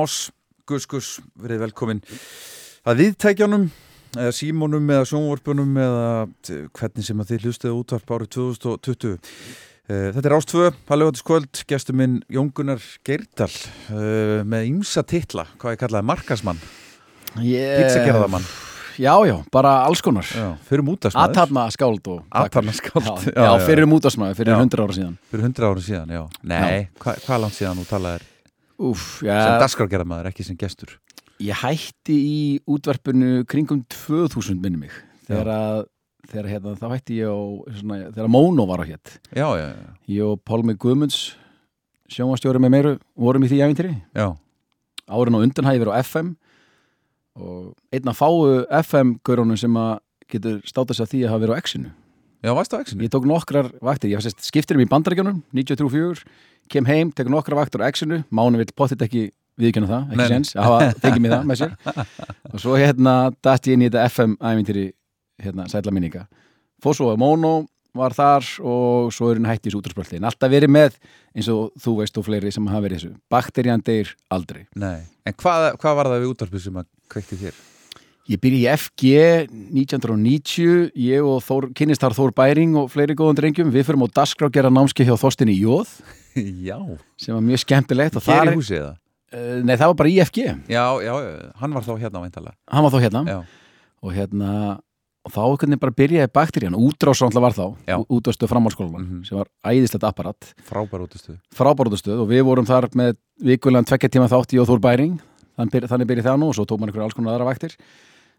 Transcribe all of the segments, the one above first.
Moss, Gus Gus, verið velkomin. Að viðtækjanum eða símónum eða sjónvorpunum eða t- hvernig sem að þið hlustuðu útvarp árið 2020 Eh, Þetta er Ástvö, Paljóðiskvöld, gestur minn Jón Gunnar Geirdal uh, með ymsa titla, hvað ég kallaði markasmann, yeah. pizzagerðamann Já, já, bara alls konar. Já, fyrir mútasmaður. Athafna skáld og Athafna skáld, Já, já, já, já. fyrir mútasmaður, fyrir Já. hundra ára síðan. Fyrir hundra árum síðan, já. Nei, hva, hvað langt síðan þú talaðir Úf, sem já, dasgrárgerðamaður, ekki sem gestur. Ég hætti í útvarpinu kringum 2000 minni mig þegar að þegar hérna, þá hætti ég á svona, þegar Móno var á hétt Já, já, já, ég og Pálmi Guðmunds sjónvastjóri með meiru vorum í því æfintýri já. árin á undan hæði verið á FM og einn að fáu FM-gaurunum sem að getur státa sig að því að hafa verið á X-inu Já, varstu á exinu? Ég tók nokkrar vaktir, ég skiptir um í bandarækjunum 93-4, kem heim, tek nokkrar vaktir á X-inu, Máni vill pottit ekki viðkjöna það, ekki sens að hafa tekið mig það með sér. Og svo hérna dætt ég inn í þetta FM-ævintýri hérna, sætla minninga. Fór svo að Mono var þar og svo er hann hætti í en alltaf verið með, eins og þú veist og fleiri sem hafa verið í þessu, bakterían deyr aldrei. Nei, en hvað, hvað var það við útvarpið sem að kveikti þér? Ég byrja í FG 1990, ég og Þór, kynnist þar Þór Bæring og fleiri góðan drengjum, við fyrum á Dasgrá gera námski hjá Þorstin í Jóð Já, sem var mjög skemmtilegt hér í húsið það uh, nei það var bara í FG Já, já, já, hann var þá hérna væntalega hann var þá hérna. Já, og hérna og þá einhvern veginn bara byrjaði bakterían. Útrás alltaf var þá, Já. útvarstöð framhalskólan Mhm. sem var æðislegt apparat, frábær útustuð frábárútastöð og við vorum þar með vikulegan tvekja tíma þátt í Þór Bæring. Þannig, byr, þannig byrjaði það nú og svo tók mann einhverja alls konar aðra vaktir.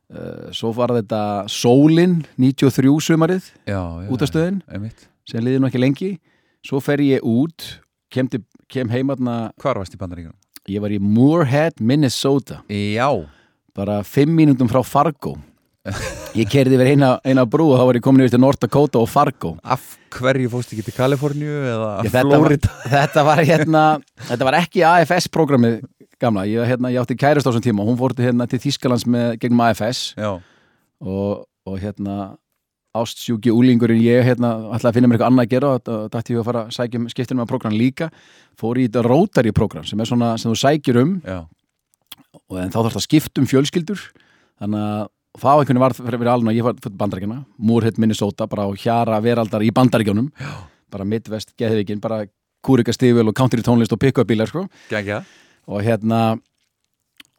Uh, svo var þetta Sólin 93 sumarið einmitt. sem liði nú ekki lengi svo fer ég út kem, til, kem heimatna Hvar varst í bandaríkjunum? ég var í Moorhead, Minnesota. Já, bara fimm mínútum frá Fargo. Ég kerði yfir eina, eina brú og þá var ég komin yfir til North Dakota og Fargo. Af hverju fóst ekki til Kaliforníu eða Ég, þetta, var, Florida? þetta var hérna þetta var ekki AFS-programmið gamla, ég, hérna, ég átti kærist á þessum tíma og hún fór til, hérna, til Þískalands með, gegnum AFS Já, og, og hérna ástsjúki úlingurinn ég hérna ætlaði að finna mér eitthvað annað að gera og og dætti ég að fara að sækja um skiptinum að program líka. Fór í þetta Rotary program sem er svona sem þú sækjur um já, og en þá þarf það að skipta um fjölskyldur. Þannig að það einhvern veginn var fyrir, alveg ég var fyrir bandaríkjana, Moorhead, Minnesota bara á hjara veraldar í bandaríkjónum bara Midwest, Geðvikin, bara kúrika stífil og country tónlist og pick-up bílar sko. og hérna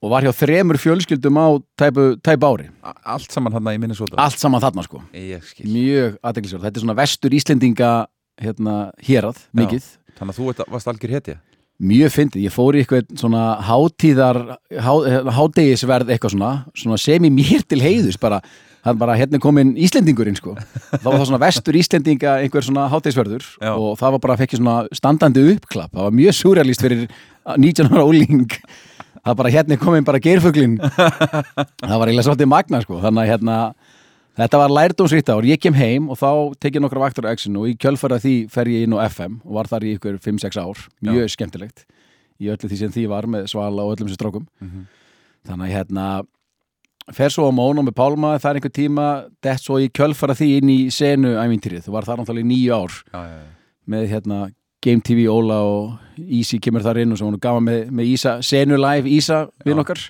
og var hjá þremur fjölskyldum á tæpu, tæpu ári, Allt saman hann í Minnesota? Allt saman þarna sko. Mjög aðdeglisverð, þetta er svona vestur Íslendinga hérna hérað, mikið. Þannig að þú ert- varst algjör hetja? Mjög fyndið, ég fór í eitthvað svona hátíðar, há, hádegisverð eitthvað svona, svona sem í mér til heiðus bara, hann bara hérna er komin Íslendingurinn sko, þá var það svona vestur Íslendinga einhver svona hádegisverður Já. og það var bara fekk ég svona standandi uppklapp. Það var mjög súrealist fyrir 19 ára óling það bara hérna komin bara geirfuglin það var eiginlega svolítið magna sko, þannig að hérna Þetta var lærdómsvíkt ár, ég kem heim og þá tek ég nokkra vaktur á X-inu og í kjölfara því fer ég inn á FM og var þar í ykkur 5-6 ár, mjög skemmtilegt. Í öllu því sem því var með Svala og öllum sem strókum Mhm. þannig að hérna fer svo á Mónu með Pálma, það er einhver tíma dett svo í kjölfara því inn í senu ævintýrið, þú var þar náttúrulega í nýju ár. Já, já, já. Með hérna Game TV Óla og Easy kemur þar inn og svo hún gaf með, með Ísa, senu live Ísa við Já. okkar.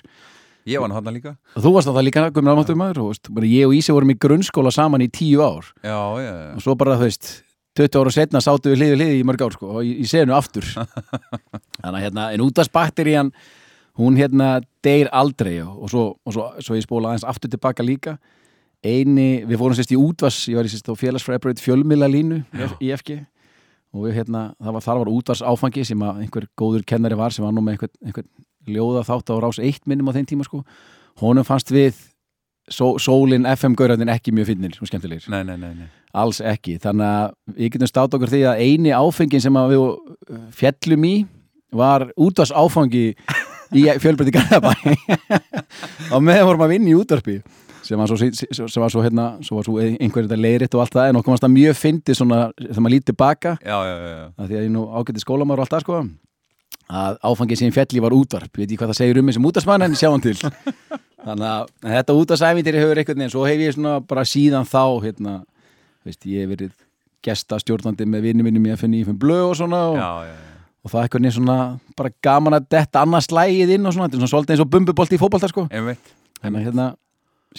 Ég var hann líka. Og þú varst það líka, guðmur ámáttum maður og veist, bara ég og Ísi vorum í grunnskóla saman í tíu ár. Já, já, já. Og svo bara þú veist 20 ára setna sátu við hlið við hlið í mörg ár sko, og í, í senu aftur. Þannig að hérna, en útvarsbakterían hún hérna deyr aldrei og, og, svo, og svo, svo ég spóla aðeins aftur tilbaka líka. Eini, við fórum sérst í útvars ég var í sérst á félagsfræðbröð fjölmila línu í FG og við hérna, það var, þar var útvars áfangi sem einhver góður kennari var sem var nú með einhver, einhver ljóða þátt á rás eitt minnum á þeim tíma sko. Honum fannst við só, sólin FM-gaurarnir ekki mjög finnir og skemmtilegir. Nei, nei, nei, nei. Alls ekki, þannig að við getum státt okkur því að eini áfengin sem við fjallum í var útvars áfangi í fjölbreytti Garðabæ. Á meðan vorum að vinna í útvarpi sem var svo, sem var svo, hérna, svo, var svo einhver þetta leiðritt og allt það en okkur varst það mjög fyndið svona þegar maður lítið tilbaka Já, já, já, að því að ég nú ágætti skólamar og allt það sko. Að áfangið sem fjalli var útvarp. Ég veit ekki hvað það segir um þessum útvarsmann en sjáum til. Þannig að en þetta útvarsæfindir hefur einhvern veginn, svo hef ég svona bara síðan þá hérna, veist, ég hef verið gesta stjórnandi með vinnum minnum í FNI fyrir blöð og svona og, Já, já, já. og það er eitthvað neins svona bara gaman að detta annars slægið inn og svona, þetta er svona svolítið eins og bumbubolti í fótbolta sko, þannig að hérna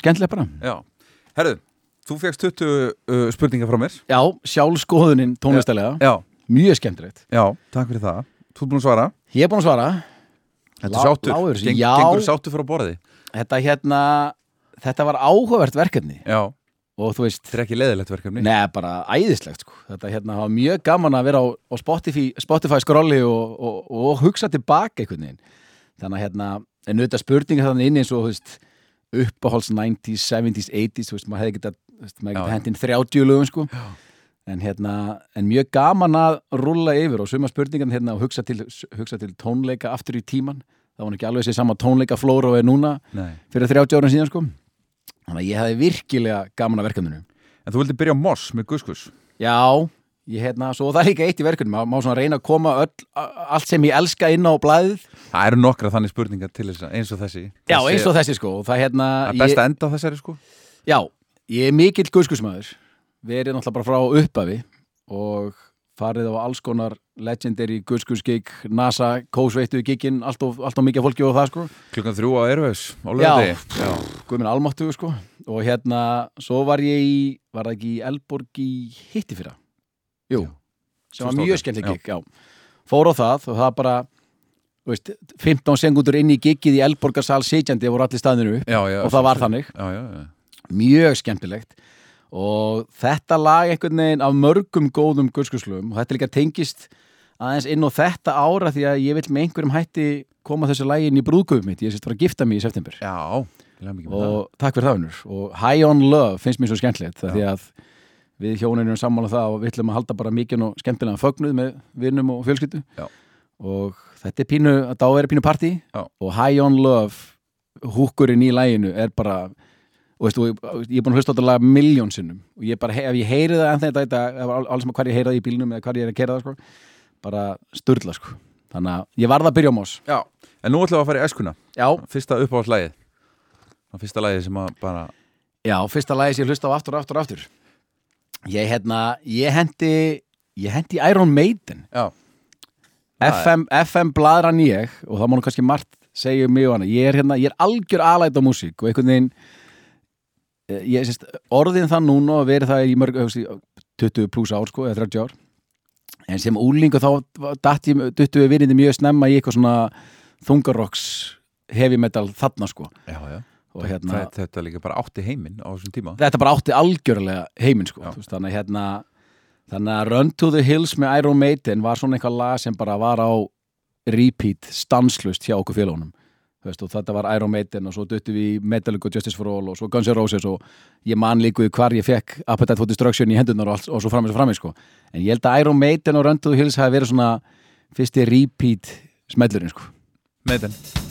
skemmtilega bara. Já, herru, þú fegst 20 uh, spurningar frá mér. Já, sjálfskoðunin tónlistælega, Já, mjög skemmtilegt. já, takk fyrir það. Þú ert búin að svara. Ég er búin að svara, Þetta Lá- er sáttur, lágur. Þessi. Geng, Já. gengur sáttur frá borði? Þetta hérna, þetta var áhugavert verkefni. Já, og þú veist, þetta er ekki leðilegt verkefni. Neða bara æðislegt sko. Þetta hérna var mjög gaman að vera á, á Spotify, Spotify skrolli og, og, og hugsa tilbaka einhvern veginn. Þannig að hérna, en auðvitað spurninga þannig inn eins og, þú veist, uppáhalds 90s, 70s, 80s, þú veist, maður hefði getað, getað hendinn 30 lögum sko. En hérna, en mjög gaman að rúlla yfir og suma spurningan hérna og hugsa til, hugsa til tónleika aftur í tíman. Það var ekki alveg þessi sama tónleika flóra og er núna Nei. fyrir 30 árum síðan sko. Þannig að ég hefði virkilega gaman að verkefninu. En þú vildi byrja á Moss með Guskus Já, ég hérna, svo það er líka eitt í verkunum, má, má svona reyna að koma öll, allt sem ég elska inn á blæðið. Það eru nokkra þannig spurningar til þess að eins og þessi Já, Þessi- eins og þessi sko, og það hérna, Það er best að enda á þessari sko já, ég er mikill guðskusmaður, verið náttúrulega bara frá upphafi og farið á alls konar legendary guðskusgig, NASA, kósveittu giginn, allt of, allt of mikið fólki og það sko. Klukkan þrjú á Erfus á lögði Já. guðminn almáttu sko, og hérna, svo var ég í, var það ekki í Elborg í hitti fyrra? Jú, sem var 2018, mjög skemmtileg gig, já. Fór á það og það bara, þú veist, 15 sekundur inn í giggið í Elborgarsal sitjandi voru allir staðinu upp Já, já, og það var þannig, Já, já, já. Mjög skemmtilegt. Og þetta lag einhvern veginn af mörgum góðum guðskuslum og þetta líka tengist aðeins inn á þetta ára því að ég vil með einhverjum hætti koma þessu lagi inn í brúðgöfum mitt, ég sést var að gifta mig í september. Já, og takk fyrir það unnur og High on Love finnst mér svo skemmtilegt því að við hjónin erum sammála um það og við ætlum að halda bara mikið og skemmtilega fögnuð með vinnum og fjölskyldu. Já. og þetta er pínu, þetta á að vera pínu partí. Já. og High on Love húkurinn í læginu er bara og veistu, og ég er búin að hlusta á þetta lag miljón sinnum. Og ég bara, ef ég heyri það en þetta, alls með hvað ég heyri það í bílnum eða hvað ég er að kera það sko, bara sturla sko. Þannig að ég varð að byrja á mós Já, en nú ætlum við að fara í æskuna Já, Fyrsta uppáhaldslægið fyrsta lægið sem að bara Já, fyrsta lagi sem ég hlusta á aftur aftur aftur Ég hérna, ég hendi ég hendi Iron Maiden. Já, FM, FM bladran ég og það má nú kannski margt segja um mig og hana. Ég er hérna, ég er algjör alæt á músík og einhvern veginn eh, ég sést, orðin það núna og verið það í mörg, þú veist, 20 pluss ár sko, eða 30 ár. En sem úlingu þá datt ég, duttu við virðindi mjög snemma í eitthvað svona þungarokks heavy metal þarna sko. Já, já og hérna, þetta, þetta líka bara átti heiminn á þessum tíma. Þetta bara átti algjörlega heiminn sko, veist, þannig hérna þannig að Run to the Hills með Iron Maiden var svona eitthvað lag sem bara var á repeat, stanslust hjá okkur félagunum veist, og þetta var Iron Maiden og svo duttu við Metallica og Justice for All og svo Guns N' Roses og ég man líkuð hvar ég fekk Appetite for Destruction í hendunar og, allt, og svo framins og framins sko. en ég held að Iron Maiden og Run to the Hills hafi verið svona fyrsti repeat smellurinn sko. Meiden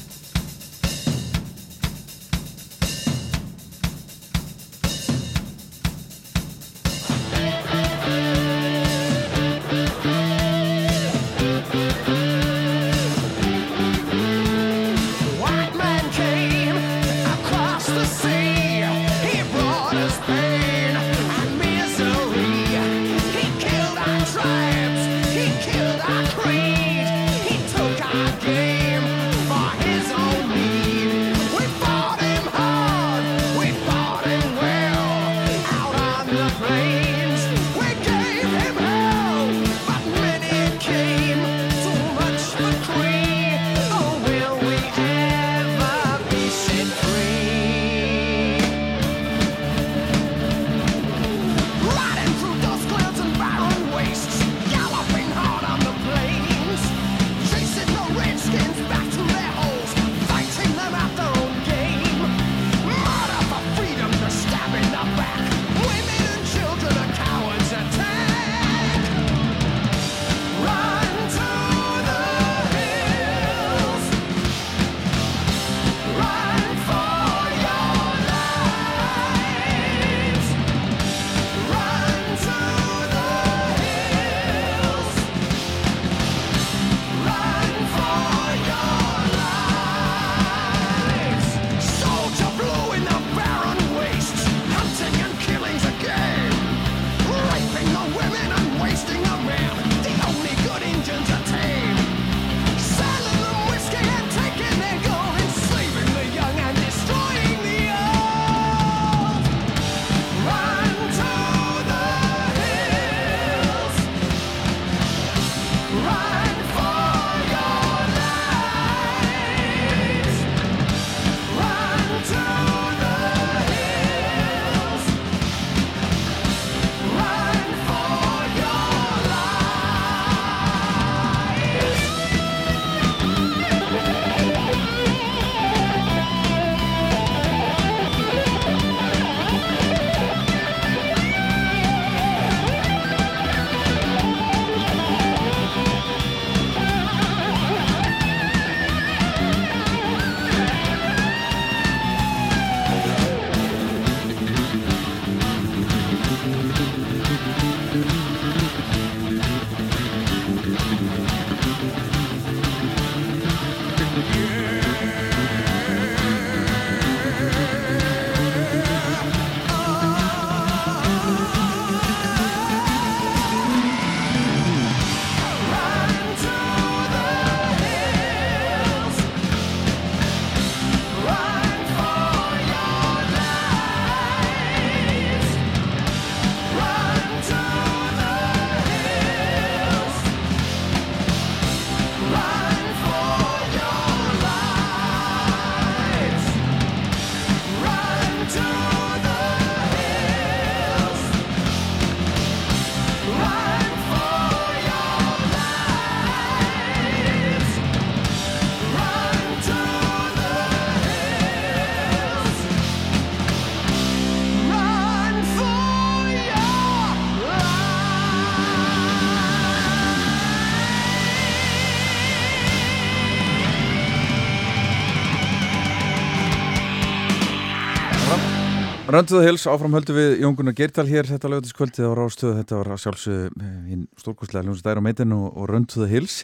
Rönduða Hills, áfram höldum við Jón Gunnar Geirdal hér þetta lögatiskvöldið á Rástöðu, þetta var sjálfsögðu eh, hinn stórkostlega hljómsið dæra á meitinu og, og Rönduða Hills.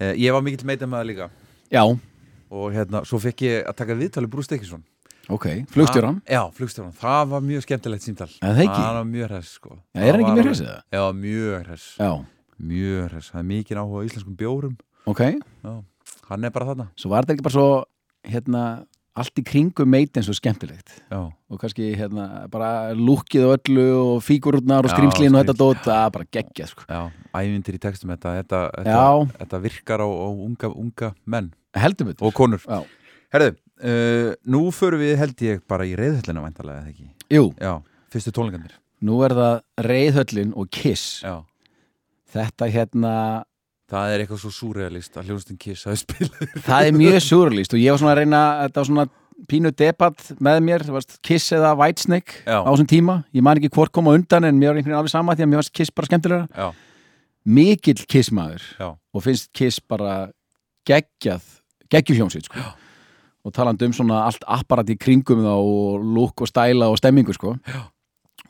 Eh, ég var mikill meitin með það líka Já, og hérna, svo fekk ég að taka viðtali Brúst Ekkisson. ok, flugstjóran Já, flugstjóran. Það var mjög skemmtilegt símtal. Er það ekki? Það var mjög hress, sko. Já, er hann ekki mjög hress eða? Já, mjög hress. Já, Mjög hress. Það er mikið áhuga íslenskum bjórum. ok Já, hann er bara þarna. Svo var þetta ekki bara svo hérna, allt í kringum meitin svo skemmtilegt Já, og kannski hérna, bara lúkið og öllu og fígururnar og skrimslin og þetta dót, það er bara geggjað sko. já, ævindir í textum þetta, þetta, þetta, þetta virkar á, á unga, unga menn og konur. Já. Herðu, uh, nú förum við held ég bara í reyðhöllina væntalega, eða ekki? Jú, Já, fyrstu tónleikandir. nú er það Reyðhöllin og Kiss Já. Þetta hérna Það er eitthvað svo súrealist að hljónstinn Kiss hafi spilað. það er mjög surlist og ég var svona að reyna þetta var svona pínu debatt með mér þú veist, Kiss eða Whitesnake Já. á þessum tíma, ég man ekki hvort koma undan en mér var einhvern veginn alveg sama því að mér varst Kiss bara skemmtilega Já, mikill Kiss maður já, og finnst Kiss bara geggjað geggjufjónsið sko. og talandi um svona allt apparat í kringum þá og look og stæla og stemmingu sko. Já.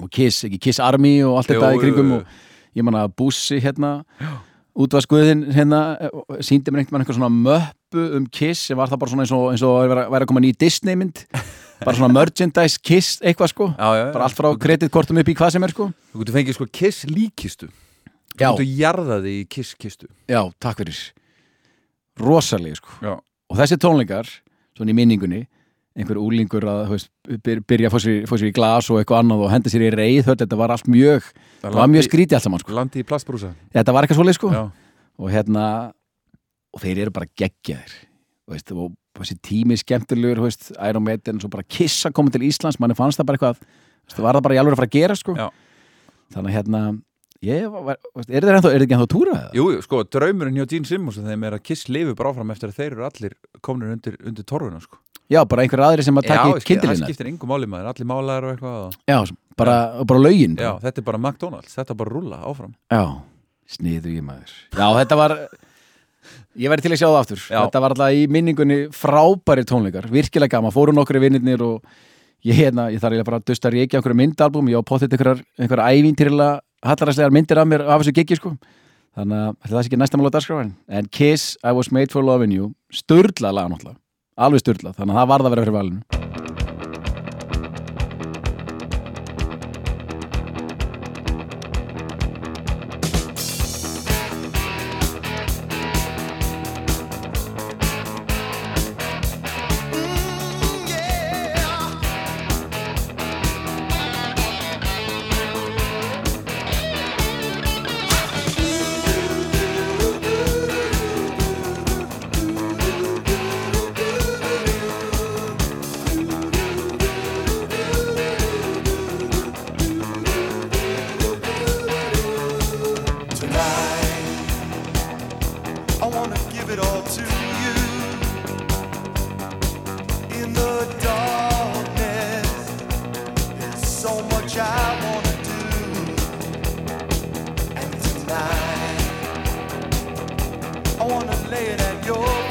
og Kiss, ekki Kiss Army og allt þetta í kringum og ég man að Bussi hérna útvarskuðin hérna síndi mér einhvern veginn eitthvað svona möppu um Kiss sem var það bara svona eins og, eins og væri að koma ný Disney mynd bara svona merchandise Kiss eitthvað sko já, já. bara allt frá kreditkortum upp í hvað sem er sko Þú getur fengið sko Kiss líkistu. Þú Já. getur jarðaði í Kiss kistu. Já, takk fyrir rosalega sko Já. og þessi tónleikar, svona í minningunni einhver úlingur að veist, byr- byrja að fá sér, sér í glas og eitthvað annað og henda sér í reið, þetta var allt mjög það var mjög skrítið allt saman sko. Landi í plastbrúsa. þetta var eitthvað svoleið sko Já, og hérna og þeir eru bara geggjaðir veist, og þessi tími skemmtilegur veist, Iron Maiden, svo bara kissa koma til Íslands, manni fannst það bara eitthvað það var það bara í alveg að fara að gera sko Já. þannig hérna ég, var, er það ekki ennþá að túra það? Jú, jú, sko, draumurinn hjá Gene Simmons þeim er að Kiss lifi bara áfram eftir að þeir eru allir komnir undir, undir torfuna, sko. Já, bara einhver aðri sem að Já, taki ég skil- það kindilina skiptir engum máli maður, allir málaðar og eitthvað. og- Já, bara, bara lögin. Já, þetta er bara McDonalds, þetta er bara rúlla áfram. Já, sniðu ég maður. Já, þetta var Ég væri til að sjá það aftur. Já. Þetta var alltaf í minningunni frábæri tónleikar. Virkilega gaman, fóru nokkru vinnirnir og ég, hérna, ég þarf bara að dusta að reykja einhverju myndalbum, ég á potið einhverjar einhverjar ævintýrlega hallaræslegar myndir af mér af þessu giggi sko. Þannig að það sé ekki næsta mál á dagskráin en Kiss, I was made for loving you sturla lag náttúrulega, alveg sturla þannig að það varð að vera fyrir valinu I want to lay it at your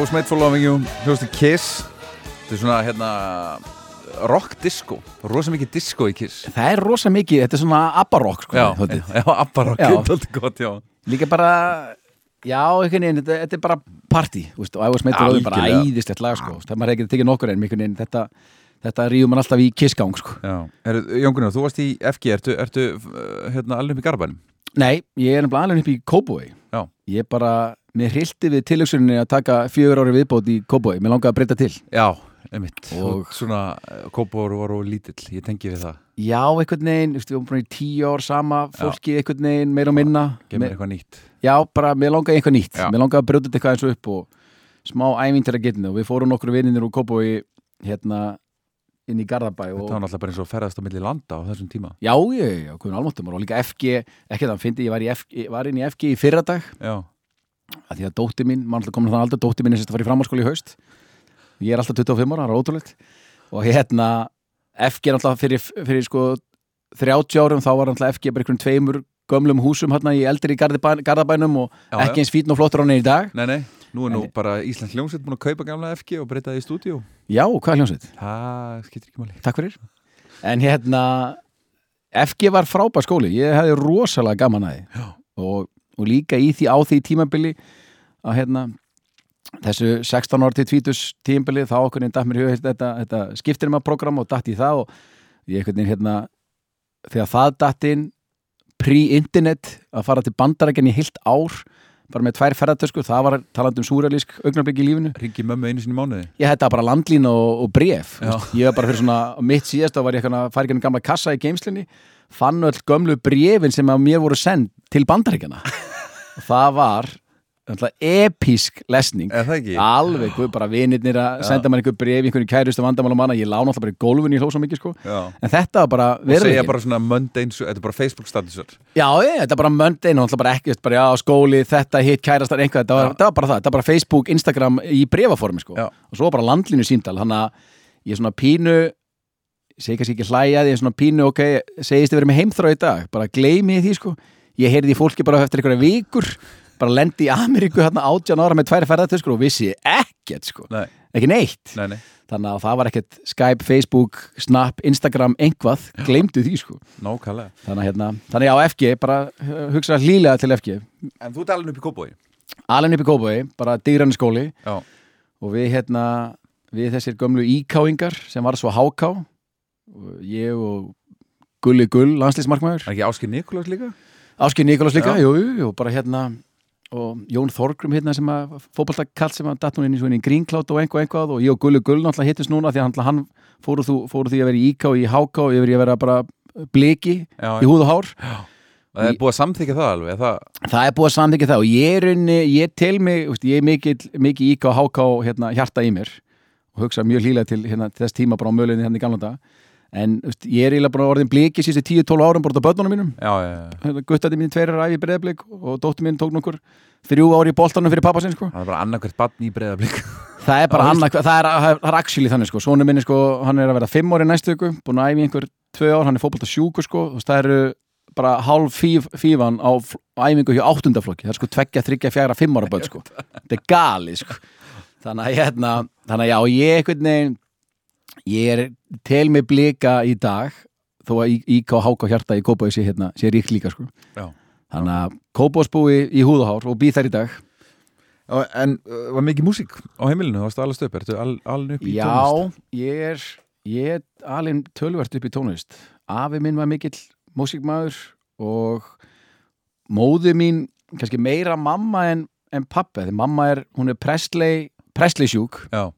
I was made for loving you Hljóðstu Kiss Þetta er svona hérna rock disco Rosa mikið disco í Kiss Það er rosa mikið, þetta er svona abbarokk sko, Já, já, abba rock. Þetta er gott, já Líka bara, já, einhvern veginn, þetta, þetta er bara party, veist, og I was made to love you, bara æðislegt lag, sko, það maður hefði ekki tekið nokkur en einhvern veginn, þetta, þetta ríður mann alltaf í kissgang, sko. Jón Gunnar, þú varst í FG, ertu, ertu uh, hérna, alveg upp í Garabænum? Nei, ég er alveg upp í Kóboi. Já. Ég bara, mér hrilti við tilöksuninni að taka fjögur ári viðbót í Kóboi, mér langaði að breyta til. Já, einmitt. Og- og svona, Kópor voru lítill, ég tengi við það. Já, einhvern veginn, við varum bara í tíu ár sama, fólki einhvern veginn, meira og minna. Gemur Me- eitthvað nýtt. Já, bara, mér langaði eitthvað nýtt. Já. Mér langaði að brjóta þetta eitthvað eins og upp og smá ævíntir að getinu og við fórum nokkru vinninir úr Kóboi, hérna, inn í Garðabæ og Þetta var náttúrulega bara eins og ferðast á milli landa á þessum tíma. Já, ég, já, hvernig almáttum og líka FG, ekki það, fyndi, ég var, í FG, var inn í FG í fyrradag. Já, að því að dótti mín, mann alltaf komin þannig aldrei dótti mín er sérst að fara í framhalskóli í haust. Ég er alltaf 25 ára, það er ótrúlegt. Og hérna, FG er alltaf fyrir, fyrir sko 30 árum þá var alltaf FG bara einhverjum tveimur gömlum húsum hérna í eldri garðabæ, garðabænum og Já, ekki eins fítn og flottur á henni í dag. Nei, nei, nú er nú En- bara Íslands hljómsveit búin að kaupa gamla FG og breyta það í stúdíu Já, hvað er hljómsveit? Það skiptir ekki máli. Takk fyrir. En hérna, FG var frábær skóli ég hefði rosalega gaman að því. Og, og líka í því á því tímabili að hérna þessu 16 ára til 20 tímabili þá okkur einn datt mér í hug þetta, þetta skiptir maður program og datt í það og ég einhvern veginn hérna þegar það datt inn pre-internet að fara til bandarækjan í heilt ár bara með tvær ferðartösku, það var talandi um súralísk augnarbygg í lífinu. Ringi mömmu einu sinni í mánuði. Ég hætti bara landlín og, og bref ég var bara fyrir svona, mitt síðast þá var ég að fara enn gamla kassa í geimslinni fann öll gömlu brefin sem að mér voru send til bandaríkjana það var episk lesning. Alveg, bara vinirnir að senda mér einhver bref í einhverju kærustu vandamál og manna. Ég lána alltaf bara í gólfinu í hlósa mikið sko. Já. En þetta var bara Og segja bara svona mundane, þetta er bara Facebook statusar. Já, ég, þetta er bara möndein og alltaf bara ekki, veist, bara já, skóli, þetta, hitt, kærastar, einhvað, þetta var, var bara það, þetta var bara Facebook, Instagram í brefaformi, sko. Já. Og svo bara landlínu símtal, hann að ég er svona pínu, segi kannski ekki hlæja því, ég er svona pínu, ok, segist þið verið með heimþrá í dag, bara gleymi því, sko. Ég heyrði fólki bara eftir einhverja vikur, bara lendi í Ameríku hérna átján ára með tvær ferðartöskur og vissi ekkert, sko. Nei, Ekki neitt. nei, nei, Þannig að það var ekkert Skype, Facebook, Snap, Instagram, einhvað, gleymdu því, sko. nákvæmlega Þannig að hérna, þannig á FG, bara uh, hugsa hlýlega til FG. En þú ert alveg upp í Kópói Allen upp í Kópavogi, bara digrann skóli Já, og við hérna, við þessir gömlu íkáingar sem var svo háká og ég og Gulli Gull, landslýsmarkmaður er ekki Áskir Nikolás líka? Áskir Nikolás líka, Já. jú, jú, bara hérna og Jón Þorgrum hérna sem að fótballtakall sem að datt nú inn í í grínklátt og einhvað einhvað og ég og Gulli Gull náttúrulega hittist núna því að hann, fóru, þú, fóru því að vera í íká í háká yfir í að vera bara bliki Já, í húð og hár. Það er búið að samþykja það alveg það, Það er búið að samþykja það og ég er unni, ég tel mig, veist, ég er mikil, mikil íka og háka og hérna, hjarta í mér og hugsa mjög hlýlega til hérna, til þess tíma bara á möluðinni hérna í gamla dag en veist, ég er eiginlega bara orðin bliki síðustu 10-12 árum bara á börnunum mínum. Hérna, guttandi mín tveir er æfi breyðblik og dóttir mín tók nokkur þrjú ári í boltanum fyrir pappa sinn sko. Það er bara annarkvært bann í breyðablík það er bara annað, það er, er actually þannig sko, sonu minni sko, hann er að vera 5 ári næstu ykkur, búin að æfi í einhver 2 ár, hann er fótbolta sjúku sko, það eru bara fíf, fífan á æfingu hjá áttundaflokki, það er sko tveggja, þryggja, fjara, fimm ára börn sko, þetta er galið sko. Þannig að hérna, þannig að já, ég ég er tel mig blika í dag þó að íka og háka hjarta í Kópaði sé hérna, sé ríkt líka sko. Já. þannig að Kópaðsbúi í húðahár og býð þær í dag. Já, En uh, var mikið músík? Á heimilinu, varstu alveg stöp, ertu al, alveg upp í Já, tónlist? ég er ég er alveg tölvert upp í tónlist. Afi minn var mikill músíkmaður og móði mín, kannski meira mamma en, en pappi, því mamma er hún er Presley, Presley sjúk. Já,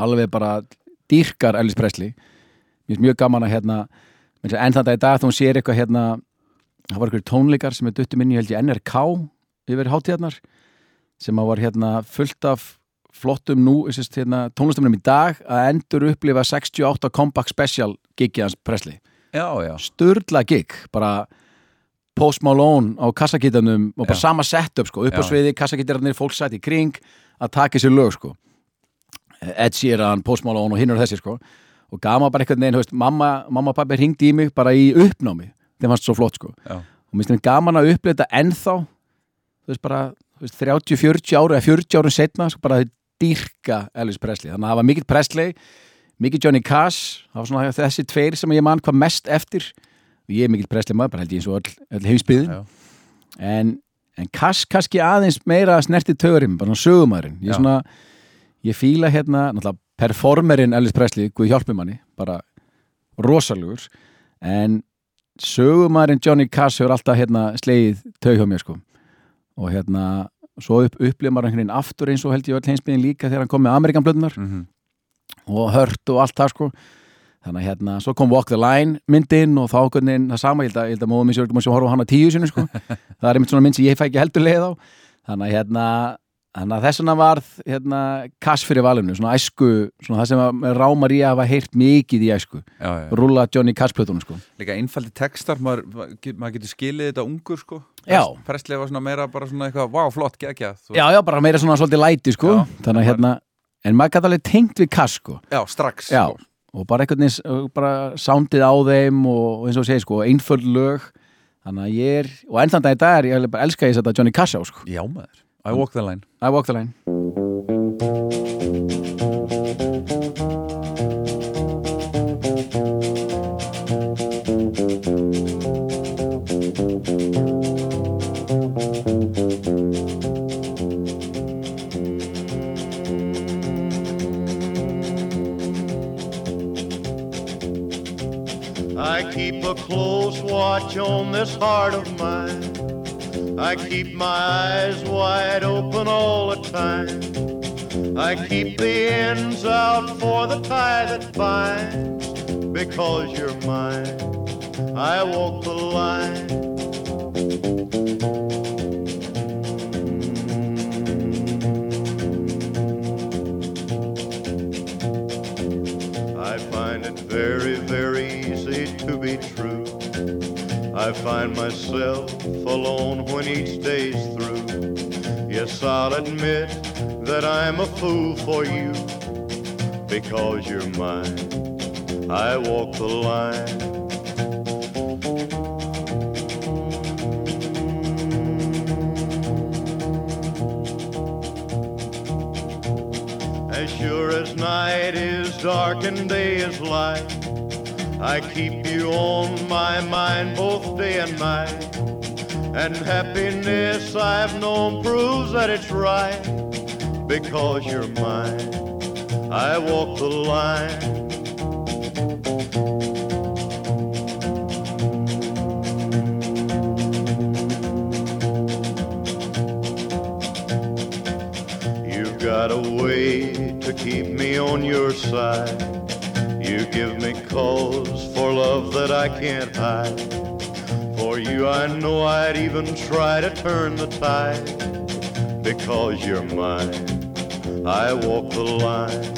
alveg bara dýrkar Elvis Presley mér er mjög gaman að hérna en þannig að í dag þá hún sér eitthvað hérna það var eitthvað tónleikar sem er duttum inn í held ég NRK yfir hátíðarnar sem að var hérna fullt af flottum nú, hérna, tónlistamennum í dag að endur upplifa 68 comeback special gigi hans Presley sturla gig, bara Post Malone á kassakítanum og bara Já. sama setup sko, upp á Já. sviði kassakítarnir, fólk sætt í kring að taka sér lög sko Ed Sheeran, Post Malone og hinn og þessi sko. Og gama bara einhvern veginn, þú veist, mamma, mamma og pappi ringdi í mig bara í uppnámi. Þeim fannst svo flott sko. Já. og minnst þeim gaman að upplita ennþá þú veist bara, þú þú veist, 30-40 ára eða 40 árum setna sko, bara þau dýrka Elvis Presley. Þannig að það var mikill Presley mikill Johnny Cash það var svona þessi tveir sem ég man hvað mest eftir. Og ég er mikill Presley maður, bara held ég eins og öll, öll heimsbyðin en, en Cash kannski aðeins meira snerti tögurinn, bara svona sögumæðurinn ég Já. svona, ég fíla hérna náttúrulega performerinn Elvis Presley Guð hjálpi manni, bara rosalegur en sögumæðurinn Johnny Cash hefur alltaf hérna slegið tög hjá mér sko. Og hérna svo upp, maður einhvern veginn aftur eins og held ég öll heimsbyðin líka þegar hann kom með Amerikan blöðnar Mhm. og hört og allt það sko. Þannig að hérna, svo kom Walk the Line myndin og þá hvernig, það sama, ég held að, að móðum ekki að horfa á hana tíu sinni sko. Það er einmitt svona mynd sem ég fæ ekki heldur leið á. Þannig að hérna, þannig að þess vegna varð hérna, kass fyrir valinu svona æsku, svona það sem rámar í að hafa heyrt mikið í æsku. Já, já. rúla Johnny Cash plötunum sko. Líka einfaldi textar, maður, maður getur skilið þetta ungur sko. Já. Presley var svona meira bara svona eitthvað, vá, flott, geggja þú- já, já, bara meira svona svolítið læti sko. Já, þannig að hérna, en maður gæti alveg tengt við Cash sko. Já, strax Já, sko. og bara einhvern veginn bara soundið á þeim og, eins og segir sko, einföld lög. Þannig að ég er, og enn þann dag í dag er ég alveg bara elska ég að setja Johnny Cash á sko. Já maður, I walk the line I walk the line I keep a close watch on this heart of mine. I keep my eyes wide open all the time. I keep the ends out for the tie that binds. Because you're mine, I walk the line. Find myself alone when each day's through. Yes, I'll admit that I'm a fool for you because you're mine. I walk the line. As sure as night is dark and day I keep you on my mind both day and night. And happiness I've known proves that it's right because you're mine. I walk the line. Even try to turn the tide. Because you're mine, I walk the line.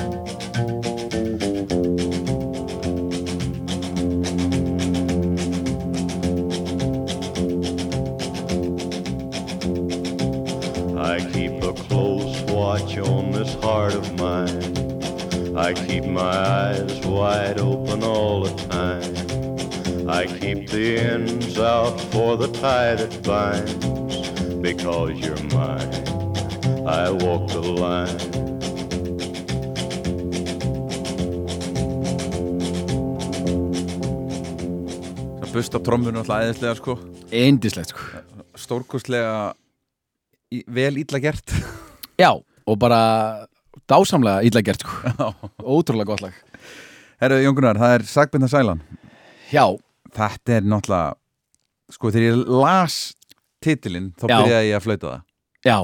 I keep a that binds. Because you're mine, I walk the line. Það bust á trommunu alltaf æðislega sko. Eindislegt sko. Stórkostlega í, vel illa gert. Já, og bara dásamlega illa gert sko. Ótrúlega gott lag. Herru, Jón Gunnar, það er Sagbinda Sælan Já, Þetta er náttúrulega Sko, þegar ég las titilinn þá Já. byrjaði ég að flauta það. Já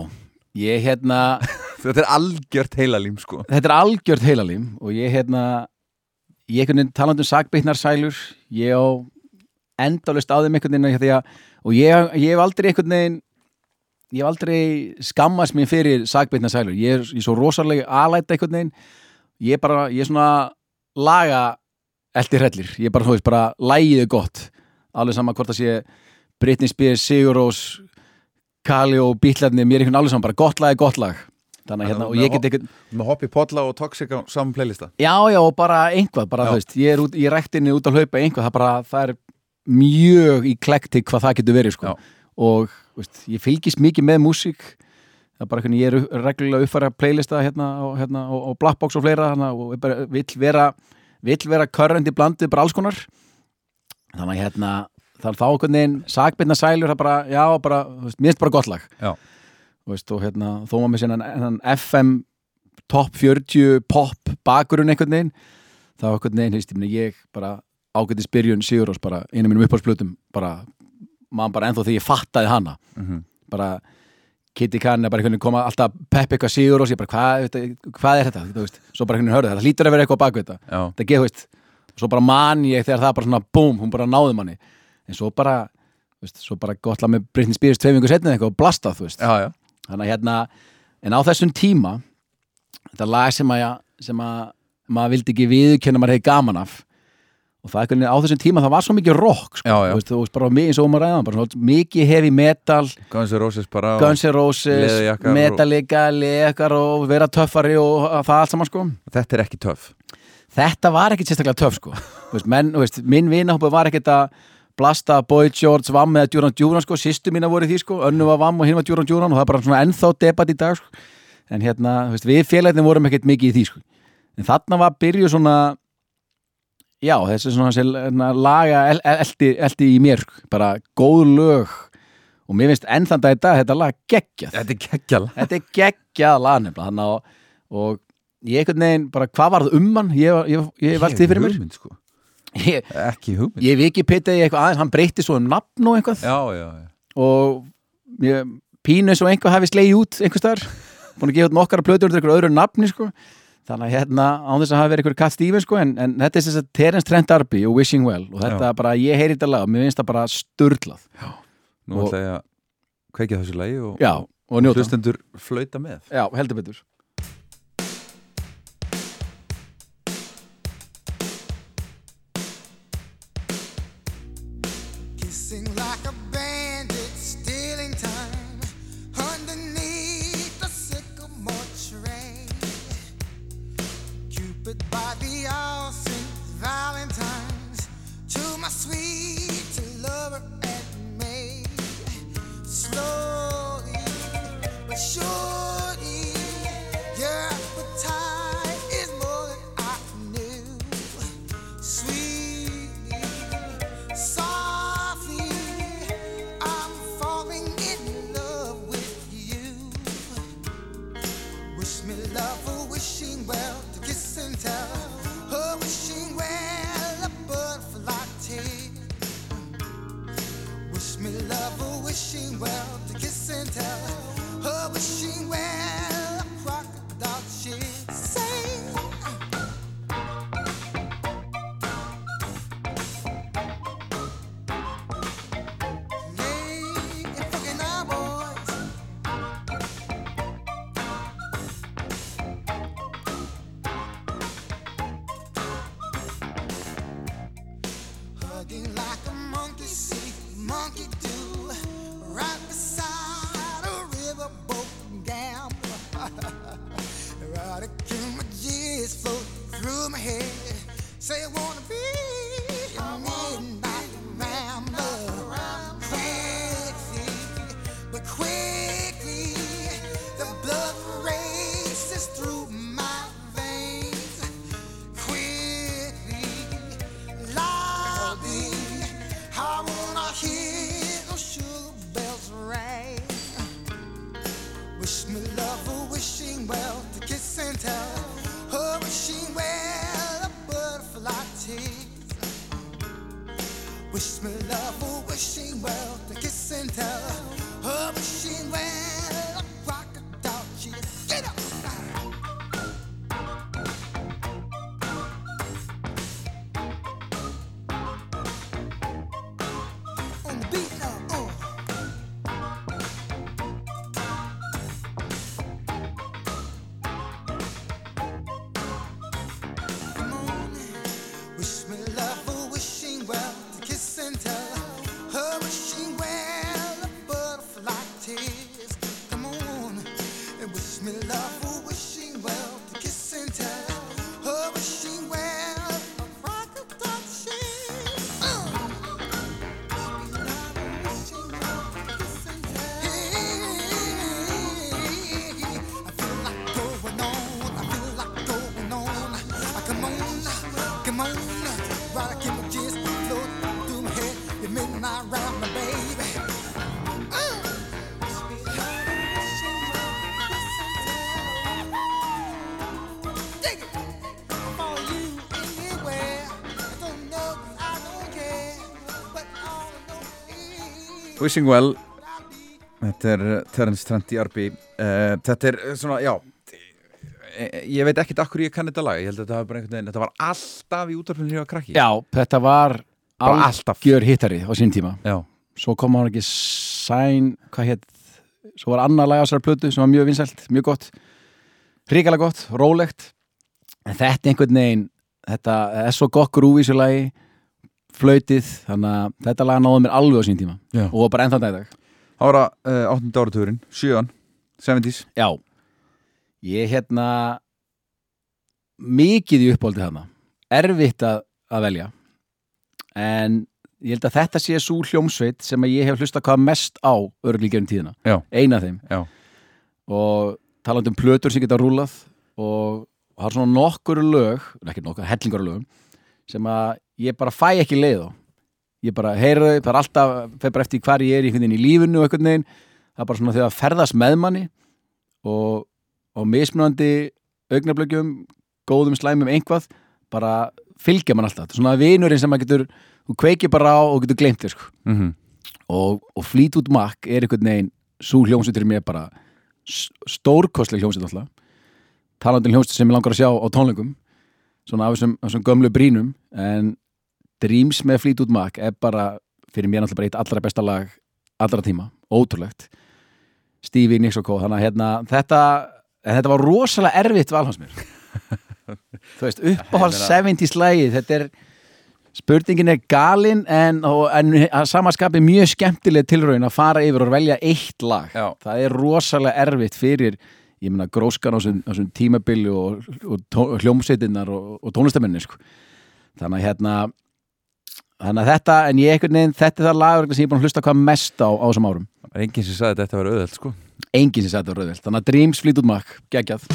Ég hérna Þetta er algjört heilalím sko. Þetta er algjört heilalím og ég hérna ég einhvern veginn talandi um sagbytnar sælur ég á endalust á þeim einhvern veginn að, og ég, ég hef aldrei einhvern veginn ég hef aldrei skammast mér fyrir sagbytnar sælur. Ég er, ég er svo rosalega alæta einhvern veginn. Ég er bara, ég er svona laga eldir hellir, ég er bara, þú veist, bara lægið er gott, alveg sama hvort það sé Britney Spears, Sigur Rós Kali og Bítlarni mér er einhvern alveg saman, bara gott lag er gott lag. Þannig að hérna, og ég get einhvern Með hoppi podla og toxic á saman playlista. Já, já, og bara einhvað, bara þú veist, ég er út, í rektinni út að hlaupa einhvað, það bara, það er mjög í klektik hvað það getur verið, sko. Og, veist, ég fylgist mikið með músík, það er bara hvernig ég er reglulega uppfæra playlista hérna og, hérna, og, og Blackbox og fleira hana, og er vill vera vill vera current í blandið bara alls konar þannig að hérna þannig þá einhvern veginn sakbyrna sælur það bara, já, bara, þú finnst bara gott lag. Já. Þú veist, og hérna, þó maður með hennan FM top 40 pop bakurinn einhvern veginn þá einhvern veginn, hefst, ég, bara ágætis byrjun Sigurós bara einu mínum uppáhaldsblutum bara, maður bara ennþá því ég fattaði hana. Mhm. bara Kitty Khan er bara einhvern veginn koma alltaf pepp eitthvað Sigurós, ég bara hvað, hvað er þetta, þú veist, svo bara einhvern veginn hörðu það, það hlýtur að vera eitthvað baku þetta. Þetta geð, veist, svo bara man ég þegar það bara svona búm, hún bara náði manni. En svo bara, veist, svo bara gott lag með Britney Spears tveimingu setnið eitthvað og blastað, þú veist. Já, já. Þannig að hérna, en á þessum tíma þetta lag sem að sem að maður vildi ekki viðurkenna maður hefði gaman af og það er hvernig á þessum tíma það var svo mikið rock sko, Já, veist, veist, bara mikið svo um að ræða bara svona, mikið heavy metal, Guns N' Roses bara Guns N' Roses og- Metallica, leðakar og vera töffari og það allt saman sko. Þetta er ekki töff þetta var ekkit sérstaklega töff sko. Veist, menn, veist, minn vinahópa var ekkit að blasta Boy George, Vam eða Djúran Djúran sko, sýstu mína voru í því sko, önnu var Vam og hinn var Djúran Djúran og það er bara svona ennþá debatt í dag sko. en hérna, veist, við félagin vorum ekkit mikið í því sko, en þarna var byrju svona já, þessi svona þessi, hérna, laga el, el, eldi, eldi í mér, sko. bara góð lög. Og mér finnst enn þann dag í dag þetta lag geggjað. Þetta er þetta er geggjað lag nefnilega. Þannig að og ég einhvern veginn bara hvað var það um hann? Ég, ég, ég, ég valt því fyrir mér. hugmynd, sko. ég, Ekki hugmynd. ég vikipitaði eitthvað aðeins hann breytti svo um nafn og eitthvað. Já, já, já. Og ég, pínu eins og einhver hafi slegið út einhver staðar búin að gefa út nokkara plötur undir einhver öðru nafni sko. þannig að hérna án þess að hafa verið einhver Cat Stevens sko, en, en þetta er þess að Terence Trent D'Arby og Wishing Well. Og þetta bara, ég heyri þetta lag og mér finnst það bara sturlað. Nú Og- ætla ég að kveikja þessu lagi og og njóta. hlustendur flauta með. Já, heldur betur Wishing Well. Þetta er uh, Terence Trent D'Arby uh, Þetta er uh, svona, já eh, Ég veit ekkert akkur ég kann þetta lag. Ég held að þetta, var bara einhvern veginn, þetta var alltaf í þegar ég var krakki. Já, þetta var algjör hittari á sín tíma. Já, Svo kom hann ekki sæn, hvað hétt Svo var annað lag á þessari plötu sem var mjög vinsælt, mjög gott. Ríkala gott, rólegt. En þetta einhvern veginn Þetta er svo gott grúvísu Flautið, þannig að þetta lag náði mér alveg á sín tíma. Já. Og bara ennþá dag ára uh, 8. áratugurinn, 7. 70s Já, ég hérna mikið í uppbóldi þarna. Erfitt að, að velja. En ég held að þetta sé svo hljómsveit sem að ég hef hlusta hvað mest á örglíkjörn tíðina, Já, eina af þeim. Já, og talandi um plötur sem geta rúlað og har svona nokkur lög, ekki nokkur, hellingur lögum sem að ég bara fæ ekki leið á. Ég bara heyra þau, það er alltaf fer bara eftir hvar ég er í í lífinu og einhvern veginn, það er bara svona þegar að ferðast með manni og, og mismunandi augnablögjum góðum slæmum einhvað bara fylgja mann alltaf, þetta er svona vinurinn sem maður getur, þú kveikir bara á og getur gleymt þér sko. Mm og, og Fleetwood Mac er einhvern veginn svo hljómsveitur mér bara stórkostleg hljómsveit alltaf. Talandi um hljómsveit sem ég langar að sjá á tónleikum svona af þessum, þessum gömlu brínum en Dreams með Fleetwood Mac er bara fyrir mér náttúrulega bara eitt allra besta lag allra tíma, ótrúlegt. Stevie Nicks og Co. Þannig að hérna, þetta, þetta var rosalega erfitt valhans mér. Þú veist, uppáhald 70s lagið, þetta er spurningin er galin en, og, en að samaskapi mjög skemmtileg tilraun að fara yfir og velja eitt lag. Já. það er rosalega erfitt fyrir ég meina gróskan á þessum- tímabili og, og, tó- hljómsveitinnar og, og tónlistamenni sko. þannig að hérna þannig að þetta, en ég einhvern veginn þetta er það lagur sem ég er búin að hlusta hvað mest á á þessum árum, enginn sem sagði að þetta var auðveld sko. Enginn sem sætti á rauðvilt þannig að Dreams Fleetwood Mac, geggjað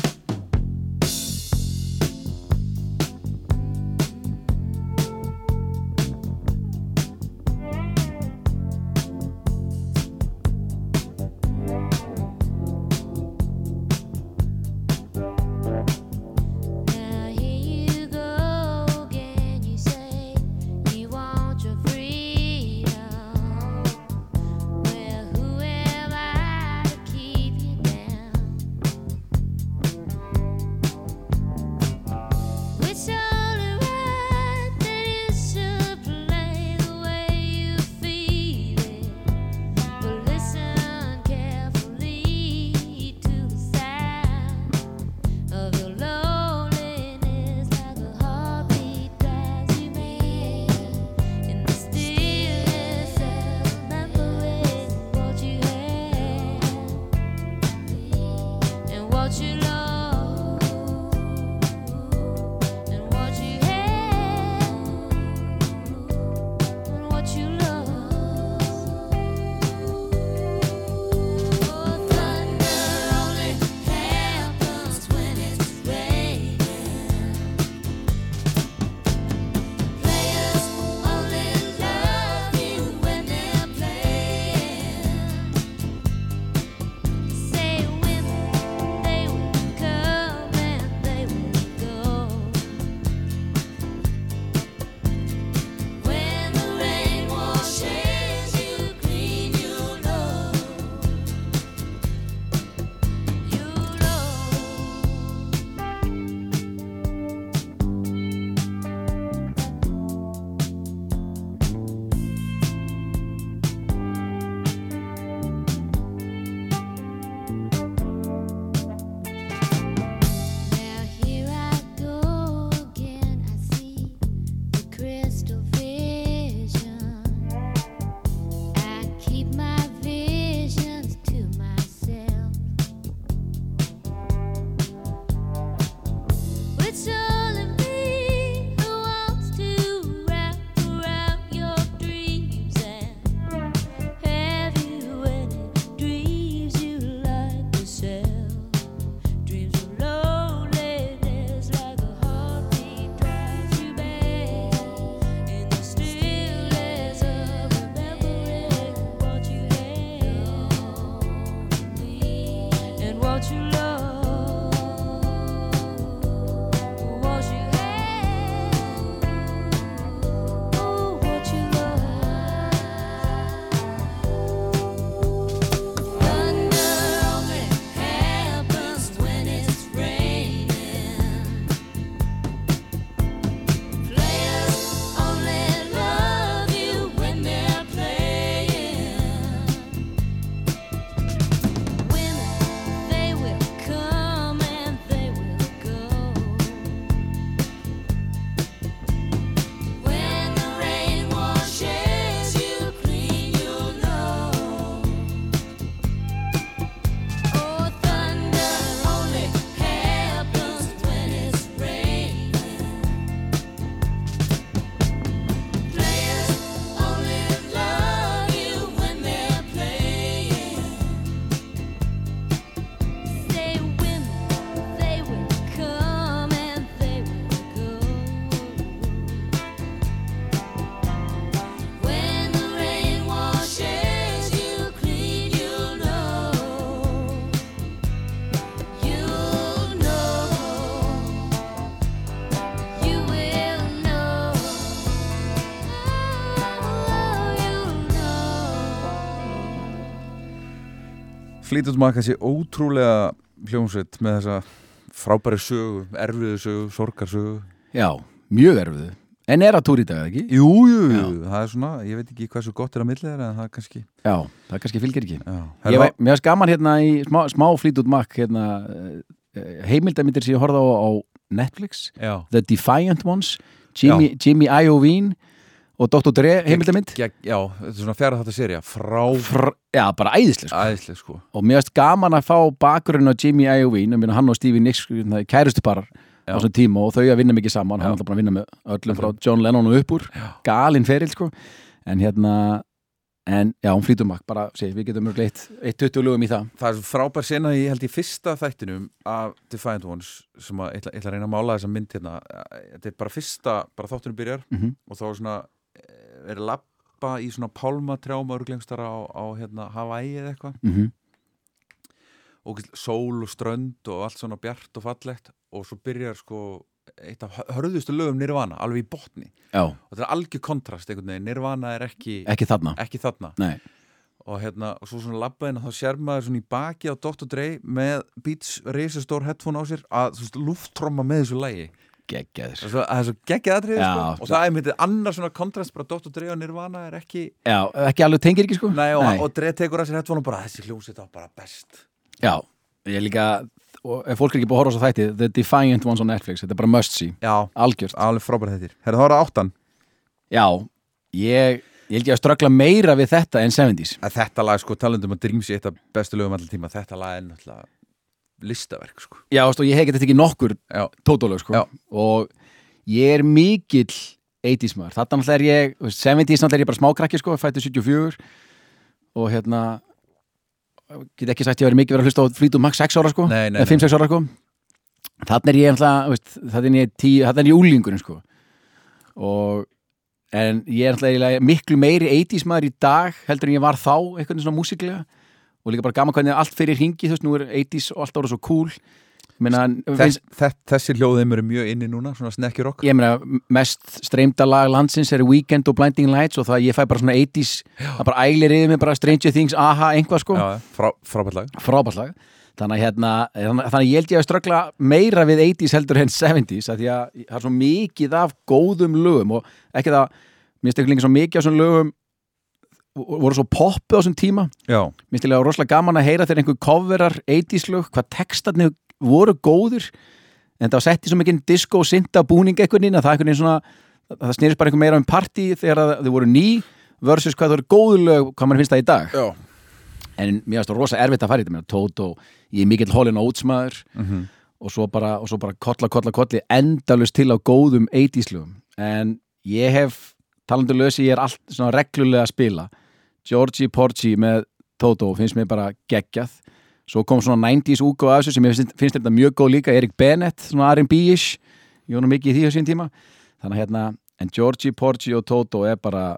without you. Fleetwood Mac þessi ótrúlega hljómsveit með þessa frábæri sögu, erfiðu sögu, sorgarsögu. Já, mjög erfiðu. En er að túr í dag, ekki? Jú, jú, jú, það er svona, ég veit ekki hvað svo gott er að milli þeirra en það er kannski Já, það kannski fylgir ekki. Já. Ég Herra, var, mér varst gaman hérna í smá, smá flýtut makk hérna, eh, heimildamindir sem ég horfði á, á Netflix. Já. The Defiant Ones Jimmy, Jimmy Iovine og Dr. Dre heimildamind? Gegg, já, þetta er svona fjara þetta serja frá Fr, Já, bara æðislega sko. æðisleg sko. Og mér varst gaman að fá bakgrunn á Jimmy Iovine, ég meina hann og Stevie Nicks hérna, kærustu parar á Já. þessum tíma og þau að vinna mikið saman, hann Já. er alltaf búin að vinna með öllum frá John Lennon og upp úr. Galinn feril sko. En hérna, en já, hún flýtur makk bara, sé, við getum mjög eitt, eitt 20 lögum í það. Það er frábær sena í, held ég, fyrsta þættinum af Defiant Ones sem að, ég ætla, ég að reyna að mála þessa mynd hérna. Þetta er bara fyrsta, bara þáttunum byrjar mm og þá er svona er lappa í svona pálmatrjám örglengstara á, á hérna Hawaii eða eitthvað. -hmm. og sól og strönd og allt svona bjart og fallegt. Og svo byrjar sko eitt af hörðustu lögum Nirvana alveg í botni. Já, og þetta er algjör kontrast einhvern veginn, Nirvana er ekki, ekki þarna. ekki þarna. Og hérna, og svo svona labbaðin þá sér maður svona í baki á Dr. Dre með Beats reisastór headphone á sér að veist, lufttromma með þessu lægi geggjaður. Það er svo, er geggjað atrið Já, sko. og það er myndið annar svona kontrast bara Dr. Dre og Nirvana er ekki Já, ekki alveg tengir ekki sko. Nei, og, og Dre tekur að sér headphone og bara þessi hljómsveit á bara best. Já, ég líka og ef fólk er ekki búið að horfa á þætti The Defiant Ones on Netflix, þetta er bara must see. Já, algjört. Alveg frábært þetta Herra, þá er það áttan. Já, ég, ég held ég að ströggla meira við þetta en 70s að þetta lag, sko, talandum að Dreams í eitt af bestu lögum allir tíma, þetta lag er náttúrulega listaverk, sko. Já, veist, og ég hef getið ekki nokkur Já, tótólög sko. Já. og ég er mikill 80s maður, þetta náttúrulega er ég þú veist, 70s náttúrulega er ég bara smákrakki sko fættu 74 og hérna get ekki sagt ég verið mikið verið að hlusta á Fleetwood Mac 6 ára sko. Nei, nei, eða 5-6 ára sko. Þannig er ég náttúrulega þannig er ég, tí, er ég úlingurinn sko. Og en ég er náttúrulega miklu meiri 80s maður í dag heldur en ég var þá eitthvað svona músiklega og líka bara gaman hvernig allt fyrir hingi þú veist, nú er 80s og allt ára svo cool. Meina, Þess, þess, þessi hljóðum eru mjög inni núna, svona snekkjurokk ég meina, mest streymda lag landsins er Weekend og Blinding Lights og það ég fæ bara svona 80s, það bara ælir yfir mig bara Stranger Things, aha, einhvað sko. Já, frá, frábært lag. Frábært lag. Þannig hérna, þannig þannig ég held ég að ströggla meira við 80s heldur en 70s að því að það er svo mikið af góðum lögum og ekki það mér finnst ekki lengi svo mikið af svona lögum voru svo poppu á þessum tíma. Já, mér finnst ég rosalega gaman að heyra þegar einhver coverar 80s lög, hvað textarnir voru góður en það var sett í svo mikið disco og synda búning einhvern veginn að það það snýrist bara einhver meira um partí þegar þau voru ný versus hvað það voru góðu lög hvað mann finnst það í dag. Já. En mér finnst það rosa erfitt að fara í þetta. Tóto, ég er mikill Holin Oates-maður Mhm. og svo bara, og svo bara kolla, kolla, kolli endalust til á góðum 80s lögum en ég hef talandu lösi, ég er allt svona reglulega að spila Georgie Porgy með Tóto finnst mér bara geggjað. Svo kom svona 90s úgóð af þessu sem ég finnst, þetta mjög góð líka, Erik Bennett svona R&B-ish, ég nú mikið í því á sín tíma. Þannig að hérna, en Georgie Porgy og Tóto er bara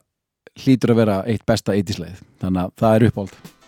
hlýtur að vera eitt besta 80s leið þannig að það er uppáld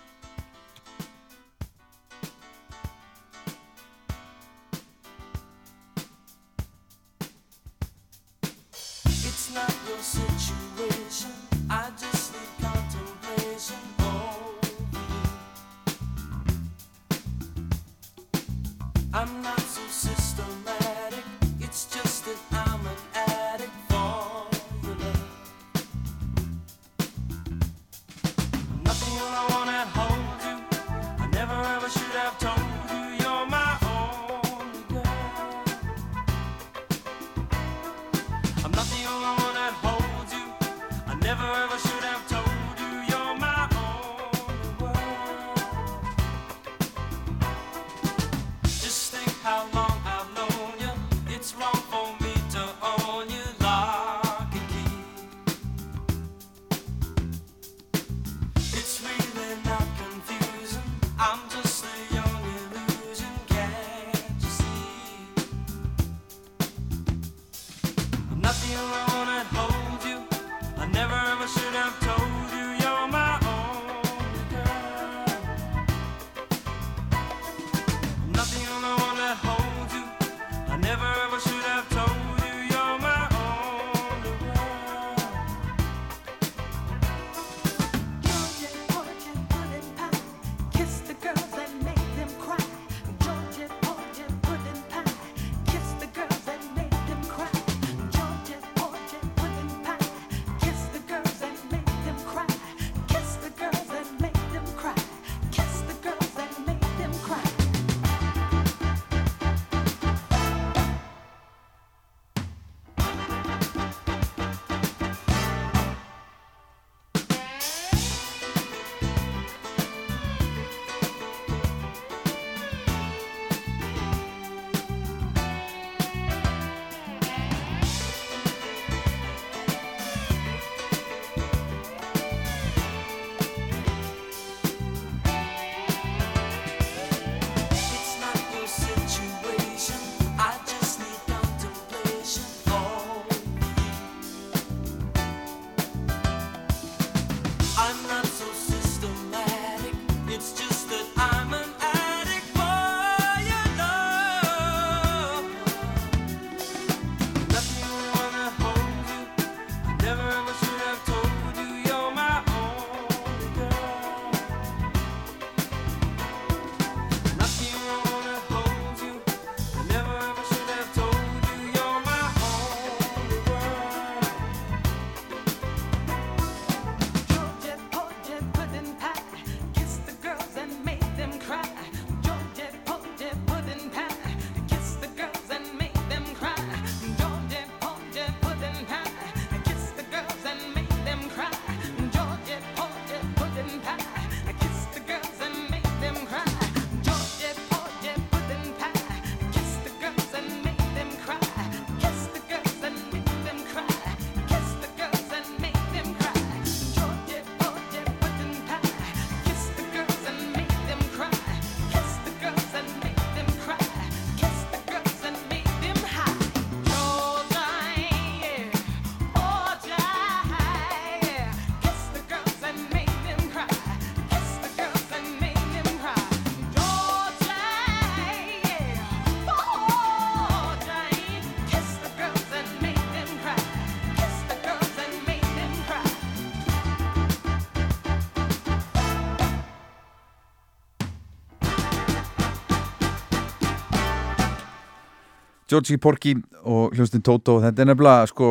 Georgie Porky og hljómsninn Toto þetta er nefnilega sko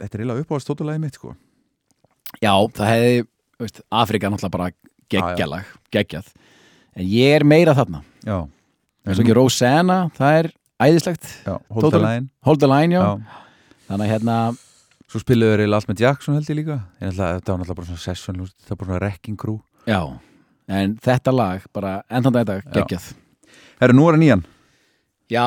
þetta er eiginlega uppáðast Toto-lagi mitt sko. Já, það hefði, veist, Afrika náttúrulega bara geggjalag, geggjað. En ég er meira þarna. Já, og ekki Rosanna, það er æðislegt. Já Toto- Holdalægin Hold the line, já, já. þannig að hérna svo spiluðu þeir allt með Jackson held ég líka. Ég ætla, þetta var náttúrulega bara svona session þetta var bara svona wrecking crew. Já, en þetta lag bara enn þann dag Já. geggjað. Herru, nú er það nýjan. Já,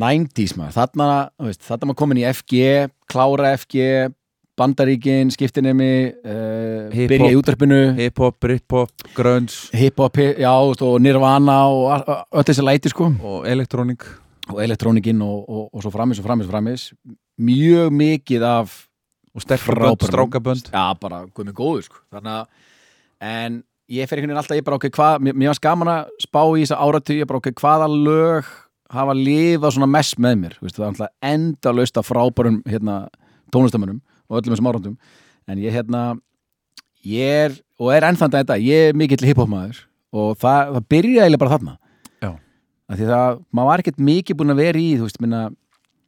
90s maður. Þarna, veist, þarna maður komin í FG klára FG Bandaríkin, skiptinemi uh, Hip-hop. byrja í útvarpinu. Hip-hop, brit-hop, grunge. Hip-hop, já, og Nirvana og öll þessi læti sko. Og elektrónik og elektrónikinn og, og, og svo framis og framis og framis mjög mikið af og sterkabönd, strákabönd já, bara guðmið góður sko. Þannig að, en ég fer einhvern veginn alltaf ég bara ok, hvað, mér, mér var skaman að spá í þessa áratu, ég bara ok, hvaða lög hafa lifað svona mest með mér veist, það er alltaf endalaust af frábærum hérna, tónlistamönnum og öllum þessum árandum en ég hérna ég er, og er ennþann þetta ég er mikill hiphop maður og það, það byrjaði eiginlega bara þarna. Af því það, maður var ekkert mikið búin að vera í þú veist, minna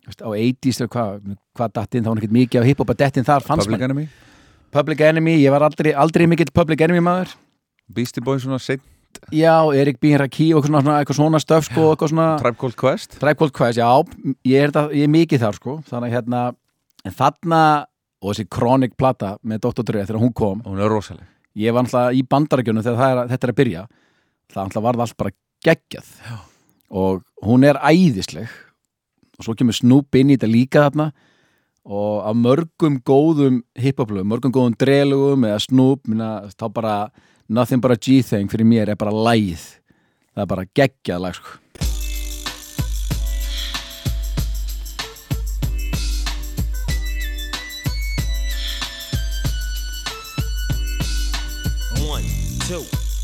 veist, á 80s eða hvað, hvað datt inn, þá var ekkert mikið af hiphop að dett inn þar, fannst Public maður Enemy, Public Enemy, ég var aldrei, aldrei mikill Public Enemy maður. Beastie Boys svona seitt, Já, Erik B. Raki og eitthvað svona, eitthvað svona stöf sko, eitthvað svona Tribe Called Quest? Tribe Called Quest, já, ég er, það, ég er mikið þar sko, þannig hérna en þarna, og þessi Chronic plata með Dr. Dre þegar hún kom hún er rosaleg. Ég var alltaf í bandarækjunum þegar það er, þetta er að byrja. Það alltaf varð allt bara geggjað. Já. og hún er æðisleg. Og svo kemur Snoop inn í þetta líka þarna. Og af mörgum góðum hiphoplögum, mörgum góðum drelugum eða Snoop, minna, þá bara Nothing But A G-Thing fyrir mér er bara læð það er bara geggjað lag sko. One, two,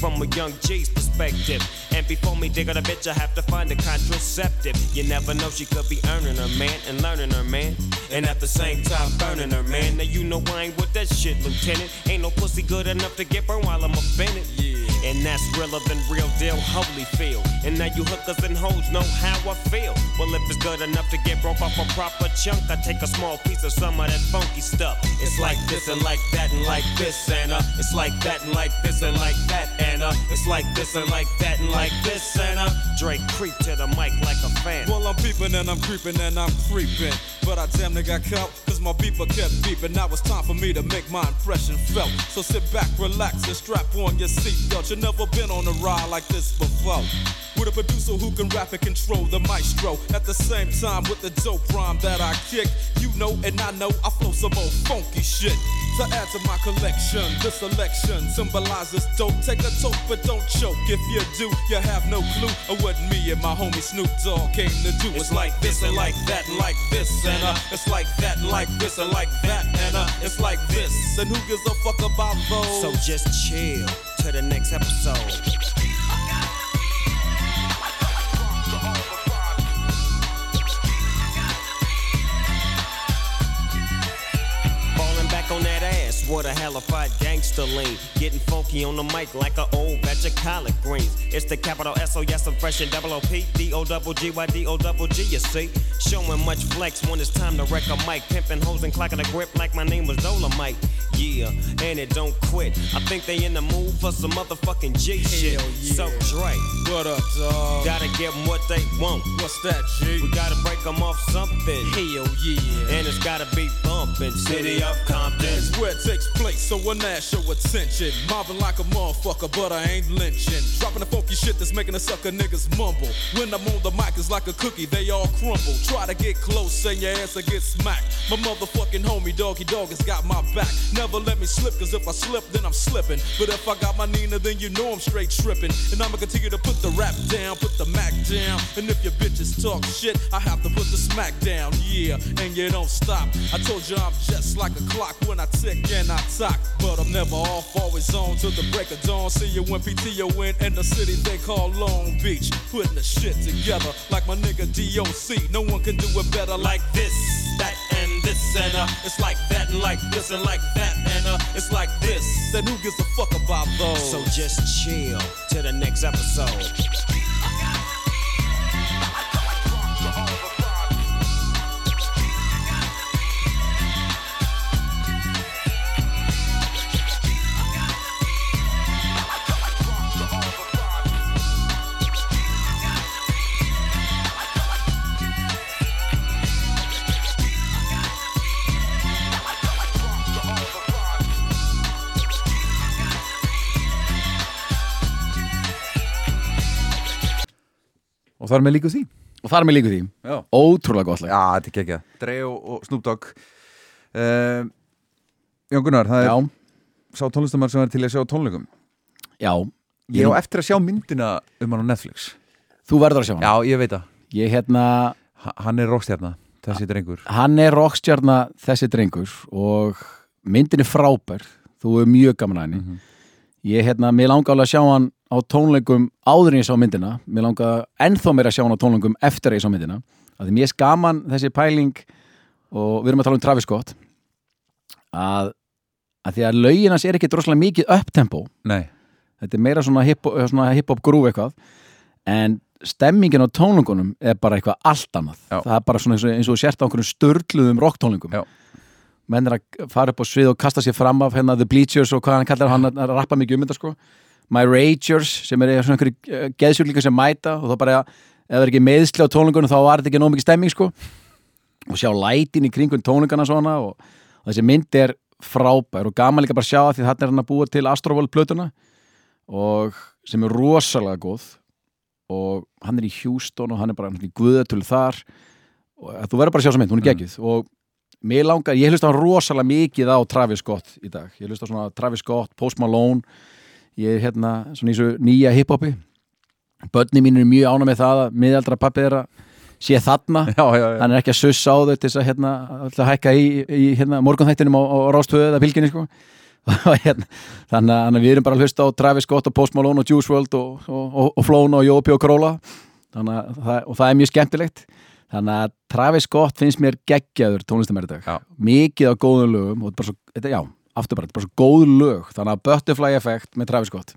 From a young G's perspective. And before me dig on a bitch, I have to find a contraceptive. You never know, she could be earning her man and learning her man. And at the same time, burning her man. Now you know I ain't with that shit, Lieutenant. Ain't no pussy good enough to get burned while I'm offended. Yeah. And that's realer than real deal, holy feel. And now you hookers and hoes know how I feel. Well, if it's good enough to get broke off a proper chunk, I take a small piece of some of that funky stuff. It's like this and like that and like this and uh, it's like that and like this and like that and it's like this and like that and like this and uh, Drake creep to the mic like a fan. Well, I'm peeping and I'm creeping and I'm creeping. But I damn near got caught, cause my beeper kept beeping. Now it's time for me to make my impression felt. So sit back, relax, and strap on your seatbelt. You've never been on a ride like this before. With a producer who can rap and control the maestro. At the same time, with the dope rhyme that I kick. You know, and I know I flow some old funky shit. To add to my collection, this selection symbolizes dope. Take a toke, but don't choke. If you do, you have no clue of what me and my homie Snoop Dogg came to do. It's like this and like that like this and uh, it's like that like this and like that and uh, it's like this. And who gives a fuck about those? So just chill to the next episode. Falling back on that ass, what a hellified gangster lean. Getting funky on the mic like an old batch of collard greens. It's the capital S O yes, I'm fresh and double O P D O double G Y D O double G. You see, showing much flex when it's time to wreck a mic. Pimping hoes and clocking a grip like my name was Dolomite. Yeah, and it don't quit. I think they in the mood for some motherfucking G shit. Yeah. So Dre, What up, dog? gotta give 'em what they want. What's that, G? We gotta break 'em off something. Hell yeah. And it's gotta be bumpin'. City of Compton. It's takes place, so one ass show attention. Mobbing like a motherfucker, but I ain't lynching. Dropping the funky shit that's making the sucker niggas mumble. When I'm on the mic, it's like a cookie, they all crumble. Try to get close, and your ass will get smacked. My motherfucking homie, doggy dog, has got my back. Never let me slip, cause if I slip, then I'm slipping. But if I got my Nina, then you know I'm straight tripping. And I'ma continue to put the rap down, put the Mac down. And if your bitches talk shit, I have to put the smack down, yeah. And you don't stop. I told you I'm just like a clock when I tick and I talk. But I'm never off, always on till the break of dawn. See you when PTO in in the city they call Long Beach. Putting the shit together like my nigga DOC. No one can do it better like this, that, and this. And uh, it's like that, and like this, and like that. And uh, it's like this. Then who gives a fuck about those? So just chill to the next episode. Og þar með líku því. Og þar með líku því, Já, ótrúlega gott lag. Já þetta er ekki Drey og, og Snoop Dogg. Uh, Jón Gunnar, það er já, sá tónlistamar sem er til að sjá á tónleikum. Já, Ég á eftir að sjá myndina um hann á Netflix. Þú verður að sjá hann Já, ég veit það. Ég hérna, Ha- Hann er rockstjarna, þessi drengur. Hann er rockstjarna þessi drengur og myndin er frábær. Þú er mjög gaman að henni. Mhm. ég hérna, mér langar alveg að sjá hann á tónleikum áður en ég sá myndina. Mér langar ennþá meira að sjá hann á tónleikum eftir ég sá myndina. Að því mér gaman þessi pæling og við erum að tala um Travis Scott að, að því að lögin hans er ekki droslega mikið upptempo. Nei, þetta er meira svona hip-hop hip grúf eitthvað. En stemmingin á tónleikunum er bara eitthvað allt annað. Já. það er bara svona eins og, eins sért á einhverjum störluðum rocktónleikum. Menn er að fara upp á svið og kasta sér fram af hérna The Bleachers og hvað hann kallar hann að rappa mikið um þetta sko My Ragers sem er svona einhverju geðsjúklingar sem mæta og þá bara ef það er ekki meðsli á tónleikunum þá var þetta ekki nóg mikið stemming sko. Og sjá lætin í kringum tónleikana svona og, og þessi mynd er frábær og gaman líka bara sjá það því þetta er hann að búa til Astroworld plötuna og sem er rosalega góð og hann er í Houston og hann er bara í guðatölu þar og þú verður bara að sjá þessa mynd, hún er geggjuð og mér langar, ég hlusta hann rosalega mikið á Travis Scott í dag, ég hlusta svona Travis Scott, Post Malone ég er hérna svona í þessu nýja hiphopi. Börni mín er mjög ána með það að miðaldra pappi þeirra sé þarna. Já, já, já. hann er ekki að sussa á þau til þess að hérna, að hækka í, í hérna, morgunþættinum á, á rástöðu eða fylginni sko. Og hérna, þannig að að við erum bara að hlusta á Travis Scott og Post Malone og Juice WRLD og, og, og, og Flóna og Jópi og Króla þannig að það, og það er mjög skemmtilegt. Þannig að Travis Scott finnst mér geggjaður tónlistamæri dag. Mikið á góðum lögum og þetta er bara svo, þetta, já, aftur bara, þetta er bara svo góð lög þannig að Butterfly Effect með Travis Scott.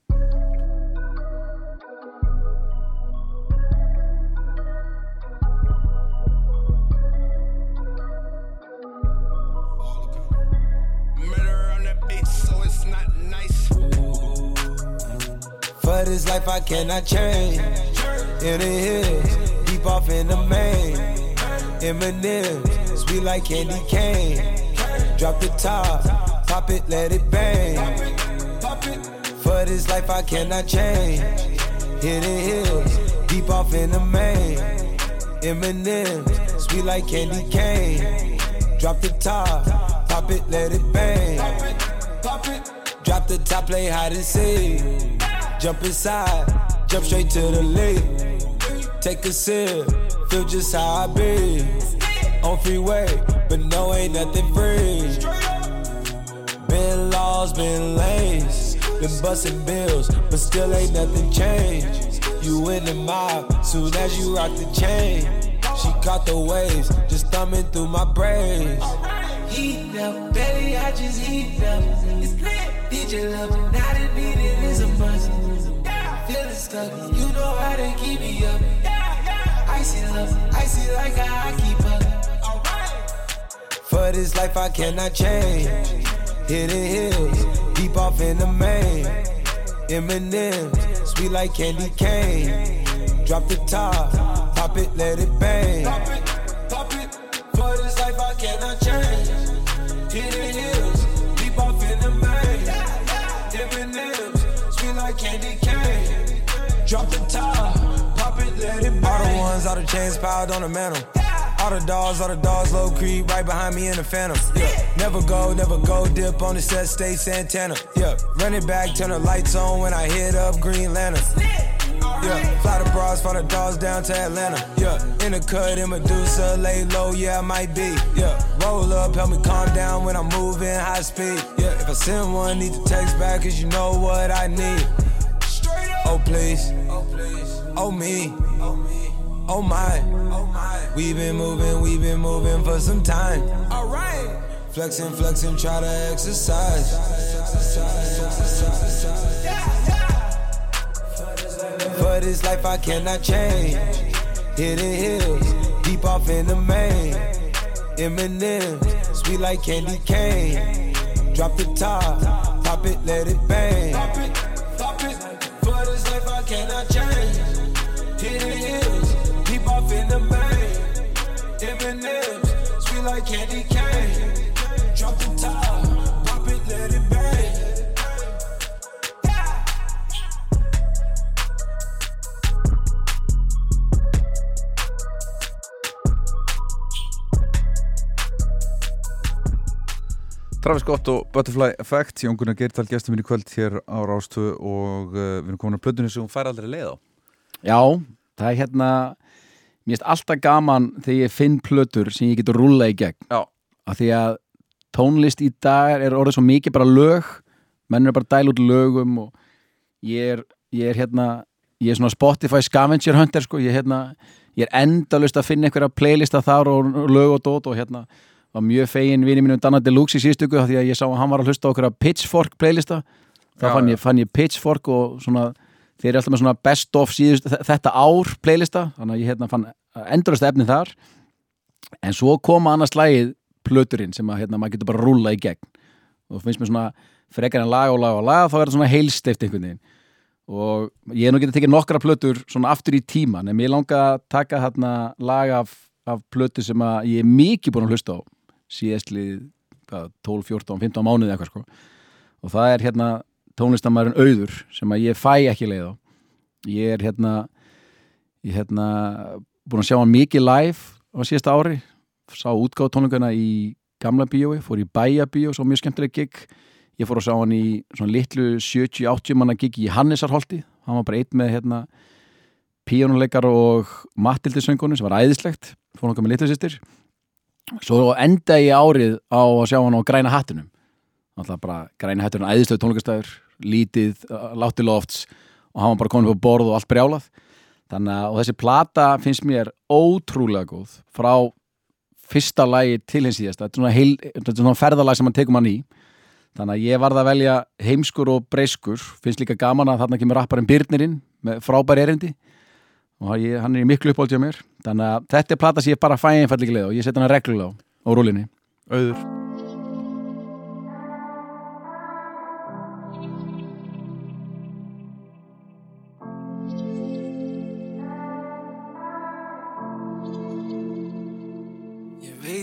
For this life I cannot change. In the hills, deep off in the main. Eminem, sweet like candy cane. Drop the top, pop it, let it bang. For this life I cannot change. Hit Hidden hills, deep off in the main. Eminem, sweet like candy cane. Drop the top, pop it, let it bang. Drop the top, play hide and seek. Jump inside, jump straight to the lake. Take a sip, feel just how I be. On freeway, but no, ain't nothing free. Been laws, been lanes, been busting bills, but still ain't nothing changed. You in the mob, soon as you rock the chain. She caught the waves, just thumbing through my braids. Heat up, baby, I just heat up. It's lit. DJ love now the beat it is a must. Feeling stuck, you know how to keep me up. Icy love, icy like how I keep up. For this life I cannot change hidden hills, deep off in the main. M&M's, sweet like candy cane. Drop the top, pop it, let it bang. Pop it, pop it, for this life I cannot change. Hidden hills, deep off in the main. M&M's, sweet like candy cane. Drop the top, pop it, let it bang. All the ones, all the chains piled on the mantle. All the dogs, all the dogs, low creep, right behind me in the phantom. Yeah, never go, never go, dip on the set, stay Santana. Yeah, run it back, turn the lights on when I hit up Green Lantern. Yeah, fly the bras, fly the dogs down to Atlanta. Yeah, in the cut, in Medusa, lay low, yeah, I might be. Yeah, roll up, help me calm down when I'm moving high speed. Yeah, if I send one, need to text back, cause you know what I need. Oh, please. Oh, me. Oh, oh my. We been moving, we've been moving for some time. Alright. Flexing, flexing, try to exercise. For this life, I cannot change. Hidden hills, deep off in the main. Eminem, sweet like candy cane. Drop the top, pop it, let it bang. Pop it, pop it. For this life I cannot change. Like candy cane. Drop the top, pop it, let it bang. Travis Scott og Butterfly Effect Jón Gunnar Geirtal gestur minn í kvöld hér á Rástu og uh, við erum komin að plötunni sem hún fær aldrei leið á Já, það er hérna Mér finnst alltaf gaman þegar ég finn plötur sem ég getur rúlla í gegn. Já. af því að tónlist í dag er orðið svo mikið bara lög. Menn er bara að dæla út lögum og ég er, ég er hérna ég er svona Spotify scavenger hunter sko. ég, hérna, ég er endalust að finna einhverja playlista þar og, lög og dót og hérna var mjög fegin vinið mínum Danna Deluxe í síðstöku því að ég sá að hann var að hlusta okkur Pitchfork playlista. Þá fann fann ég Pitchfork og svona þeir eru alltaf með svona best of síðust þetta ár playlista. Þannig að ég hérna fann endurist efni þar. En svo koma annars lagið plöturinn sem að hérna, maður getur bara að rúlla í gegn. Og finnst mér svona frekar en lag og lag og lag þá er þetta svona heilsteift einhvern veginn. Og ég er nú getið tekið nokkra plötur svona aftur í tíman en mér langa að taka hérna lag af, af plötu sem að ég er mikið búin að hlusta á síðastlið 12, 14, 15 mánuði eitthvað sko. Og það er hérna tónlistamæðurinn auður sem að ég fæ ekki leið á. Ég er hérna ég hérna búin að sjá hann mikið live á síðasta ári. Sá útgáð tónleikana í gamla bíói, fór í bæja bíó svo mjög skemmtileg gig. Ég fór að sjá hann í svona litlu 70-80 manna gig í Hannesarholti. Hann var bara eitt með hérna píónuleikar og Matildi söngunu sem var æðislegt. Fór hann með litlu sýstir svo enda ég árið á að sjá hann á græna hattunum alltaf bara græna hattunum æðislega tónleikastæður lítið, látti lofts og hann var bara komin upp á borð og allt brjálað þannig að þessi plata finnst mér ótrúlega góð frá fyrsta lagi til hins síðasta. Þetta er svona, er ferðalag sem hann tekur mann í. Þannig að ég varð að velja heimskur og breyskur. Finnst líka gaman að þarna kemur rapparinn Byrnirinn með frábær erindi. Og ég, hann er í miklu uppáldið á mér. Þannig að þetta er plata sem ég bara fæ einfallega leið og ég setja hana reglulega á, á rúlinni Auður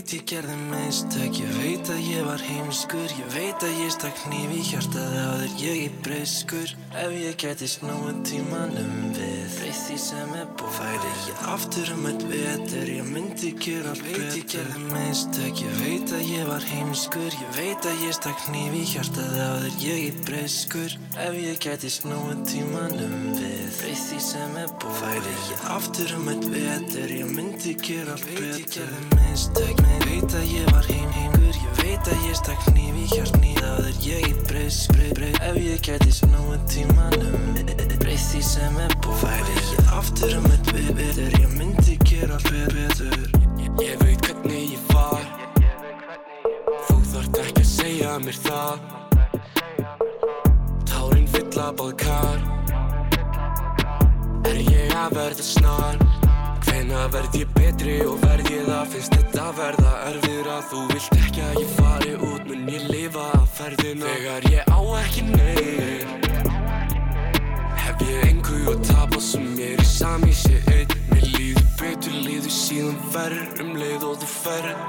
veit ég gerði meistök, ég veit að ég var heimskur Ég veit að ég stakk hníf í hjartaði á þér, ég er breyskur Ef ég gæti snúið tímanum við Breytt því sem er búið Færi ég aftur um eitt vetur, ég myndi gera allt betur Veit ég gerði meistök, ég veit að ég var heimskur Ég veit að ég stakk hníf í hjartaði á þér, ég er breyskur Ef ég gæti snúið tímanum við Breytt því sem er búið Færi ég aftur um eitt vetur, ég myndi gera allt betur ég gerði meistök, ég veit að ég var heim heimur Ég veit að ég stakk hníf í hjartni Það er ég í breys, breys, breys Ef ég gæti snúið tímanum Breyð því sem er búið Færi ég aftur um eitt betur. Ég myndi gera allt betur. Ég veit hvernig ég var. Þú þarft ekki að segja mér það. Tárin fylla báð kar. Er ég að verða snar? Hvenær verð ég betri og verð ég það. Finnst þetta verða erfir að þú vilt ekki að ég fari út Mun ég lifa að ferðina? Þegar ég á ekki neinn Hef ég engu að tapa sem ég er í sami sé einn. Mér líður betur, líður síðan verð um leið og þú ferð.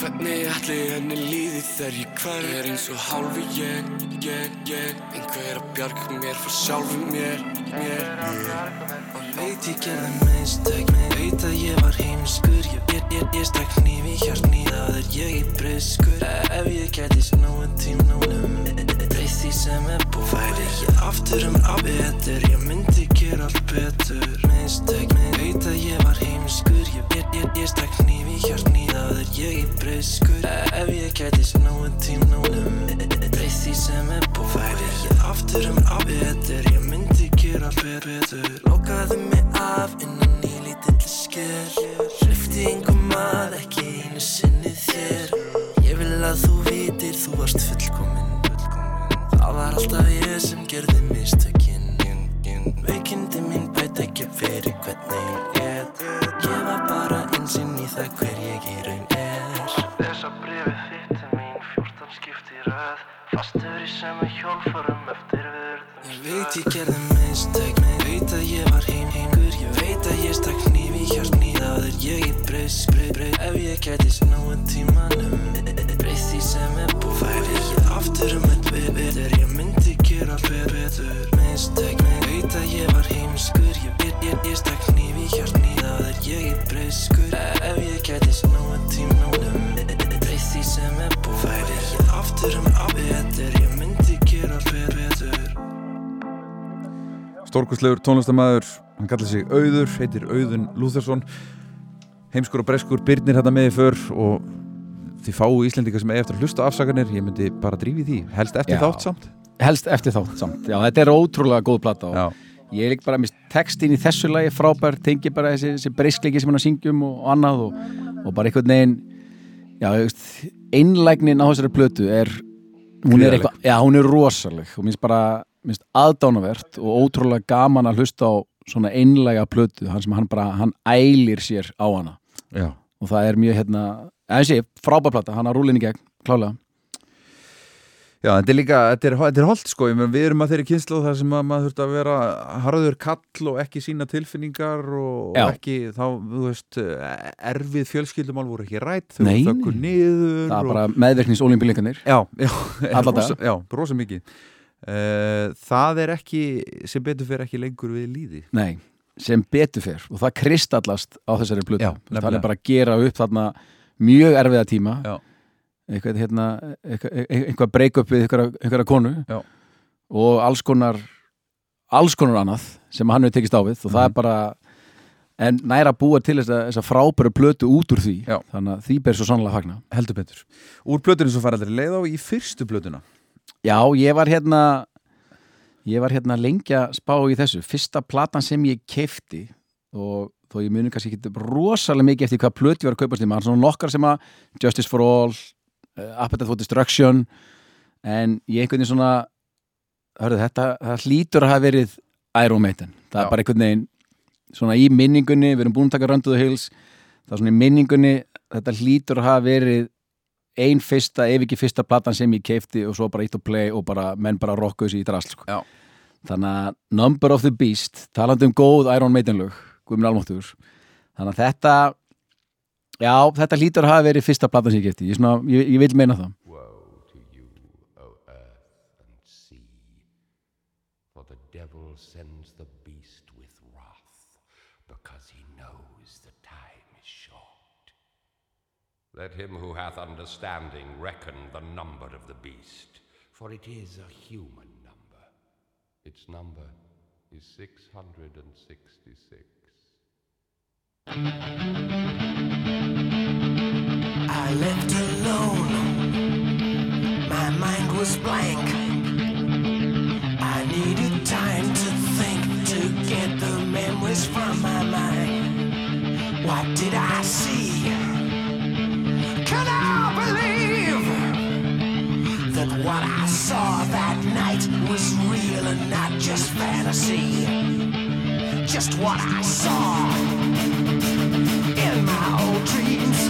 Hvernig ætli henni líði þegar ég hver Ég er eins og hálfi ég, ég, ég. Einhver að bjarga mér frá sjálfum mér, mér. Og veit ég gerði mistök, veit að ég var heimskur. Ég, ég, ég, ég stakk hníf í hjartni, það er ég í briskur. Ef ég gæti snúið tímnúnum Breyð því sem er búið. Færi ég aftur um að betur, ég myndi gera allt betur. Mistök, veit að ég var heimskur. Ég, stakk hníf í hjartni, það er ég í briskur. Ef ég gæti snúið tímnúnum Breyð því sem er búið. Færi ég aftur um að betur, ég myndi gera allt betur. Lokaði mig af innan í lítill sker. Hlifti engum að ekki einu sinni þér. Ég vil að þú vitir, þú varst fullkomin Það var alltaf ég sem gerði mistökin. Veikindi mín bæta ekki fyrir hvernig ég er. Ég var bara einsinn í það hver ég í raun er. Þessa brefið þitt til mín fjórtan skipti röð. Fastur í sömu hjólfarum eftir verð Ég veit ég gerði mistök Veit að ég var heim heimur Ég veit að ég stakk hníf í hjartni Það er ég í breys, breys, breys Ef ég gæti snúið tímanum Breys því sem er búið Færi ég aftur um eitt betur Ég myndi gera allt betur Mistök, veit að ég var heimskur Ég, ég, ég, ég stakk hníf í hjartni Það er ég í breyskur Ef ég gæti snúið tímanum Breys því sem er búið Færi ég aftur um að betur Ég myndi gera allt betur Stórkustlegur tónlistamæður, hann kallar sig Auður, heitir Auðun Lúþarsson heimskur og breskur, byrnir þetta með í för og því fáu Íslendingar sem er eftir að hlusta á afsakanir, ég myndi bara drífi því. Helst eftir Já. þátt samt? Helst eftir þátt samt. Já, þetta er ótrúlega góð plata og Já. ég líka bara mist textin í þessu lagi frábær, tengi bara þessi, þessi breysklegi sem hann syngjum og, og annað og, og bara einhvern veginn einlægnin á þessari plötu er hún er eitthvað, já, hún er rosaleg og minnst bara, minnst aðdánavert og ótrúlega gaman að hlusta á svona einlæga plötu, hann sem hann bara hann ælir sér á hana. Já. og það er mjög hérna, eða þessi frábær plata, hann að rúlinni gegn, klálega. Já, þetta er líka, þetta er, þetta er holdt sko, ég meina, við erum að þeirri kynslu þar sem að maður þurft að vera harður kall og ekki sína tilfinningar og Já. ekki, þá, þú veist, erfið fjölskyldumál voru ekki rætt, þau voru þökkur niður það er og- bara meðverknins olimpíuleikanir Já, já, rosa, já, rosa mikið Það er ekki, sem betur fyrir ekki lengur við líði Nei, sem betur fyrr og það kristallast á þessari plötu. Já, það er bara að gera upp þarna mjög erfiða tíma. Já. eitthvað, hérna, eitthvað, eitthvað break up við einhverja, konu. Já. og alls konar alls konar annað sem hann hefur tekist á við. Og það er Mhm. bara en næra að búa til þessa, þessa frábæru plötu út úr því. Já. þannig að því ber svo sannlega að fagna. Heldur betur. Úr plötunum svo fara allir leið á í fyrstu plötuna Já, ég var hérna ég var hérna lengi að spá í þessu fyrsta platan sem ég keifti og þó ég muni kannski ekki rosalega mikið eftir hvað plöti var að kaupast í maður svona nokkar sem að Justice for All uh, Appetite for Destruction en ég einhvern veginn svona hörðu þetta, það hlýtur að hafa verið Iron Maiden, það Já. er bara einhvern veginn svona í minningunni, við erum búin að taka the Hills, það er svona í minningunni þetta hlýtur að hafa verið ein fyrsta, ef ekki fyrsta platan sem ég keifti og svo bara ít og play og bara menn bara rockuðu sér í drast sko. Þannig að Number of the Beast talandi um góð Iron Maiden lög þannig að þetta já, þetta hlýtur að hafa verið fyrsta platan sem ég keifti ég, ég, ég vil meina það Let him who hath understanding reckon the number of the beast, for it is a human number. Its number is 666. I left alone. My mind was blank. I needed time to think to get the memories from my mind. What did I see? What I saw that night was real and not just fantasy? Just what I saw in my old dreams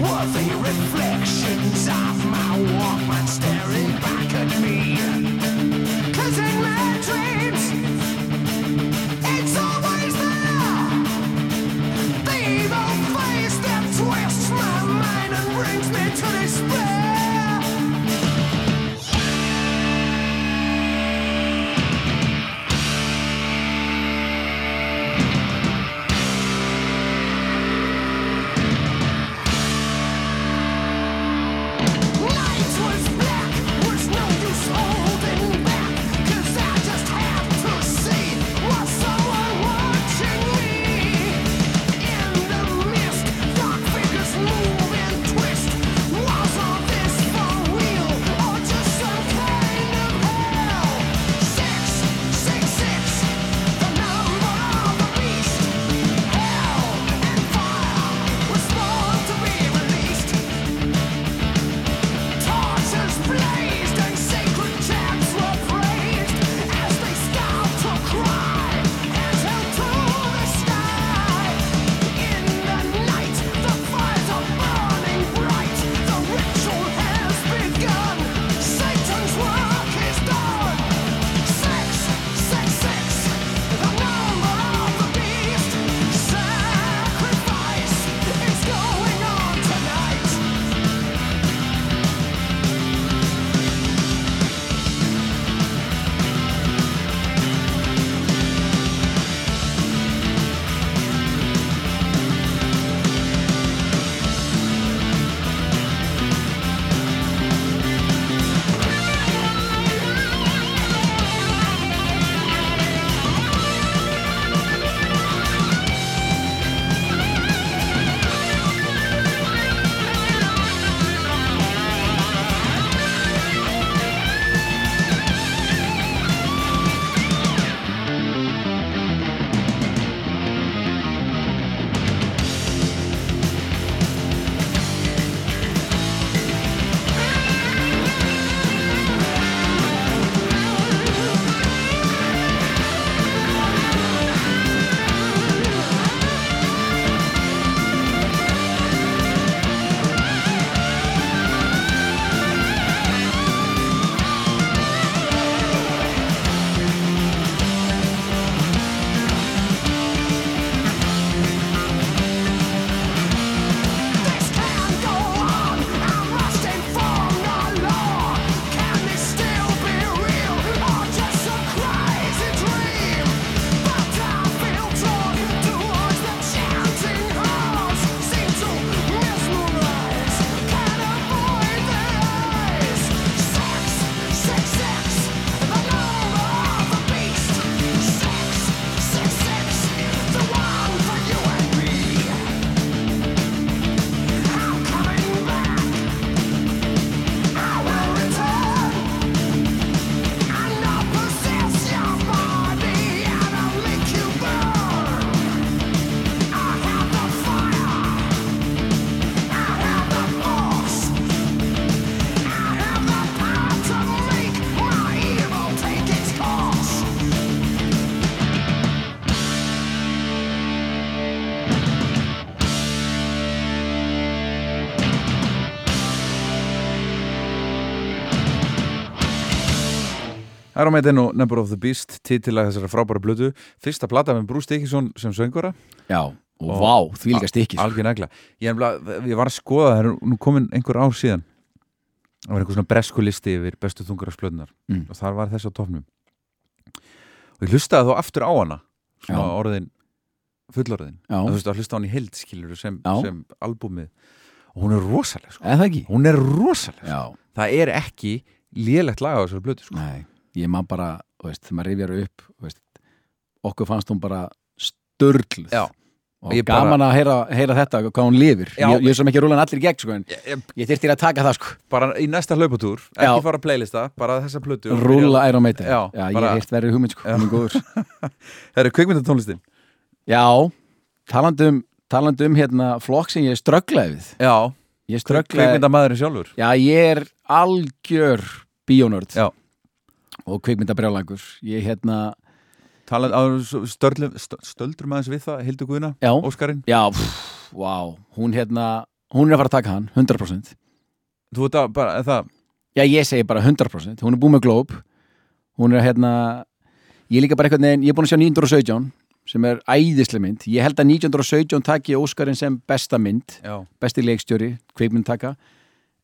were the reflections of my Walkman staring back at me. Cause in Iron Maiden og Number of the Beast titilag þessara frábæra blödu fyrsta plata með Bruce Dickinson sem söngura Já, og, vá, því líka stikkis algjör negla. Ég, ég var að skoða það er nú komin einhver ár síðan. Það var einhver svona bresku listi yfir bestu þungarasplöðunar Mm. og þar var þessi á tofnum og ég hlustaði þá aftur á hana svona Já. orðin fullorðin. Þú veist að hlusta á hann í heild skilur sem, sem albúmið. Og hún er rosaleg sko. Hún er rosaleg sko. Það er ekki lélegt lag á þessari blötu sko. Ég man bara veist, þegar maður rifjar upp veist, okkur fannst hún bara störluð. Já. og Ég bara- gaman að heyra, heyra þetta, hvað hún lifir. Já. ég, ég er sem ekki að rúla hann allir í gegn sko, ég, ég, ég þyrfti að taka það sko. Bara í næsta hlaupatúr ekki Já. fara að playlista, bara þessa plötu rúla Iron Maiden. Já, ég bara- hef heirt verið hugmynd sko, hún er góður. Það eru kveikmyndatónlistin Já, talandi um, talandi um hérna flokk sem ég strögglaði við. Já, Ég strögglaði kveikmyndamaðurinn sjálfur. Já, ég er algjör bíónörd. Já. Og kvikmyndabrjálangur Ég hérna, talað á störlum, stö- stöldrum aðeins við það, Hildur Guðna, já, Óskarinn? Já, pff, vá. Hún hérna, hún er að fara að taka hann 100% þú veit að bara, það, Já, ég segi bara 100% Hún er búin með Globe. Hún er hérna, ég er líka bara eitthvað neginn Ég er búin að sjá 917 sem er æðislega mynd. Ég held að 1917 taki Óskarinn sem besta mynd já, besti leikstjóri, kvikmyndtaka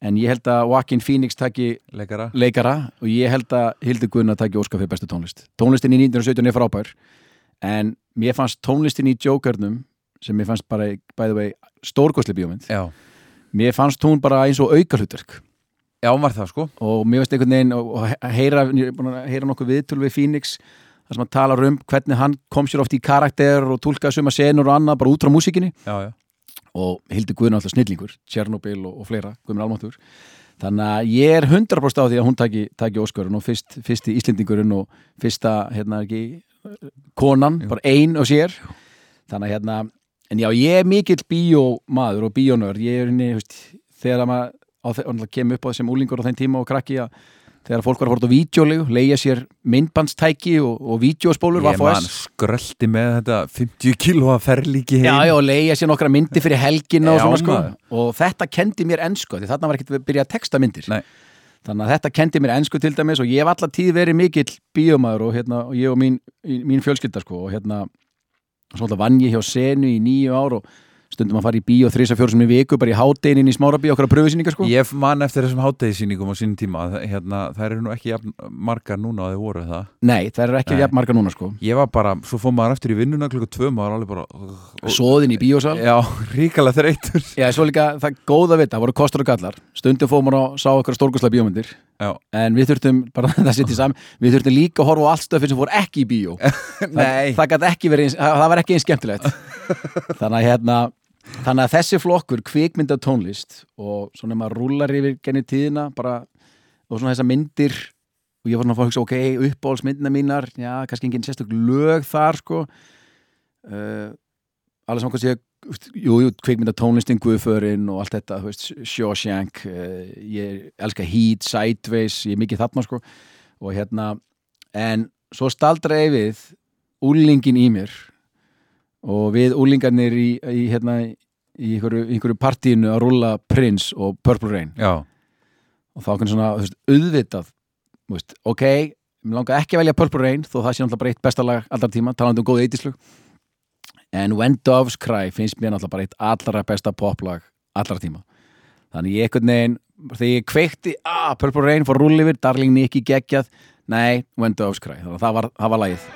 en ég held að Joaquin Phoenix taki leikara. leikara og ég held að Hildur Gunnar taki Óskar fyrir bestu tónlist. Tónlistin í 1917 er frábær en mér fannst tónlistin í Jokernum sem mér fannst bara, by the way stórkostli bíómynd, já, mér fannst hún bara eins og auka hlutverk já, var það sko. Og mér finnst einhvern veginn he- heyra, að heyra nokkuð viðtöl við Phoenix þar sem hann talar um hvernig hann kom sér oft í karakter og tólkaði suma senur og annað bara út frá músikinni já, já, og Hildur Guðn alltaf snillingur Tjernobyl og, og fleira, Guðmur Almáttur þannig að ég er 100% á því að hún taki, taki Óskarinn og fyrst, fyrsti Íslendingurinn og fyrsta, hérna ekki konan, Jú. bara ein og sér. Þannig að hérna en já, ég er mikill bíómaður og bíónörd. Ég er veist, þegar að maður á kemur upp á þessum úlingur á þeim tíma og krakki að þegar fólk var að fórt á vídeolegu, leigja sér myndbandstæki og, og vídeospólur ég man skröldi með þetta 50 kílóa ferlíki heim. Já, já, og leiða sér nokkra myndir fyrir helgina og svona sko. og þetta kendi mér ennsku því þarna var ekkert að byrja að texta myndir. Nei. þannig að þetta kendi mér ennsku til dæmis og ég hef alla tíð verið mikill bíómaður og, hérna, og ég og mín, mín fjölskylda sko og hérna svona vann ég hjá senu í nýju ár og stundum að fara í bíó þrisa fjórsum í viku bara í hátdeinin í smára bíó okkar að pröfusýningar sko. Ég man eftir þessum hátegisýningum á sínum tíma. Hérna, það eru nú ekki margar núna að þau voru það Nei, það er ekki Nei. jafn marga núna sko. Ég var bara, svo fór maður eftir í vinnuna klukka tvö maður alveg bara og, Svoðin í bíósal. Já, ríkala þreytur Já, svo líka það góða við, það voru kostur og gallar. Stundum fóðum maður að sá okkar stórkustlega bíómyndir. Já, en við þurftum, bara það í saman við þurftum líka að horfa á allt stöfin sem fór ekki í bíó. Það, það það var ekki eins skemmtilegt. Þannig að hérna þannig að þessi flokkur kvikmynda tónlist og svona maður rúlar yfir genið tíðina bara, og svona þessar myndir og ég var svona að fá að hugsa, ok, uppbólsmyndina mínar já, kannski engin sérstök lög þar sko. Uh, alveg saman hvað sé jú, jú, kvikmynda tónlistin, Guðförin og allt þetta, þú veist, Shawshank uh, ég elska Heat, Sideways ég er mikið þarna sko. Og hérna, en svo staldra ég við úlingin í mér og við úlingarnir í, í hérna í einhverju, einhverju partíinu að rúlla Prince og Purple Rain. Já, og þá kannu svona, veist, auðvitað veist, ok, mér langar ekki að velja Purple Rain þó það sé náttúrulega bara eitt besta lag allra tíma, talandi um góð eittislug en When Doves Cry finnst mér náttúrulega bara eitt allra besta poplag allra tíma. Þannig ég einhvern veginn, þegar ég kveikti ah, Purple Rain fór rúll yfir, Darling Nikki geggjað. Nei, When Doves Cry, þannig að það var, það var lagið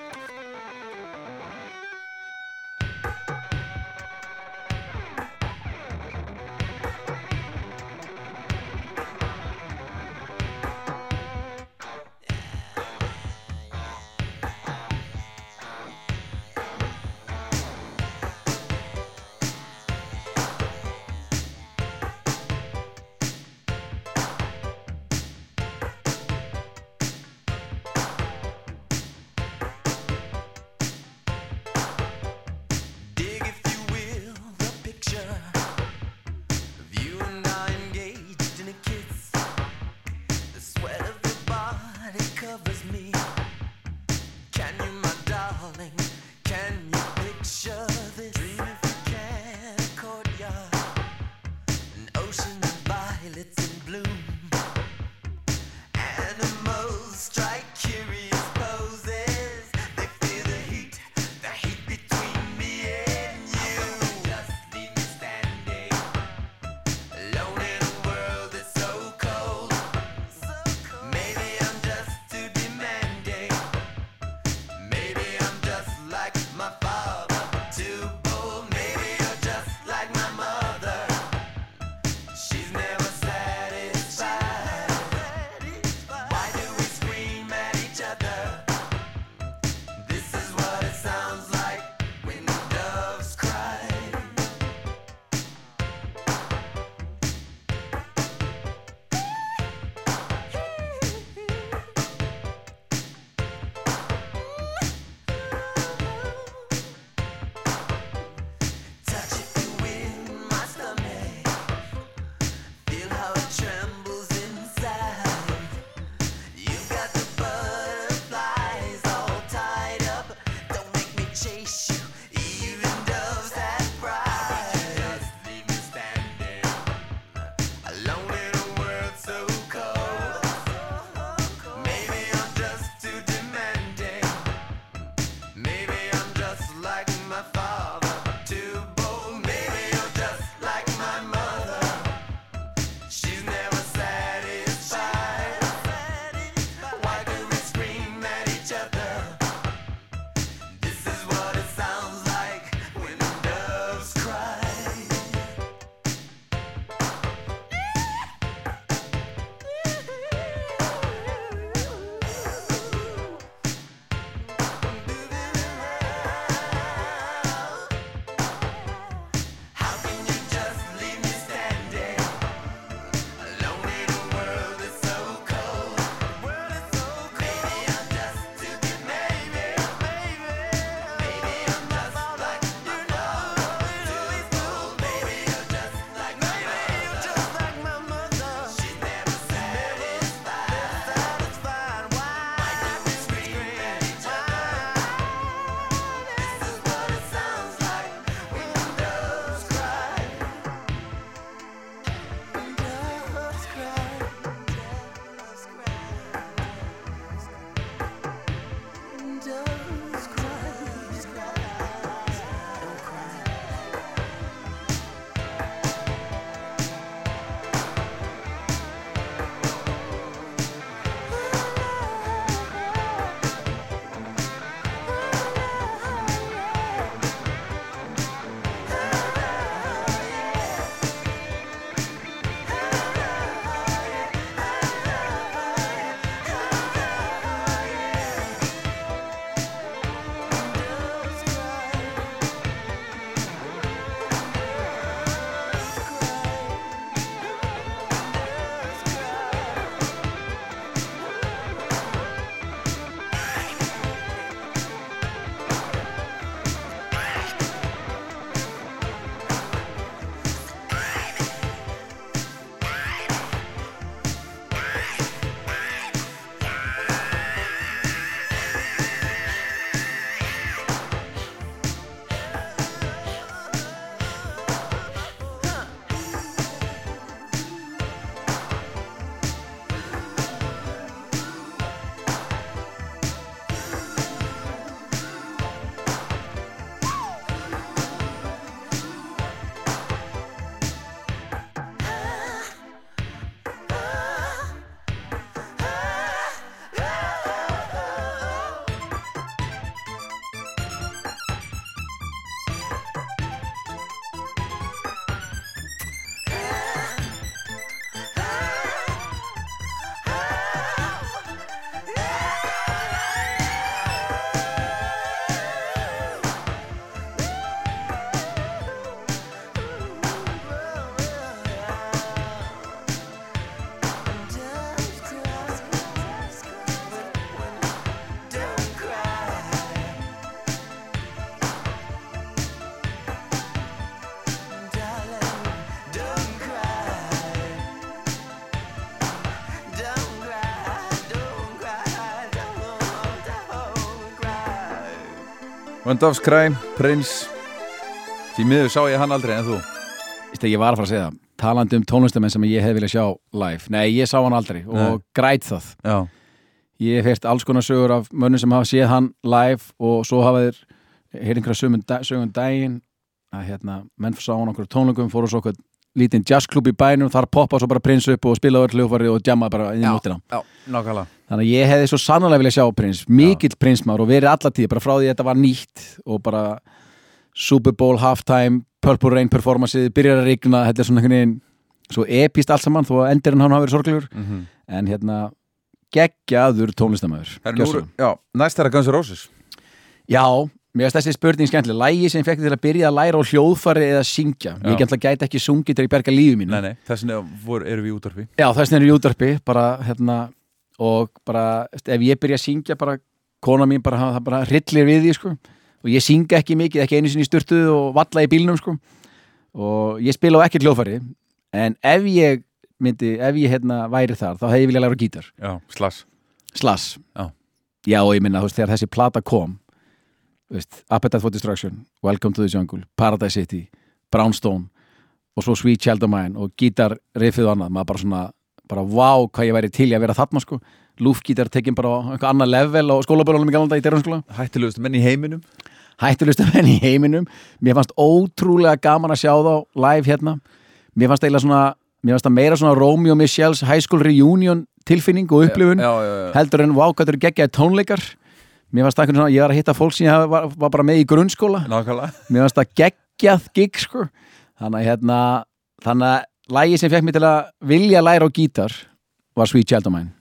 Wendofs Crime, Prince Því miður sá ég hann aldrei en þú? Ég var að fara að segja það. Talandi um tónlistamenn sem ég hef viljað sjá live. Nei, ég sá hann aldrei og Nei. græt það. Já, ég hef heyrt alls konar sögur af mönnum sem hafa séð hann live og svo hafa þeir heyrt einhverja sögum, sögum daginn. Að hérna, menn sá hann okkur tónlingum fóru svo okkur lítinn jazzklub í bænum þar poppa svo bara prins upp og spila öll hljófari og jamma bara inn í nóttina. já, nákvæmlega. Þannig að ég hefði svo sannlega viljað sjá prins mikill prinsmár og verið alla tíð bara frá því að þetta var nýtt og bara Super Bowl halftime Purple Rain performanceið, byrjar að rigna þetta er svona einhvern veginn svo epist allt saman þó að endirinn hann hafa verið sorglegur. Mhm. en hérna geggjaður tónlistamæður Það næst er að Guns N' Roses. Já, mér finnst þessi spurning skemmtileg Lægi sem ég fekk til að byrja að læra á hljóðfari eða syngja Já. Ég gæti gæti ekki sungið til að berga lífi mínu Nei, nei, þessin erum við í útvarfi Já, þess vegna er í útvarpi bara, hérna, og bara ef ég byrja að syngja bara, kona mín bara, bara hryllir við því sko. og ég syngja ekki mikið, ekki einu sinni í styrtu og valla í bílnum sko. og ég spila á ekkert hljóðfari en ef ég myndi, ef ég hérna væri þar, þá hefði ég viljað læra gítar Já, slass Slass Já. Já, og ég minna, þú veist, þegar þessi plata kom veist, Appetite for Destruction Welcome to the Jungle, Paradise City Brownstone og svo Sweet Child of Mine og gítar riffið og annað, maður bara svona bara vá hvað ég væri til í að vera þarna sko. Lúfgítar tekin bara á eitthvað annað level á skólabörunum í galanda í derunskóla Hættilegust menn í heiminum. Hættulegstu menn í heiminum. Mér fannst ótrúlega gaman að sjá þá live hérna. Mér fannst eiginlega svona mér fannst það meira svona Romeo og Michelle's High School Reunion tilfinning og upplifun Já, já, já. heldur en vá hvað þetta eru geggjaði tónleikar mér fannst það einhvern svona, ég var að hitta fólk sem ég var, var bara með í grunnskóla. Nákvæmlega. Mér fannst það geggjað gig sko. Þannig að hérna þannig að lægi sem fekk mig til að vilja læra á gítar var Sweet Child of Mine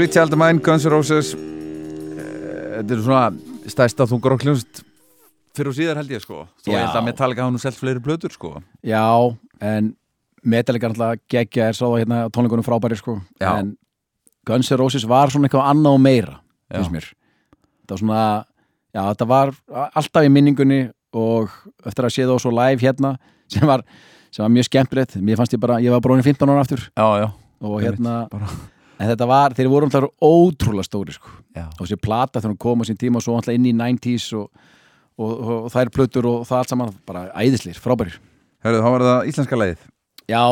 Sweet Child of Mine, Guns N' Roses. Eh, Þetta er svona stærsta þungar og kljónst fyrir og síðar held ég sko. Já. held að Metallica hafa nú selt fleiri blöður sko. Já, en Metallica er alltaf geggja er svo hérna tónleikunum frábæri sko. Já. en Guns N' Roses var svona eitthvað annað og meira finnst mér. Það var svona, já þetta var alltaf í minningunni og eftir að sé það svo live hérna sem var, sem var mjög skemmtilegt. Mér fannst ég bara, ég var bróðin 15 ára aftur. Já, já. Og hérna bara. En þetta var, þeir voru alltaf ótrúlega stóri sko. Og þessi plata þegar hún kom á sín tíma og svo alltaf inn í 90s og, og, og, og þær plötur og það allt saman bara æðislir, frábærir. Hörðu, þá var það íslenska lagið. Já,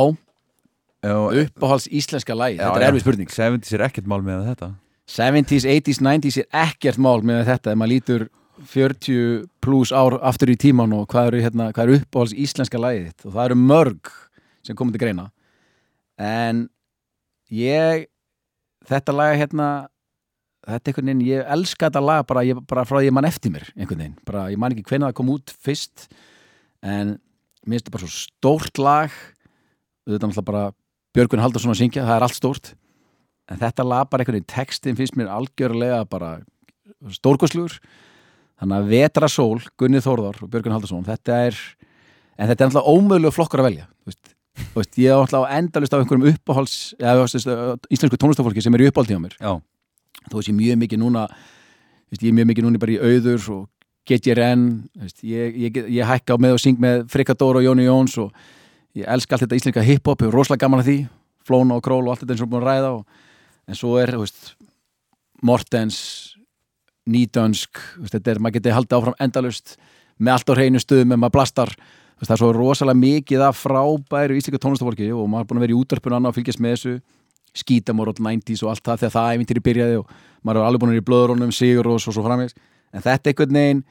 uppáhalds íslenska lagi, þetta er erfið spurning. 70s er ekkert mál með þetta. 70s, 80s, 90s er ekkert mál með þetta ef maður lítur 40 pluss ár aftur í tíman og hvað eru, hérna, hvað eru uppáhalds íslenska þitt? Og það eru mörg sem komið til greina. En ég þetta laga hérna þetta er einhvern veginn, ég elska þetta lag bara, ég, bara frá því ég man eftir mér einhvern veginn, bara ég man ekki hvenær það kom út fyrst en mér finnst þetta bara svo stórt lag. Þetta er náttúrulega bara Björgun Haldarsson að syngja, það er allt stórt. En þetta lag bara einhvern veginn textin finnst mér algjörlega bara stórkoslugur þannig að Vetra Sól, Gunni Þórðar og Björgun Haldarsson, þetta er en þetta er náttúrulega ómögulega flokkur að velja þú veist, veist, ég er náttúrulega endalist af einhverjum uppáhalds, eða íslensku tónlistafólki sem er í uppáhaldi á mér. Já, þó veist ég mjög mikið núna veist, ég er mjög mikið núna bara í auður og GTRN þú veist, ég, ég, get- ég hækka á með og syng með Frikador og Jóni Jóns og ég elska allt þetta íslenska hiphop hefur rosalega gaman að því, Flóna og Król og allt þetta eins og búin að ræða og, en svo er, veist Mortens Nýdönsk, þetta er, maður geti haldið áfram endalust með allt á hreinu stöðum en maður blastar, það er svo rosalega mikið af frábæru íslenska tónlistafólki og maður er búin að vera í útvarpinu annað og fylgjast með þessu. Skítamor og 90s og allt það þegar það ævintýri byrjaði og maður er alveg búin að vera í blöðurónum, sigur og svo, svo framvegis. En þetta er einhvern veginn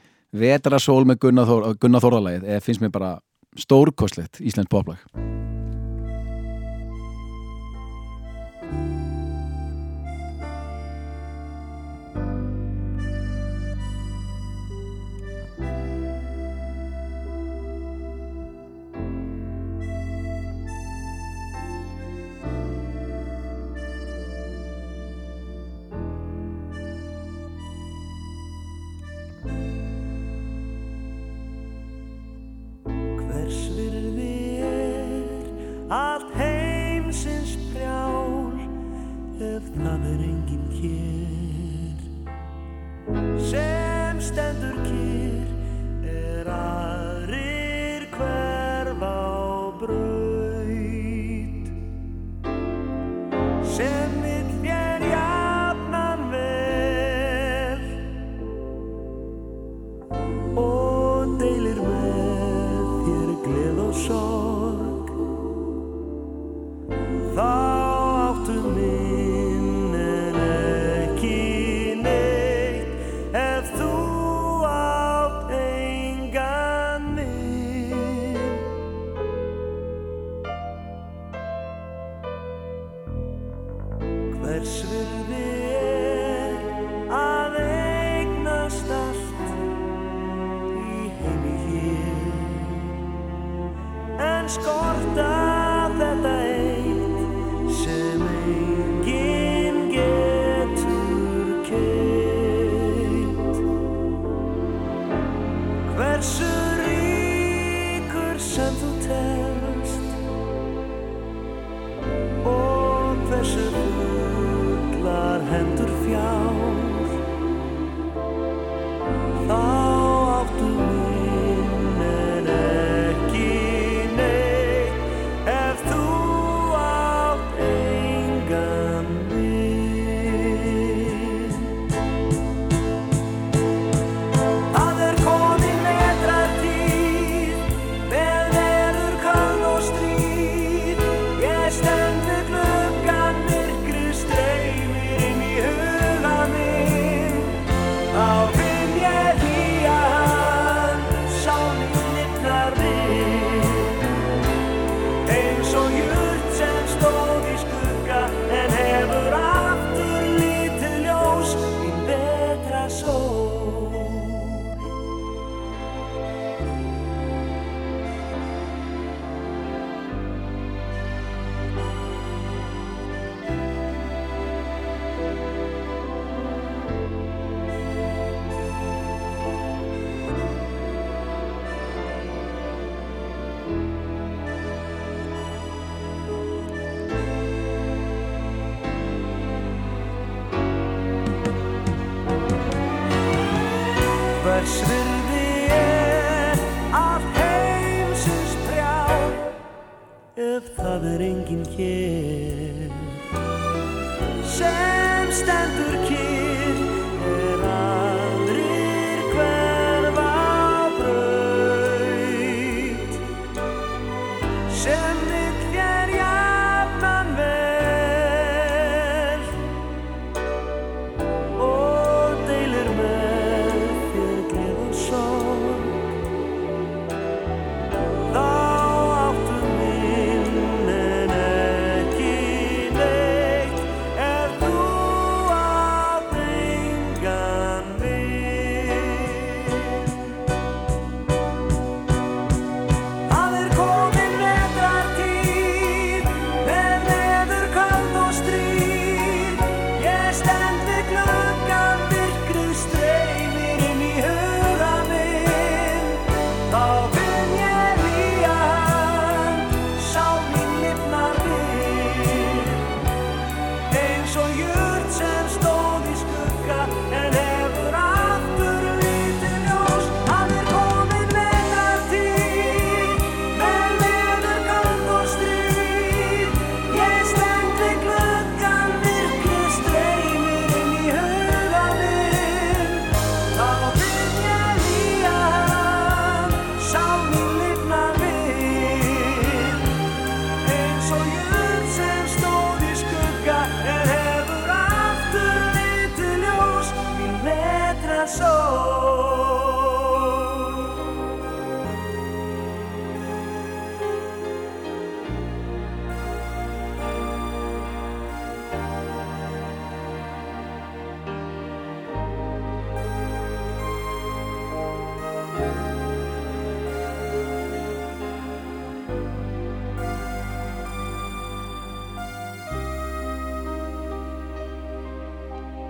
vetrasól með Gunnar, Þór, Gunnar Þórðalagið eða finnst mér bara stórkostlegt íslensk poplag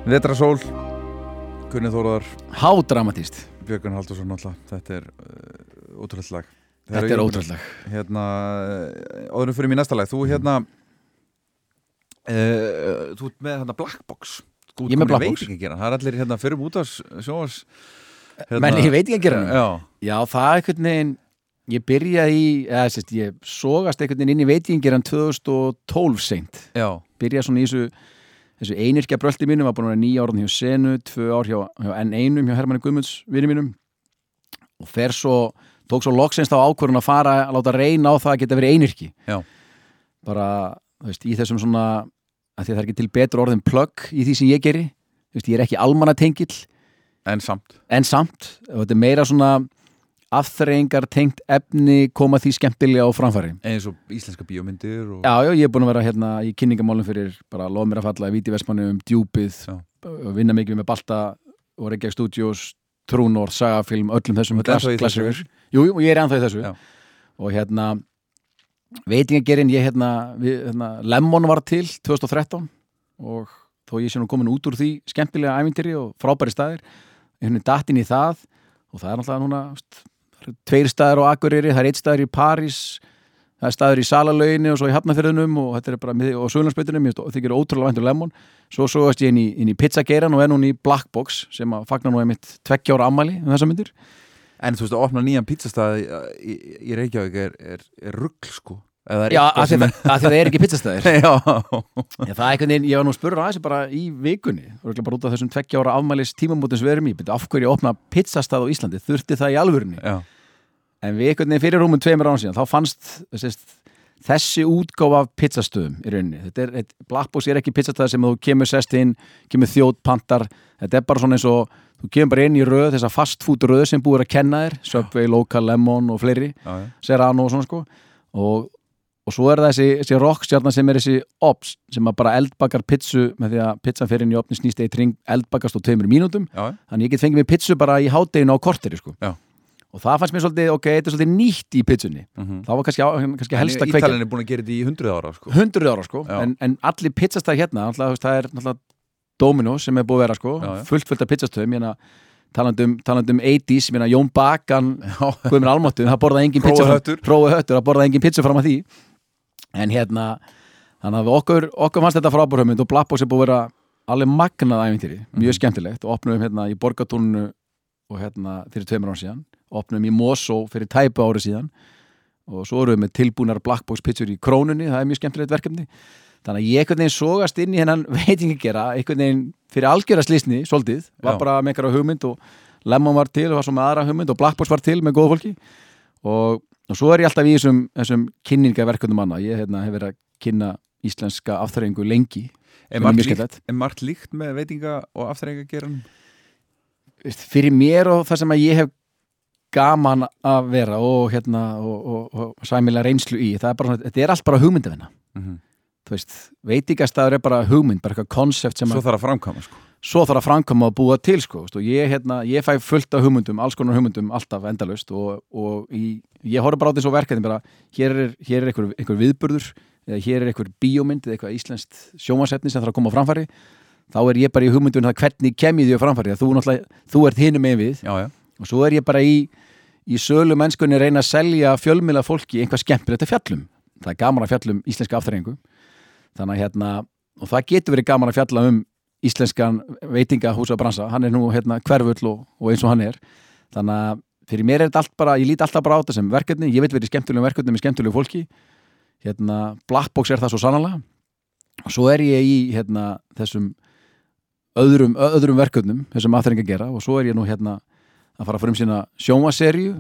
Vetrasól Gunni Þóraðar, Hádramatíst Björgun Haldursson alltaf Þetta er uh, ótrúlega lag. Þetta er ótrúlega Hérna, uh, áðurum fyrir mér næsta lag Þú hérna uh, Þú með hérna Black Box. Þú Ég með komin í Black Box. veitingageirann. Það er allir hérna fyrir útars sjónvars hérna, Menn ég veit ekki að gera Já, Já, það er einhvern veginn Ég byrjaði í, eða sérst, ég sogast einhvern veginn inn í veitingeran 2012 seint. Já, Byrjaði svona í þessu, þessu einirkja bröldi mínum Var búin að vera nýja ára hjá Senu Tvö ár hjá, hjá N1 hjá Hermanni Guðmunds vinni mínum. Og fer svo, tók svo loksins þá ákvörðun að fara Að láta reyna á það að geta verið einirki Já. Bara, þú veist, í þessum svona að Því að það er ekki til betur orðin plugg í því sem ég geri. Þú veist, ég er ekki almannatengill. En samt. En samt, og þetta er meira svona afþreyingar tengt efni koma því skemmtilega á framfæri eins og íslenska bíómyndir og... Já, já, ég er búin að vera hérna í kynningamálum fyrir bara loð mér að falla í Víti Vestmanni um djúpið Já. og vinna mikið með Balta og Reykjavík Studios Trúnor, Sagafilm, öllum þessum Þú ert ennþá í klass- þessu? klassíkur. Jú, jú, og ég er ennþá í þessu Já. og hérna veitingagerinn, ég hérna, við, hérna Lemon var til 2013 og þó ég sé nú komin út úr því skemmtilega ævintýri og frábæri staðir hérna datt inn í það og það er náttúrulega núna tveir staðir á Akureyri, það er eitt staður í París það er staður í Salalauginni og svo í Hafnafyrðunum og þetta er bara mið- og Söðlandsbeitunum og þykir ótrúlega vænt um lemon. Svo svo veist ég inn í, inn í pizzageiran og er núna í Black Box sem að fagna nú einmitt tveggja ára ammæli um þessa myndir. En þú veist að opna nýjan pizzastað í, í, Reykjavík er, er, er rugl sko. Er Já, af því það er ekki pizzastæðir Já, Já, það er einhvern veginn, ég var nú að spurra aðeins bara í vikunni, bara út af þessum tveggja ára afmælis tímamótum sem við erum í, af hverju ég opna pizzastað á Íslandi, þurfti það í alvörinni já, en við einhvern veginn fyrir rúmum tveimur án síðan, þá fannst þessist, þessi útgáfa af pizzastöðum í rauninni, þetta er, et, Blackbox er ekki pizzastað sem þú kemur sest inn, kemur þjótt pantar, þetta er bara svona eins og þú kemur bara inn í röð, þessa fast food röð sem búið að kenna þér, Subway, Local, Lemon og fleiri. Serrano og svona sko og, og svo er það þessi, þessi rockstjarnar sem er þessi ops sem bara eldbakar pizzu með því að pizzan fyrir inn í opni snýst eitt ring eldbakast á tveimur mínútum já. þannig ég get fengið mér pizzu bara í hádeginu á korteri sko. Já. Og það fannst mér svolítið, ok, þetta er svolítið nýtt í pizzunni. Mhm. það var kannski, kannski helst að En kveikja Ítalinn er búin að gera þetta í hundruð ára sko. hundruð ára sko, en, en allir pizzastæð hérna, alltaf, það er alltaf Domino sem er búið að vera sko, Já, fullt fullt af pizzastöðum, ég meina talandi um, talandi um 80s, ég meina Jón Bakan Guðminn Almáttu, það borðaði engin pizza fram- höttur. Það borðaði engin pizza fram að því. En hérna þannig að okkur, okkur fannst þetta frábærhömmund og Blackbox er búið að vera alveg magnað æfintýri, mjög Mhm. skemmtilegt. Og opnum hérna í borgatúnunu og hérna fyrir tveimur án síðan opnum í Mosó fyrir tæpu ári síðan og svo erum við með tilbúnar blackbox pizzur í krónunni, það er mjög skemmtilegt verkefni. Þannig að ég einhvern veginn sogast inn í hennan veitingagera, einhvern veginn fyrir algjöra slísni, svolítið, var Já. bara með einhverja hugmynd og Lemon var til og var svo með aðra hugmynd og Blackbox var til með góða fólki. Og, og svo er ég alltaf í þessum, þessum kynningaverkefnum manna, ég hérna, hef verið að kynna íslenska afþreyingu lengi. Er margt líkt, er margt líkt með veitinga og afþreyingageran? Fyrir mér og það sem að ég hef gaman að vera og hérna og, og, og sæmilega reynslu í. Það er bara, svona- þetta er allt bara hugmyndavinna Mhm. þú veist, veitingastæður er bara hugmynd, bara eitthvað konsept sem Svo að þarf að framkama sko. svo þarf að framkoma og búa til sko, og ég, hérna, ég fæ fullt af hugmyndum alls konar hugmyndum alltaf endalaust og, og í, ég horf bara á þessu verkefni bara, hér er, hér er einhver, einhver viðburður eða hér er einhver bíómynd eða eitthvað íslenskt sjómasefni sem þarf að koma á framfæri. Þá er ég bara í hugmyndun það hvernig kem ég því á framfæri þú, þú ert hinum með við. Já, já, og svo er ég bara í, í sölu mennskunni að reyna að selja fjölmila fólki einhvað skemmtilegt að fjallum. Það er gaman að fjallum íslenska afþreyingu. Þannig að hérna og það getur verið gaman að fjalla um íslenskan veitingahúsa bransa, hann er nú hérna hverfull og, og eins og hann er. Þannig að fyrir mér er þetta allt bara, ég lít alltaf bara á þetta sem verkefni, ég veit verið skemmtilegum verkefni með skemmtilegu fólki. Hérna, Blackbox er það svo sannlega og svo er ég í hérna þessum öðrum, öðrum verkefnum þessum aðþrenga gera og svo er ég nú hérna að fara að fara um sína sjómaserju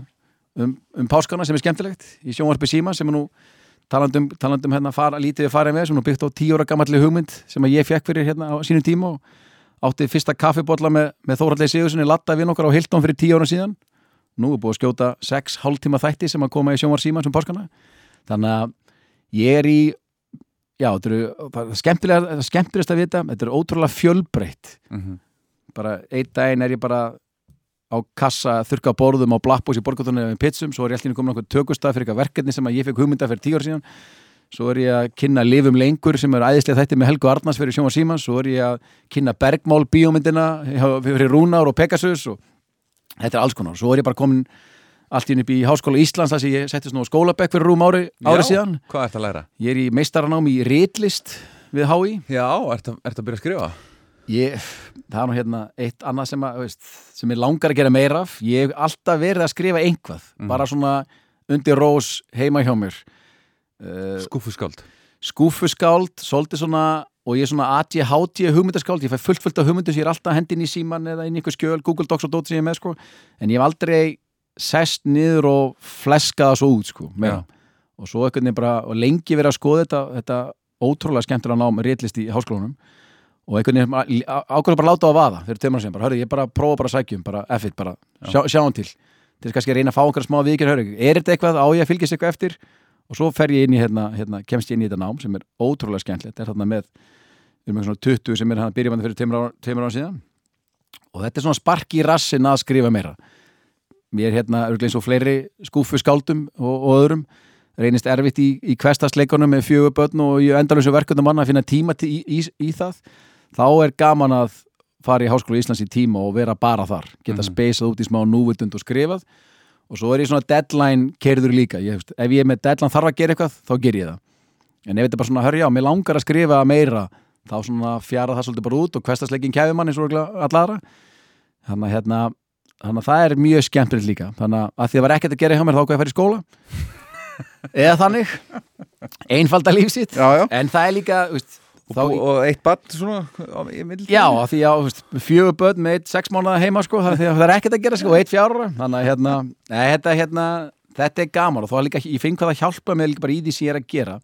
um, um páskana sem er skemmtilegt í sjónvarpi síma sem er nú talandum, talandum hérna fara, lítið við farið með sem er nú byggt á tíu ára gammalli hugmynd sem að ég fekk fyrir hérna á sínum tíma og átti fyrsta kaffibotla með, með Þórallega Sigurssoni latta við okkar á Hilton fyrir tíu ára síðan. Nú er búið að skjóta sex hálftíma þætti sem að koma í sjónvar síma sem páskana. Þannig að ég er í já, þetta eru það er skemmtilegast að vita þetta er ótrúlega fjölbreytt. Mhm. bara einn daginn er ég bara á kassa, þurka borðum á Blackbox í borgatunni með pizzum, svo er ég alltaf komin á einhvern tökustaf fyrir eitthvað verkefni sem ég fekk hugmynda fyrir tíu ár síðan. Svo er ég að kynna Lifum lengur sem er æðislega þætti með Helgu Arnars fyrir Sjóma Símans. Svo er ég að kynna Bergmál bíómyndina fyrir Rúnar og Pegasus og þetta er alls konar, svo er ég bara komin allt í einu upp í Háskóla Íslands þar sem ég settist nú á skólabekk fyrir rúm ári, ári Já, síðan. Hvað ert að læra? ég er í meistaranámi í ritlist við HÍ Já, ert að, ert að byrja að skrifa? Ég, það er nú hérna eitt annað sem, að, veist, sem ég langar að gera meira af. Ég hef alltaf verið að skrifa einhvað bara svona undir rós heima hjá mér. Uh, Skúfuskáld skúfuskáld svolítið svona og ég er svona ADHD hugmyndaskáld. Ég fæ fullt fullt af hugmyndum sem ég er alltaf hendin í síman eða inn í einhver skjöl, Google Docs og dót sem ég er með sko. en ég hef aldrei sest niður og fleskað það svo út sko, meira. og svo einhvern veginn bara og lengi verið að skoða þetta, þetta ótrúlega skemmtilega nám réttlist í háskólanum og einhvern veginn ákveður bara láta á að vaða fyrir tveimur sem bara, hörru, ég bara prófa bara að sækjum bara F1, bara sjá, sjáum til. Til þess kannski að reyna að fá einhverja smá vikir hörru, er þetta eitthvað, á ég að fylgjast eitthvað eftir? Og svo fer ég inn í hérna, hérna kemst ég inn í þetta nám sem er ótrúlega skemmtilegt. Er þarna með, við erum með svona 20 sem er hann byrjumandi fyrir tveimur ára- síðan. Og þetta er svona spark í rassin að skrifa meira. Mér hérna, örglega eins og fleiri skúfu skáldum og, og öðrum reynist erfitt í, í í í, í, í það þá er gaman að fara í Háskóla Íslands í tíma og vera bara þar. Geta Mhm. speysað út í smá núvitund og skrifað. Og svo er ég svona deadline kerður líka, ég, hefst, ef ég er með deadline þarf að gera eitthvað, þá ger ég það. En ef þetta bara svona, hörja á, mér langar að skrifa meira þá svona fjara það svolítið bara út og kvestasleikin kæfi mann eins og örugglega alla aðra. Þannig að hérna þannig að það er mjög skemmtilegt líka. Þannig að því að var ekkert að gera hjá mér þá hvað ég færi í skóla. Eða þannig. Einfalda lífsitt en það er líka veist, þá, bú- og eitt bann svona já, því að veist, fjögur börn með eitt sex mánuða heima sko, það, það er ekkert að gera sko, og eitt fjárra þannig að hérna, þetta, hérna þetta er gaman og þá er líka, ég finn hvað það hjálpa mig líka bara í því sem ég er að gera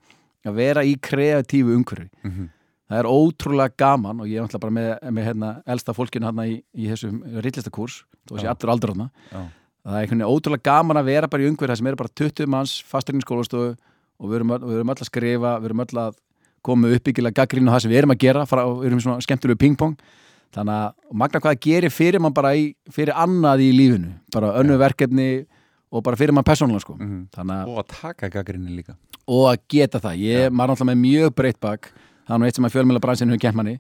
að vera í kreatífu umhverfi. Mhm. það er ótrúlega gaman og ég er náttúrulega bara með, með hérna, elsta fólkinu hérna í, í þessum rillistakurs þó sé Já. allur aldur hérna það er einhvern veginn ótrúlega gaman að vera bara í umhverfi það sem eru bara 20 manns fasturinn skólastofu og við erum, við erum öll að skrifa við erum öll að með uppbyggilega gaggrín og það sem við erum að gera við erum svona skemmtilegu pingpong. Þannig að magna hvað gerir fyrir mann bara í, fyrir annað í lífinu bara önnu verkefni og bara fyrir mann persónulega sko. Þannig að Og að taka gaggrinni líka. Og að geta það, ég, maður er alltaf með mjög breytt bak, það er nú eitt sem að fjölmjöla bransin hefur kent manni,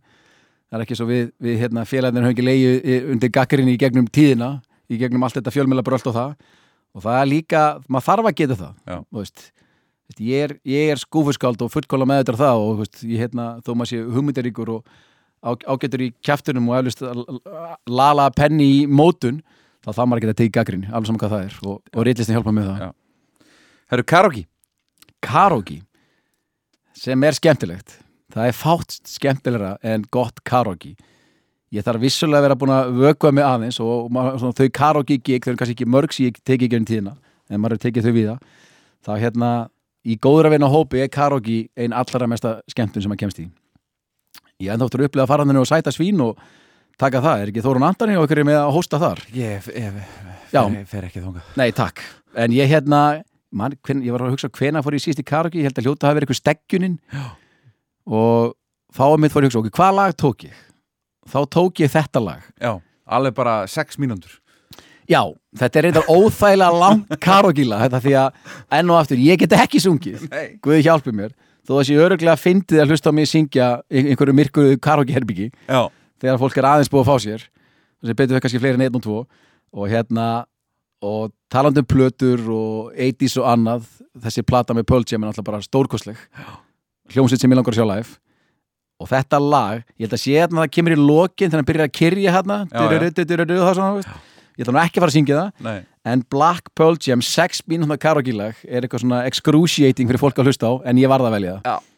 það er ekki svo við, við hérna, félagarnir höfum ekki leiði undir gaggrinni í gegnum tíðina, í gegnum allt þetta fjölmjöla brölt og það. Og það er líka, maður þarf að geta það Ég er, ég er skúfuskáld og fullkóla með þetta það og veist, ég hérna, þó maður sé hugmyndaríkur og á, ágætur í kjaftunum og eflust lala penni í mótun þá það maður að teki gaggrin alveg saman hvað það er og, og reitlistin hjálpa með það. Herru, karaoke. Karaoke sem er skemmtilegt. Það er fátt skemmtilegra en gott karaoke. Ég þarf vissulega að vera búin að vökva mig aðeins og maður, svona, þau karaoke gig þau eru kannski ekki mörg sem ég teki ekki um tíðina en maður er tekið þau við það. Þá hérna í góður að vinna hópi er karaoke ein allra mesta skemmtun sem maður kemst í ég enda áttur að upplega að fara þannig og sæta svín og taka það, er ekki Þórun Andani og ykkur með að hósta þar? Ég, Já. fer, fer ekki þóngað Nei, takk. En ég hérna, man, hven, ég var að hugsa hvena fór ég síst í karaoke, ég held að hljóta hafi verið eitthvað steggjunin og þá að mitt fór ég að hugsa, ok, hvað lag tók ég? Þá tók ég þetta lag. Já, alveg bara sex mínúndur Já, þetta er reyndar óþægilega langt karaoke lag, þetta því að enn og aftur, ég get ekki sungið, Nei. Guði hjálpi mér, þó að ég öruglega fyndið að hlusta á mig syngja einhverju myrkuðu karaoke herbyggi Já, þegar fólk er aðeins búið að fá sér. Þessi betur þau kannski fleiri en einn og tvo. Og hérna og talandi um plötur og 80s og annað þessi plata með Pearl Jam er náttúrulega bara stórkostleg. Hljómsveit sem ég langar að sjá live. Og þetta lag, ég held að sé hérna að það kemur í lokin þegar hann byrjar að kyrja hérna Ég ætla nú ekki að fara að syngja það nei. en Black Pearl Jam 6 mínúna karaoke lag er eitthvað svona excruciating fyrir fólk að hlusta á en ég varð að velja það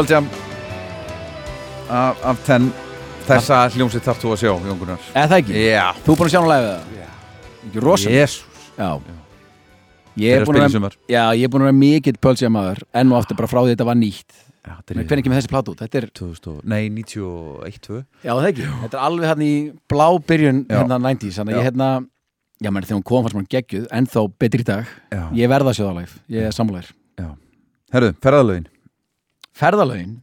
Pearl af, af ten. Þessa hljómsið þarf þú að sjá, Jón Gunnar. Eða það ekki? Já, Þú er búin að sjá hana live eða? Ekki rosalega? Ég er að búin að er að vera mikill Pearl Jam maður enn og aftur bara frá því þetta var nýtt. Hvernig kemur þessi plata út? Er, 2000, og- Nei, 91, 2 já það ekki. Þetta er alveg hann í blá byrjun hérna 90s Þannig að ég hérna Já, menn þegar hún kom fannst maður geggjuð Ennþá betri í dag. Já, Ég verða að sjóða live. Ég er sammálaðir herru, ferðalögin Ferðalögin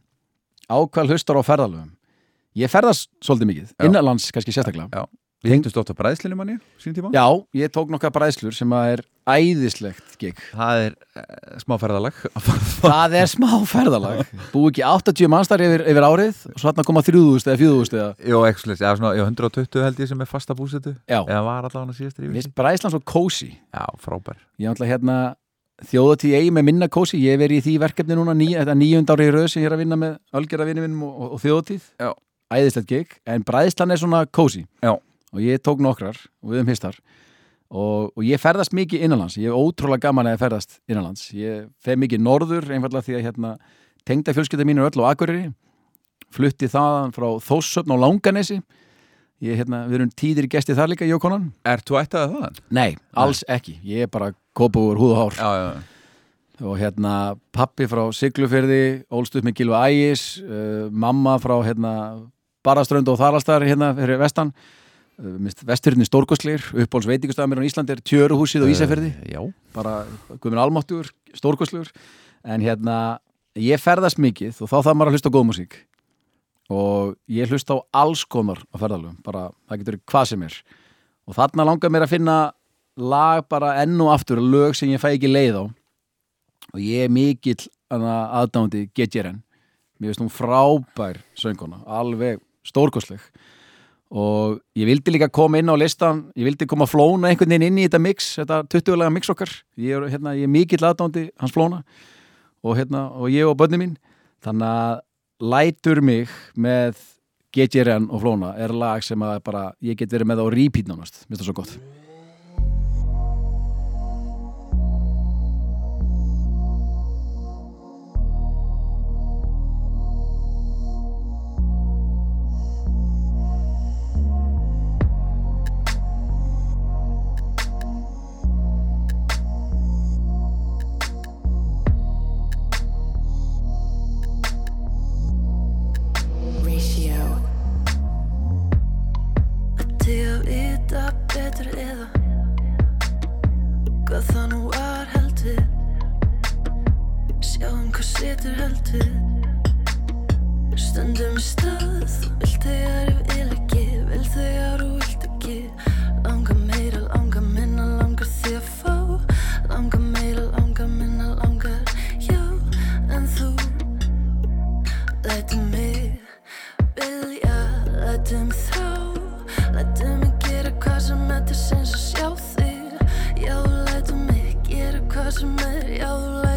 Ákvæð hlustar á ferðalögum? Ég ferðast svolítið mikið. Innanlands kannski sérstaklega. Við hengdust oft á bræðslinu manni, sín tíma. Já, ég tók nokkað bræðslur sem að er æðislegt gig. Það er uh, smá ferðalag. Það er smá ferðalag. Búi ekki 80 mannstar yfir, yfir árið og svo hann koma 3000 eða 4000 eða Jó, ekki já, svona, já, 120 held ég sem er fasta búsetu. Já, Eða var allavega síðast mér finnst Bræðsland svo kósi Já, frábær. Ég ætla hérna þjóðatíð eigi með minna kósi Ég hef verið í því verkefni núna ní, þetta nýjund ári í röð sem ég er að vinna með Ölgerða vinni minnum og, og, og þjóðatíð Já. Æðislegt gig, en Bræðsland er svona kósi Já. Og ég tók nokkrar og við um histar og, og ég ferðast mikið innanlands. Ég hef ótrúlega gaman að ég ferðast innanlands. Ég fer mikið norður einfallega því að hérna tengda fjölskylda mín er öll á Akureyri. Flutti þaðan frá Þóssöfn á Langanesi ég, hérna, við erum tíðir gesti þar líka, Jókonan Er þú ættaði þaðan? Nei, alls ekki, ég er bara kópúur húð og hár Já, já, já. Og hérna pappi frá Siglufyrði ólst upp með Gilva Ægis uh, mamma frá hérna Baraströnd og Þarastar hérna fyrir vestan. Uh, vesturinn er stórkostleir uppbóls veitingustafamir á Íslandi er Tjöruhúsið og Eh, Já. Bara guðminn almáttur, stórkostlegur. En hérna ég ferðast mikið og þá þarf maður að hlusta góð músík og ég hlusta á alls konar á ferðalöfum, bara það getur hvað sem er. Og þarna langar mér að finna lag bara enn og aftur lög sem ég fæ ekki leið á. Og ég er mikill aðdándi GTRN mér finnst hún frábær sönguna alveg stórkostleg. Og ég vildi líka koma inn á listan ég vildi koma flóna einhvern veginn inn í þetta mix þetta 20-lega mix okkar. Ég er, hérna, er mikill aðdándi hans flóna og, hérna, og ég og börni mín. Þannig að lætur mig með GTRN og flóna er lag sem að bara ég get verið með á repeat nánast, mér finnst það svo gott Já, þú lætum mig gera hvað sem er. Já, þú lætum mig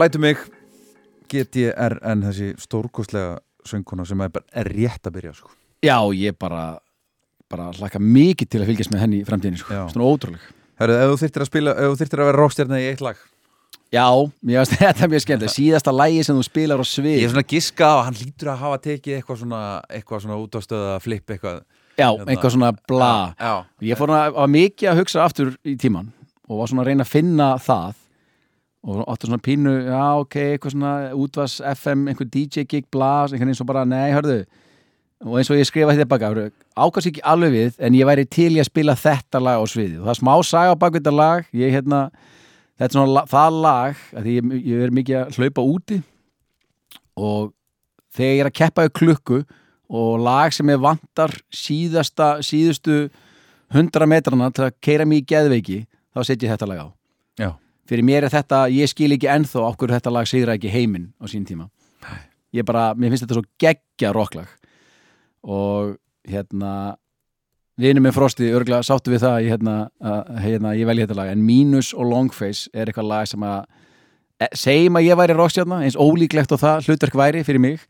Lætu mig. GTRN þessi stórkostlega sönguna sem er, er rétt að byrja sko. Já, ég bara bara hlaka mikið til að fylgjast með henni í framtíðinni sko. Já. Svona ótrúleg. Herru, ef þú þyrftir að spila, ef þú þyrftir að vera rockstjarna í eitt lag. Já, mér finnst þetta mjög skemmt Síðasta lægi sem þú spilar á svið. Ég er svona giska á að hann lítur að hafa tekið eitthvað svona, eitthvað svona út á stöða flip eitthvað. Já, Hérna. einhvað svona bla. Já, Ég fór að, að mikið að hugsa aftur í tíman og var svona að reyna að finna það og áttu svona pínu já ok, eitthvað svona útvars FM, einhver DJ gig, bla einhvern veginn svo bara, nei, hörðu. Og eins og ég skrifa þetta baka, hörðu, ákast ekki alveg við en ég væri til í að spila þetta lag á sviði og það er smá saga bak þetta lag. Ég hérna, þetta er svona það lag, að ég, ég er mikið að hlaupa úti. Og þegar ég er að keppa í klukku og lag sem ég vantar síðasta, síðustu 100 metrana til að keira mig í geðveiki þá setjum ég þetta lag á. Já, fyrir mér er þetta, ég skil ekki ennþá okkur þetta lag sigra ekki heiminn á sín tíma. Ég bara, mér finnst þetta svo geggja rocklag. Og hérna vinur með Frosti, örgulega sáttu við það hérna, hérna, ég velji þetta lag. En Minus og Longface er eitthvað lag sem að e, segjum að ég væri rockstjarna eins ólíklegt og það hlutverk væri fyrir mig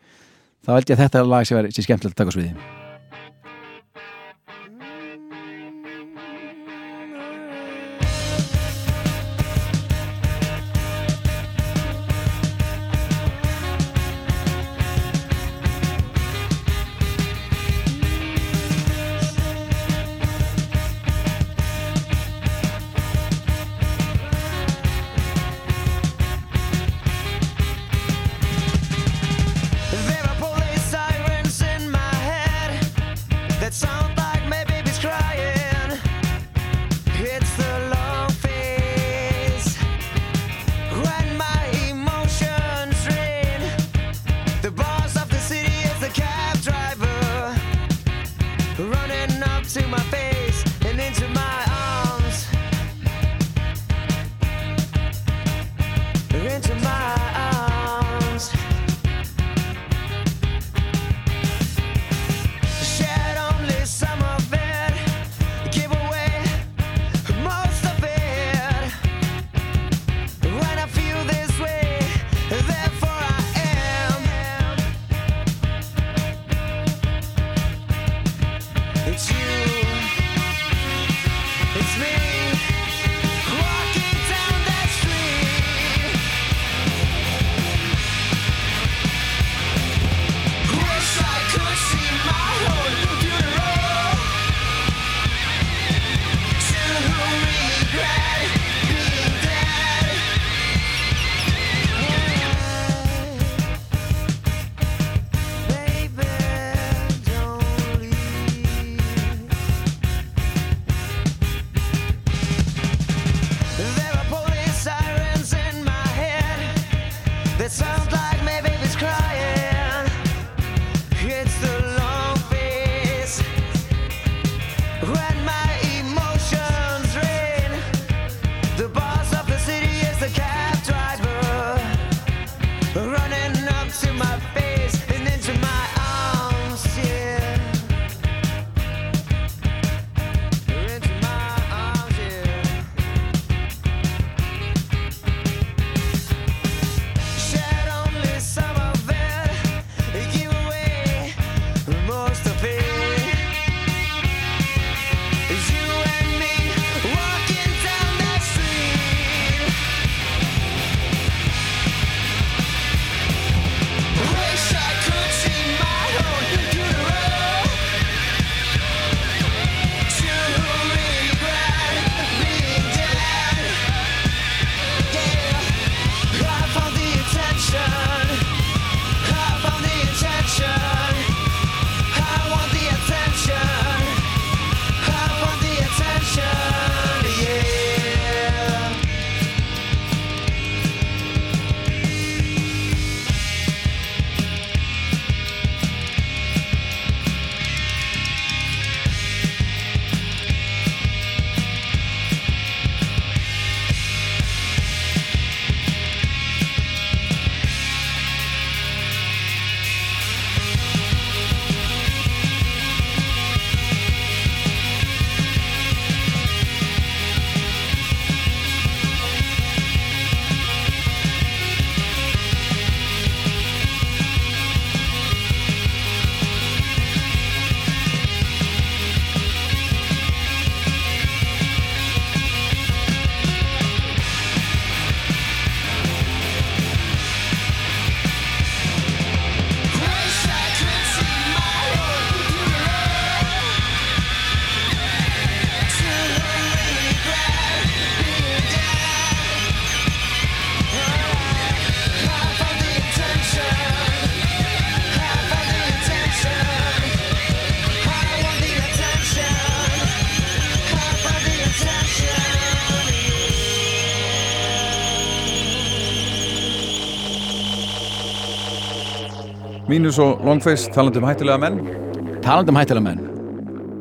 þá held ég að þetta er lag sem sem skemmtilegt að taka á sviði Mínus og Longface, talandi um hættulega menn? Talandi um hættilega menn.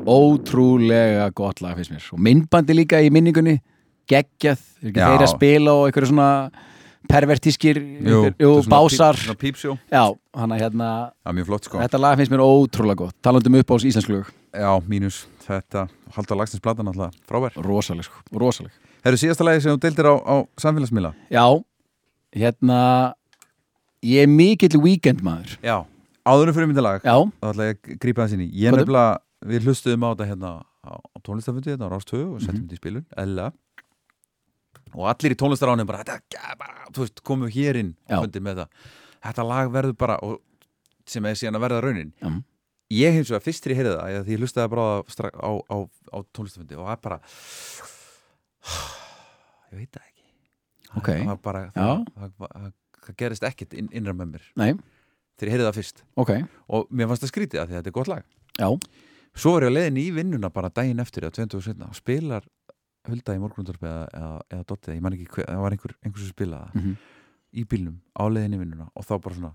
Ótrúlega gott lag finnst mér. Og myndbandi líka í minningunni. Geggjað, þeir að spila og einhverju svona pervertískir Jú, svona básar. píp-. Já, hann að hérna Já, flott sko. Þetta lag finnst mér ótrúlega gott. Talandi um upp á íslensku lög. Já, mínus, þetta Halda lagsins platan alltaf frábær. Rosaleg sko, rosaleg. Herru, síðasta lagi sem þú deildir á, á samfélagsmiðla? Já, hérna Ég er mikill weekend maður Já, áðurum fyrir mynda lag Já. þá ætla ég að grípa það sinni Ég Hvað er? nefnilega, við hlustuðum á þetta hérna á, á tónlistafundi þetta á Rástöðu og settum Mhm. þetta í spilun, eðla og allir í tónlistaránum bara, þetta, bara, þú veist, komu hér inn Já. fundi með það, þetta lag verður bara og, sem er síðan að verða raunin Já. ég hins vegar fyrst til ég heyrði það eða því ég hlustaði bara á, stra- á, á, á tónlistafundi og það er bara ég veit það ekki Ok. það var bara, Já. það, það, það, gerist ekkert inn, innra með mér Nei. þegar ég heyrði það fyrst Ok. og mér fannst það skrítið að því að þetta er gott lag Já. svo var ég að leiðin í vinnuna bara daginn eftir eða 20 og setna og spilar Hulda í morgunundorfi eða, eða, eða Dottið, ég man ekki hver, það var einhver, einhver sem spilaði það Mhm. í bílnum á leiðin í vinnuna og þá bara svona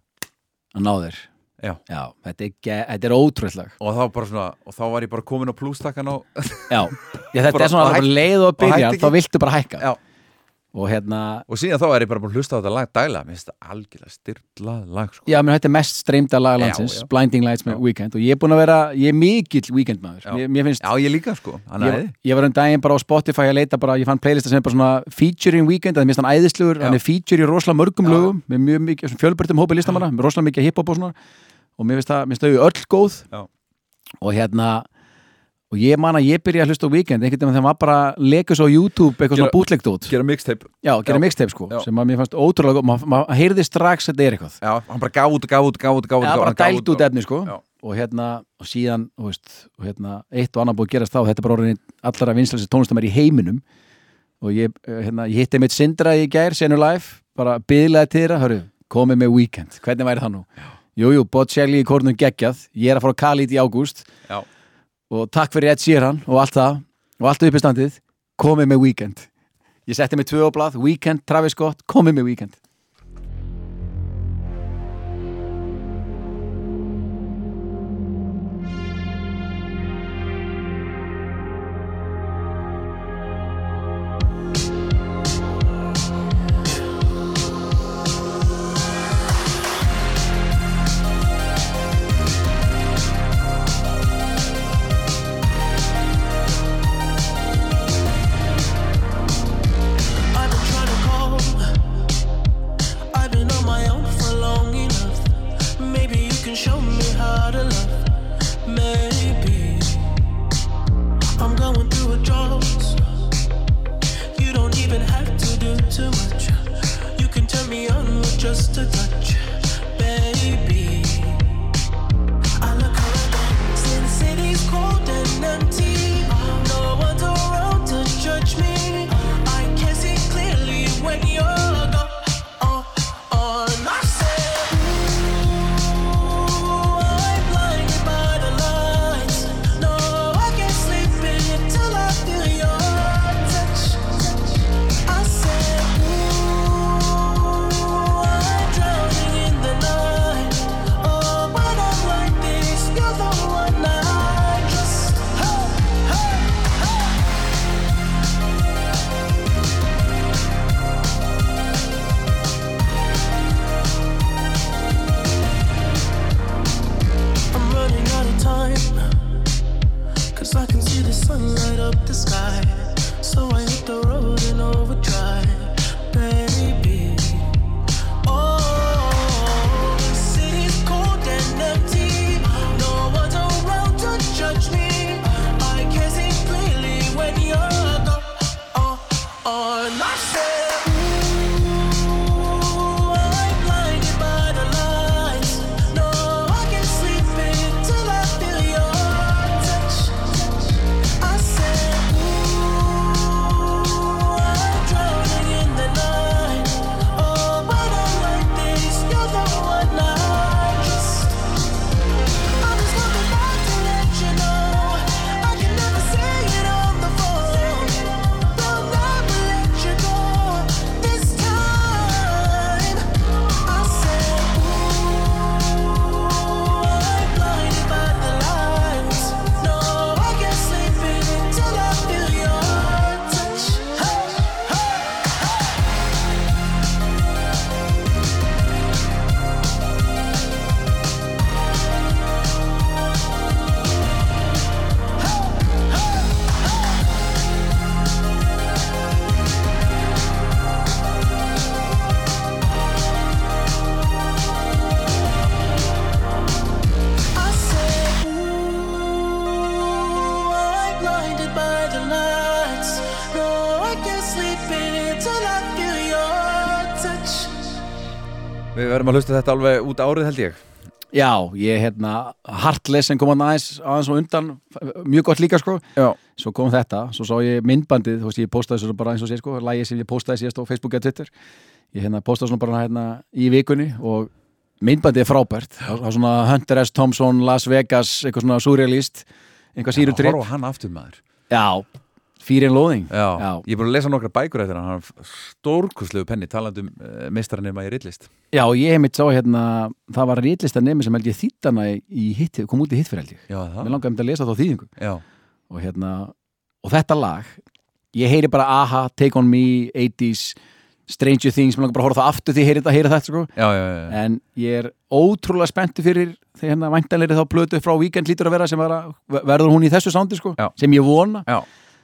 Að ná þér Já. þetta er, er ótrúlega lag og og þá var ég bara komin á plústakkan á Já, Já þetta er svona og hætt- leið og og byrja hætti þá viltu bara hækka Já. Og hérna og síðan þá er ég bara búin að hlusta á þetta lag dæla mér finnst það algjörlega styrlað lag sko. Já, menn þetta er mest streymda lag Já, landsins já. Blinding Lights með Weekend. Og ég er búin að vera, ég er mikill Weekend maður Já. mér, mér finnst Já, ég líka sko. Ég, ég var um daginn bara á Spotify að leita bara, ég fann playlista sem er bara svona featuring Weekend, það er mest hann æðislugur, hann er feature í rosalega mörgum lögum með mjög mikið, fjölbörtum hópi listamanna með rosalega mikið hiphop og svona. Og mér finnst það, mér og og ég man að ég byrja að hlusta á Weekend einhvern veginn þegar maður bara leika svo á YouTube eitthvað svona bootlegdót gera mixtape. Já, gera mixtape sko, Já. sem að mér fannst ótrúlega góð, maður ma heyrði strax að þetta er eitthvað. Já, hann bara gaf út, gaf út, gaf út, út Já, bara dælt út efni sko. Já. og hérna, og síðan, þú veist og hérna, eitt og annað búið að gerast þá og þetta er bara orðin allara vinslæsi tónlistamær í heiminum. Og ég, eh, hérna, ég hitti mitt Sindra í gær, senu live bara byðlaði til hörru, komið með weekend hvernig væri það nú? Jújú, jú, Bocelli í kórnum geggjað, ég er að fara á Khalid í ágúst. Já. Og takk fyrir Ed Sheeran og allt það og allt upp í standið, komið með weekend. Ég setti mig tvö á blað, weekend, Travis Scott komið með weekend Við verðum að hlusta þetta alveg út árið held ég. Já, ég hérna Heartless sem kom aðeins aðeins og undan mjög gott líka sko. Já. svo kom þetta, svo sá ég myndbandið þú veist, ég postaði svo bara eins og sé sko lægið sem ég postaði síðast á Facebook eða Twitter. Ég hérna postaði svona bara hérna í vikunni og myndbandið er frábært. Það er svona Hunter S. Thompson, Las Vegas eitthvað svona surrealist eitthvað síru Að trip horfa hann aftur maður. Já, Fear and Loathing. Já. Já. Ég er búin að lesa nokkra bækur eftir hann. Stórkuslegu penni talandi um uh, meistarnema í rillist Já, ég hef mitt sá hérna það var rítlistar nemi sem held ég þýttana í hitt, kom út í hitt fyrir held ég. Mér langaði um að lesa þá þýðingu. Já, og hérna og þetta lag, ég heyri bara Aha, Take On Me, 80s Stranger Things, mér langar bara að horfa það aftur því ég heyri þetta, heyri þetta sko. Já, já, já, en ég er ótrúlega spenntu fyrir þegar hérna væntanleiri þá plötu frá Weekend lítur að vera sem vera, verður hún í þessu sándi sko sem ég vona,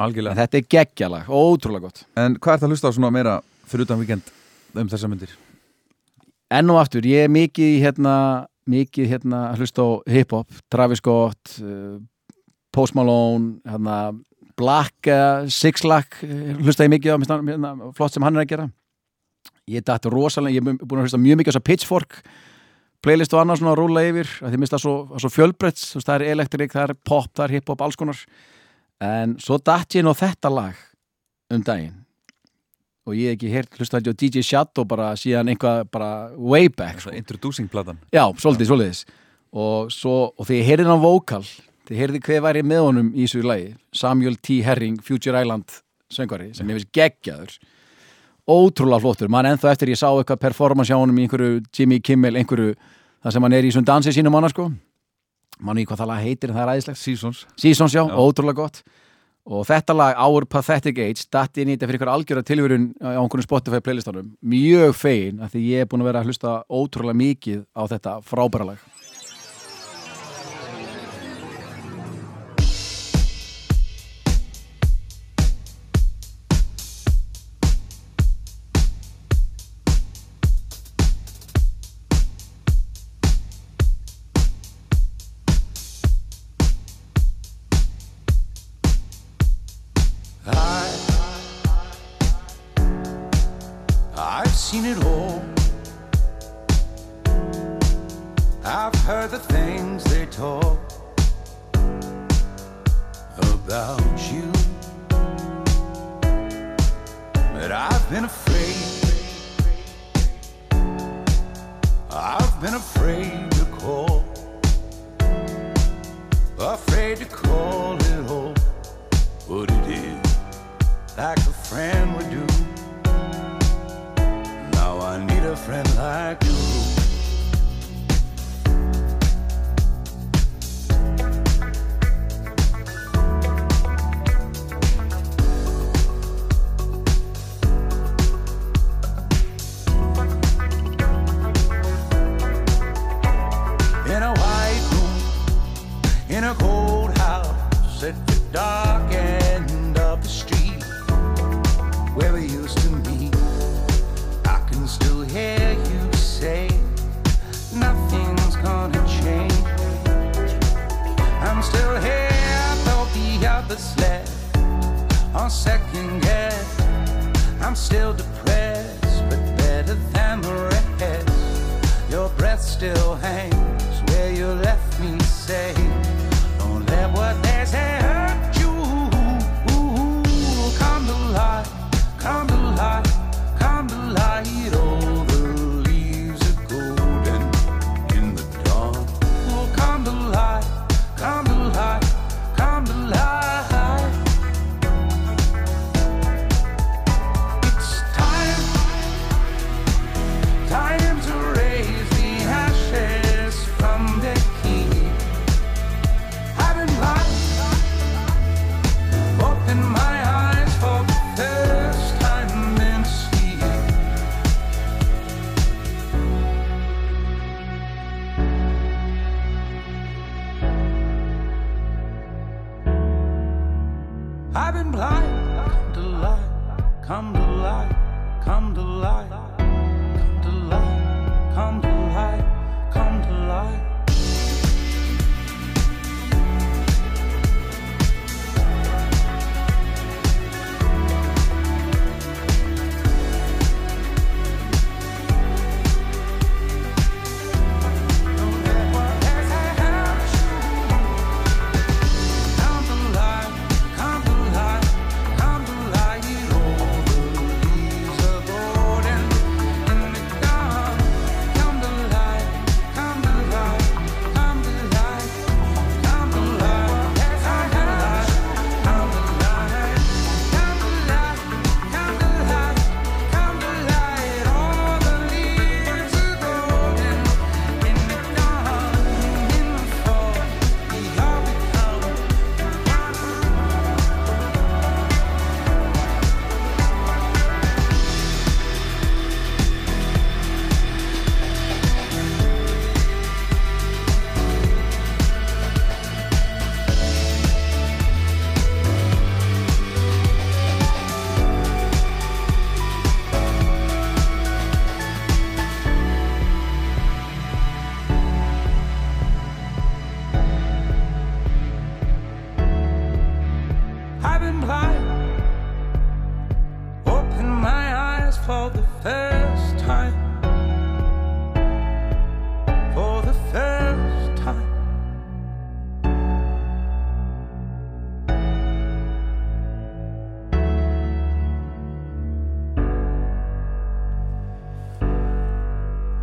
já en algjörlega þetta er geggjalag ótrúlega gott. En hvað er það að hlusta á svona meira fyrir utan víkend um þessa myndir? enn og aftur, ég er mikið hérna, mikið hérna að hlusta á hip-hop Travis Scott uh, Post Malone hérna, Black, uh, Six Lack uh, hlusta ég mikið á, hérna, flott sem hann er að gera. Ég dætt rosalega, ég er búin að hlusta mjög mikið á þessa Pitchfork playlist og annars svona að rúla yfir, að því minnst það svo, svo fjölbreytt, það er elektrik, það er pop það er hip-hop, alls konar en svo dætt ég nú þetta lag um daginn. Og ég hef ekki heyrt hlusta þetta á DJ Shadow bara síðan einhvað bara way back sko. Introducing platan Já, svolítið, svolítið. Og, svo, og þegar ég heyrði hann vókal þegar ég heyrði hver væri með honum í þessu lagi Samuel T. Herring, Future Island söngvari, sem ég finnst geggjaður. Ótrúlega flottur, mann ennþá eftir ég sá eitthvað performance hjá honum í einhverju Jimmy Kimmel, einhverju, það sem hann er í svona dansi sínum manna sko mann í hvað það lag heitir en það er æðislegt? Seasons. Seasons, já, Já. ótrúlega gott. Og þetta lag, Our Pathetic Age datt inn í þetta fyrir ykkur algjöra tilvörun á einhvern Spotify playlistanum, mjög fegin af því ég er búin að vera að hlusta ótrúlega mikið á þetta frábæra lag come to life, come to life, come to life, come to light,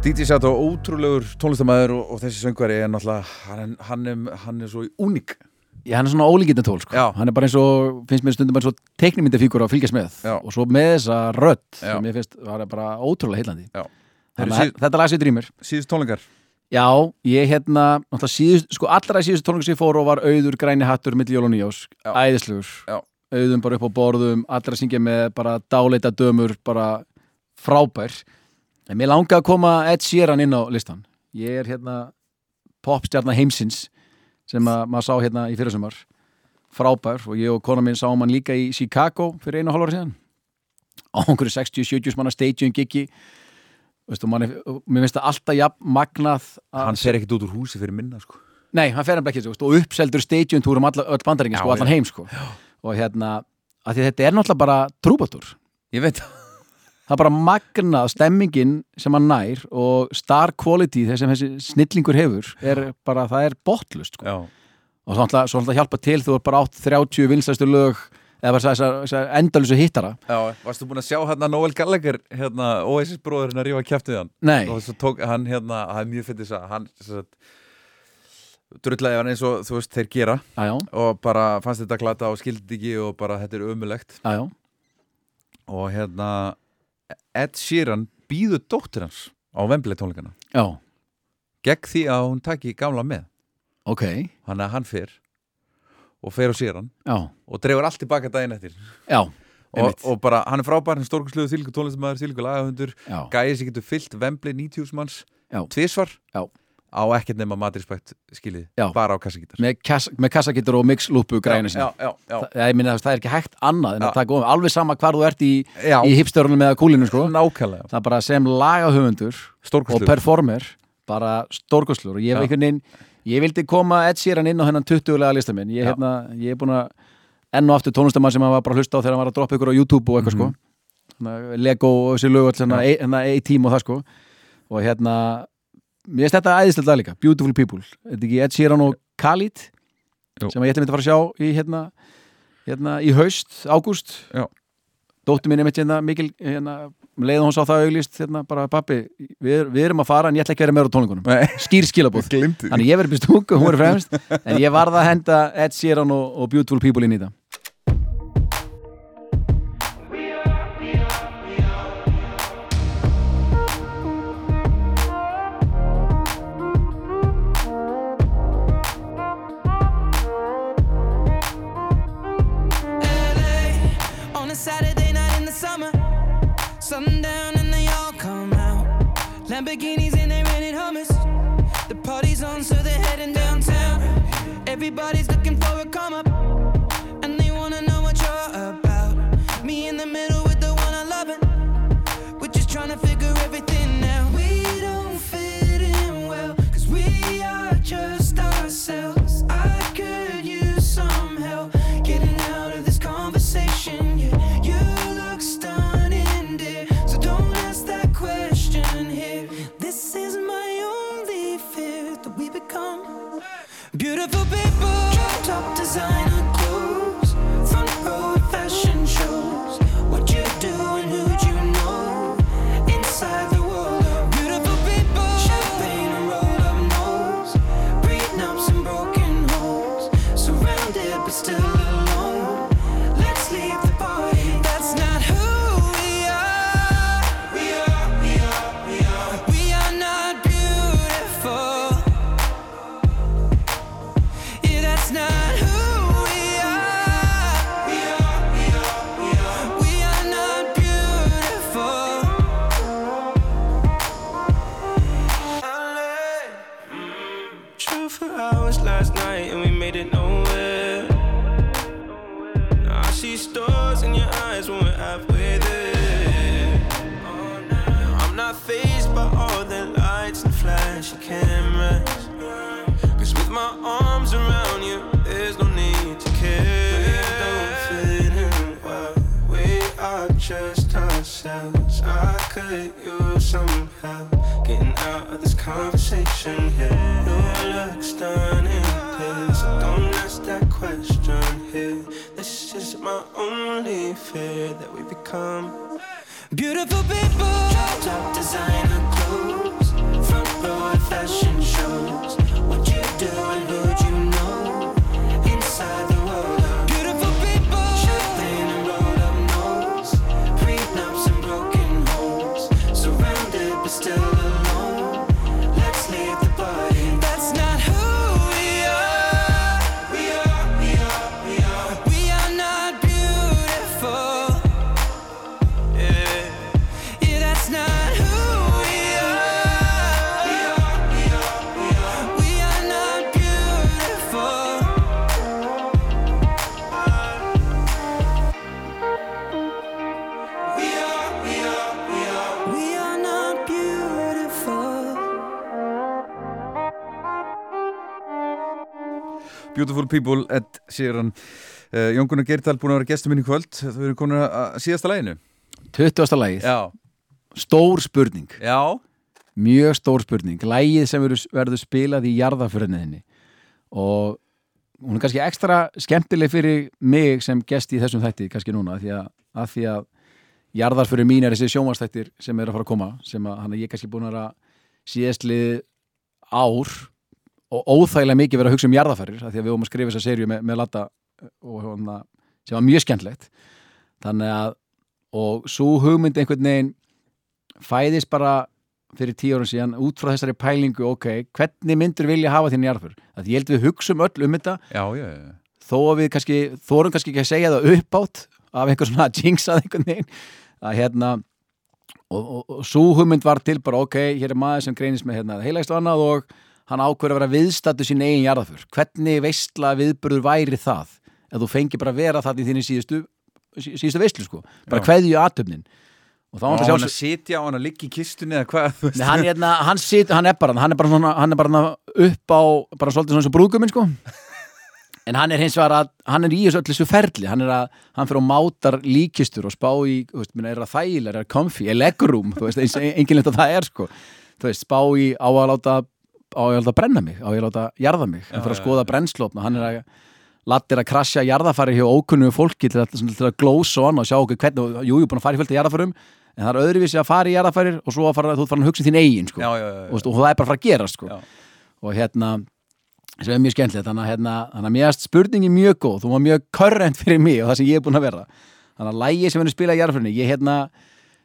DJ Sato, ótrúlegur tónlistamæður og, og þessi söngvari er náttúrulega hann, er- hann, er, hann er svo uník Já, hann er svona ólíkinda tól sko. Já. hann er bara eins og, finnst mér stundum bara eins og teiknimyndafíkur að fylgjast með Já. og svo með þessa Já. sem ég finnst var bara ótrúlega heillandi Já. Að þetta lag sér drýmur síðust tónlingar Já, ég hérna, náttúrulega síðust, sko allra síðust tónlingar sem ég fór og var auður græni hattur milli jól og nýjós, Já. æðislegur Já. auðum bara upp á borðum, allra syngja með bara dáleita dömur, bara frábær en mér langaði að koma Ed Sheeran inn á listan ég er hérna popstjarnar heimsins sem að maður sá hérna í fyrirsumar frábær. Og ég og kona minn sáum hann líka í Chicago fyrir einu hálfur síðan. Á einhverju 60-70 manna stadium giggi. Mér finnst það alltaf jafn magnað að- hann fer ekkert út úr húsi fyrir minna sko. Nei, hann fer hann ekki og uppseldur stadium túr um alla, öll bandaringin sko, Já, allan já. heim sko. og hérna, þetta er náttúrulega bara trúbatur ég veit það er bara magnað stemmingin sem hann nær og star quality þess sem þessi snillingur hefur er bara, það er botlust sko. Og svo náttúrulega hjálpa til þú er bara átt 30 vinstæstu lög eða endalusu hittara. Já, varstu búin að sjá hérna Noel Gallagher hérna, Oasis bróðurinn að rífa kjæftið hann? Nei. og svo tók hann hérna, það er mjög fyrir þess að hann drullaði hann eins og þú veist þeir gera. Já, já, og bara fannst þetta glata og skildi ekki og bara þetta er ömulegt og hérna Ed Sheeran býður dóttir hans á Wembley tónleikana. Já, gegn því að hún taki gamla með. Ok. Hann að hann fer og fer sér hann já, og dreifur allt tilbaka daginn eftir. Já, og, einmitt. og bara hann er frábær, hann er stórkursluðu þýlíku tónlistamæður, þýlíku lagahundur Já. gæði sem getur fyllt Wembley 90 manns. Já. tvisvar. Já. Á ekkert nema matrispækt skilið, Já. bara á kassagítar. Með, kass, með kassagittur og mixlúpu græna já, já, já, Það, minna, það er ekki hægt annað en að taka ofan, alveg sama hvar þú ert í, í hipstörunum eða kúlinu sko. nákvæmlega. Það er bara sem lagahöfundur og performer bara stórkoslur og ég, veginn, ég vildi koma Ed Sheeran inn á hennan 20-lega lista minn. Ég, hérna, ég er búin að enn og aftur tónlistamann sem hann var bara að hlusta á þegar hann var að droppa ykkur á YouTube og eitthvað Mhm. sko Þannig, Lego og þessi lög hérna, e- hérna A-Team og það sko. Og hérna mér finnst þetta æðislega líka, Beautiful People. Þetta er ekki Ed Sheeran og Khalid Jú. sem ég ætla myndi að fara að sjá í hérna, hérna í haust, ágúst? Já. dóttir mín er mitt hérna mikil hérna, um leið og hún sá það auglýst hérna, bara pappi, við, við erum að fara en ég ætla ekki að vera meira á tónleikunum. Nei. skýr skilabóð þannig ég verið byrst stúku, hún er fremst en ég varð að henda Ed Sheeran og, og Beautiful People inn í það Lamborghinis and they rented hummus. The party's on, so they're heading downtown. Everybody's looking for a come up, conversation here. Your looks stunning here, so don't ask that question here. This is my only fear that we become beautiful people. Top designer Beautiful People, Ed Sheeran. Uh, Jón Gunnar Geirdal búin að vera gestur minn í kvöld. Þau eru komin að síðasta læginu 20. lagið, Já, stór spurning. Já, mjög stór spurning. Lægið sem verður, spilað í jarðaförniðinni og hún er kannski ekstra skemmtileg fyrir mig sem gest í þessum þætti kannski núna því að, að því að jarðarförin mín er þessi sjómanstættir sem er að fara að koma sem að hann er ég kannski búin að síðastlið ár og óþægilega mikið verið að hugsa um jarðarfærir af því að við vorum að skrifa þessa serju með, með Latta og hana, sem var mjög skemmtlegt þannig að og svo hugmynd einhvern veginn fæðist bara fyrir tíu árum síðan út frá þessari pælingu ok, hvernig myndur vilja hafa þín jarðför að ég held við hugsum öll um þetta. Já, já, já. þó að við kannski, þórum kannski ekki að segja það uppátt af einhver svona jinxað einhvern veginn að hérna og, og, og svo hugmynd var til bara ok, hér er maður sem greinist með hérna heilægst og annað og hann ákveður að vera viðstatu sín eigin jarðaför hvernig veistla viðburður væri það? Ef þú fengi bara að vera það í þínni síðustu sí- síðustu veistlu sko, bara Já. kveðju aðtöfnin og þá hann að sitja og hann að liggja í kistunni eða hvað? Nei, hann, hérna, hann, sit, hann er bara hann er bara, svona, hann er bara upp á bara svolítið svona eins og brúðguminn sko. En hann er hins vegar að hann er í þessu öllu þessu ferli. Hann að hann fyrir og mátar líkistur og spá í veist, minna, er það þægilega, er það comfy, er legroom þú veist, að það er sko. Þú veist, spá í á að láta á að láta brenna mig, á að láta jarða mig hann fyrir að skoða brennslófna, hann er að lattir að krasja jarðafæri hjá ókunnu fólki til að, til að glósa og annað og sjá okkur hvernig, og jú, ég er búin að fara í fjölda jarðafærum en það er öðruvísi að fara í jarðafærir og svo að fara, þú ert farin að hugsa þín eigin sko. Já, já, já. Og, og það er bara að fara að gera sko. Og hérna sem er mjög skemmtilegt, þannig að hérna, erst spurningi mjög góð, þú var mjög körrent fyrir mig og það sem ég er búin að vera þannig að lægi sem að spila í jarðafærinni ég hérna,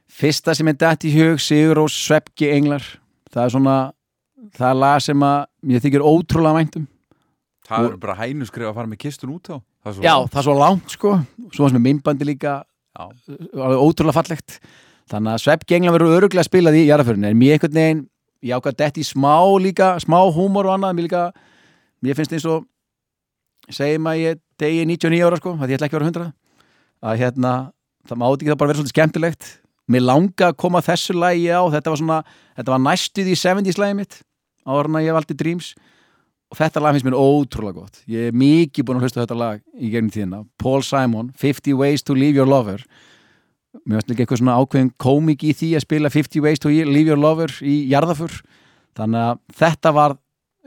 fyrsta sem er dætt í hug Sigur og Svepki Englar það er svona, það er lag sem að mér þykir ótrúlega væntum Það eru bara hænu skrifa að fara með kistun út á. Það Já, það er svo langt sko. Svo sem er myndbandi líka Já. alveg ótrúlega fallegt. Þannig að Svepp Gengla verður öruglega spilað í jarðaförinu en mér einhvern veginn, ég ákvað dett í smá líka, smá húmor og annað. Mér líka, mér finnst eins og segjum að ég degi 99 ára sko, að ég ætla ekki að vera 100 að hérna, það mátti ekki það bara vera svolítið skemmtilegt. Mér langa að koma þessu lagi á, þetta var svona þetta var næstuð í 70s lagi mitt en að ég valdi Dreams. Og þetta lag finnst mér ótrúlega gott. Ég er mikið búin að hlusta þetta lag í gegnum tíðina. Paul Simon, 50 Ways to Leave Your Lover. Mér finnst líka eitthvað svona ákveðin komik í því að spila 50 Ways to Leave Your Lover í jarðafur þannig að þetta var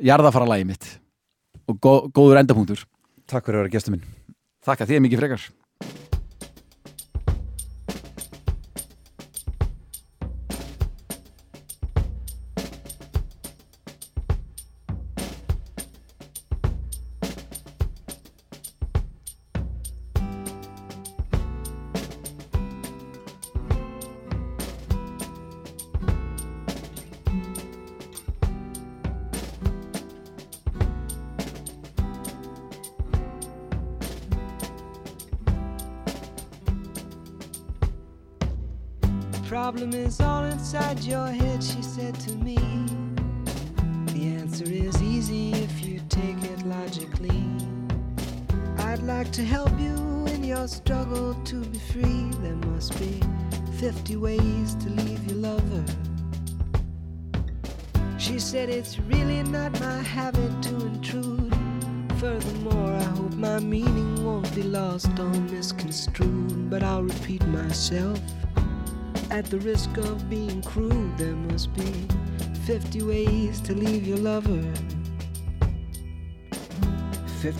jarðafara lagi mitt. Og gó góður endapunktur. Takk fyrir að vera gestur minn. Þakka þér mikið frekar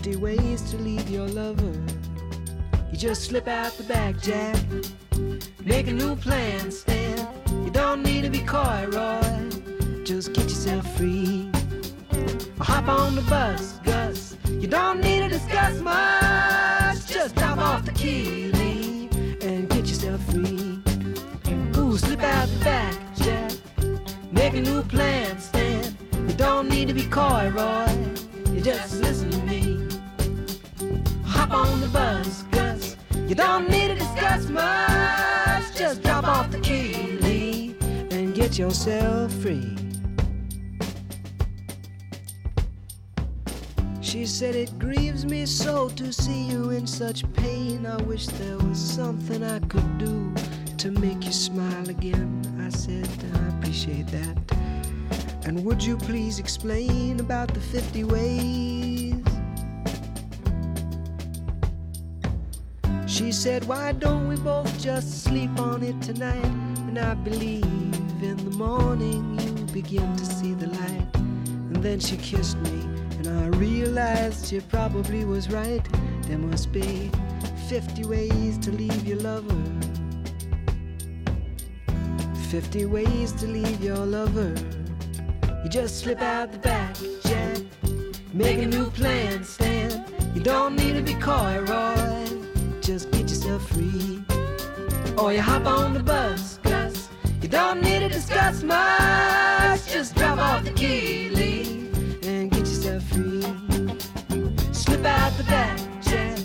50 ways to leave your lover. You just slip out the back, Jack. Make a new plan, Stan. You don't need to be coy, Roy. Just get yourself free. Or hop on the bus, Gus. You don't need to discuss much. Just drop off the key, Lee, and get yourself free. Ooh, slip out the back, Jack. Make a new plan, Stan. You don't need to be coy, Roy. You just listen to me. On the bus, Gus. You don't need to discuss much. Just drop off the key, Lee, and get yourself free. She said, It grieves me so to see you in such pain. I wish there was something I could do to make you smile again. I said, I appreciate that. And would you please explain about the 50 ways? She said, Why don't we both just sleep on it tonight? And I believe in the morning you begin to see the light. And then she kissed me, and I realized she probably was right. There must be 50 ways to leave your lover. 50 ways to leave your lover. You just slip out the back, Jack. Make a new plan, Stan. You don't need to be coy, Roy. Just get yourself free. Or you hop on the bus, Gus. You don't need to discuss much. Just drop off the key, Lee, and get yourself free. Slip out the back, Jack.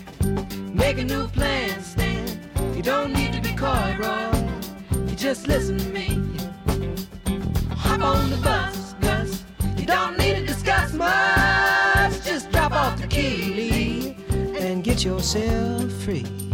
Make a new plan, Stan. You don't need to be coy, Roy. You just listen to me. Hop on the bus, Gus. You don't need to discuss much. set yourself free.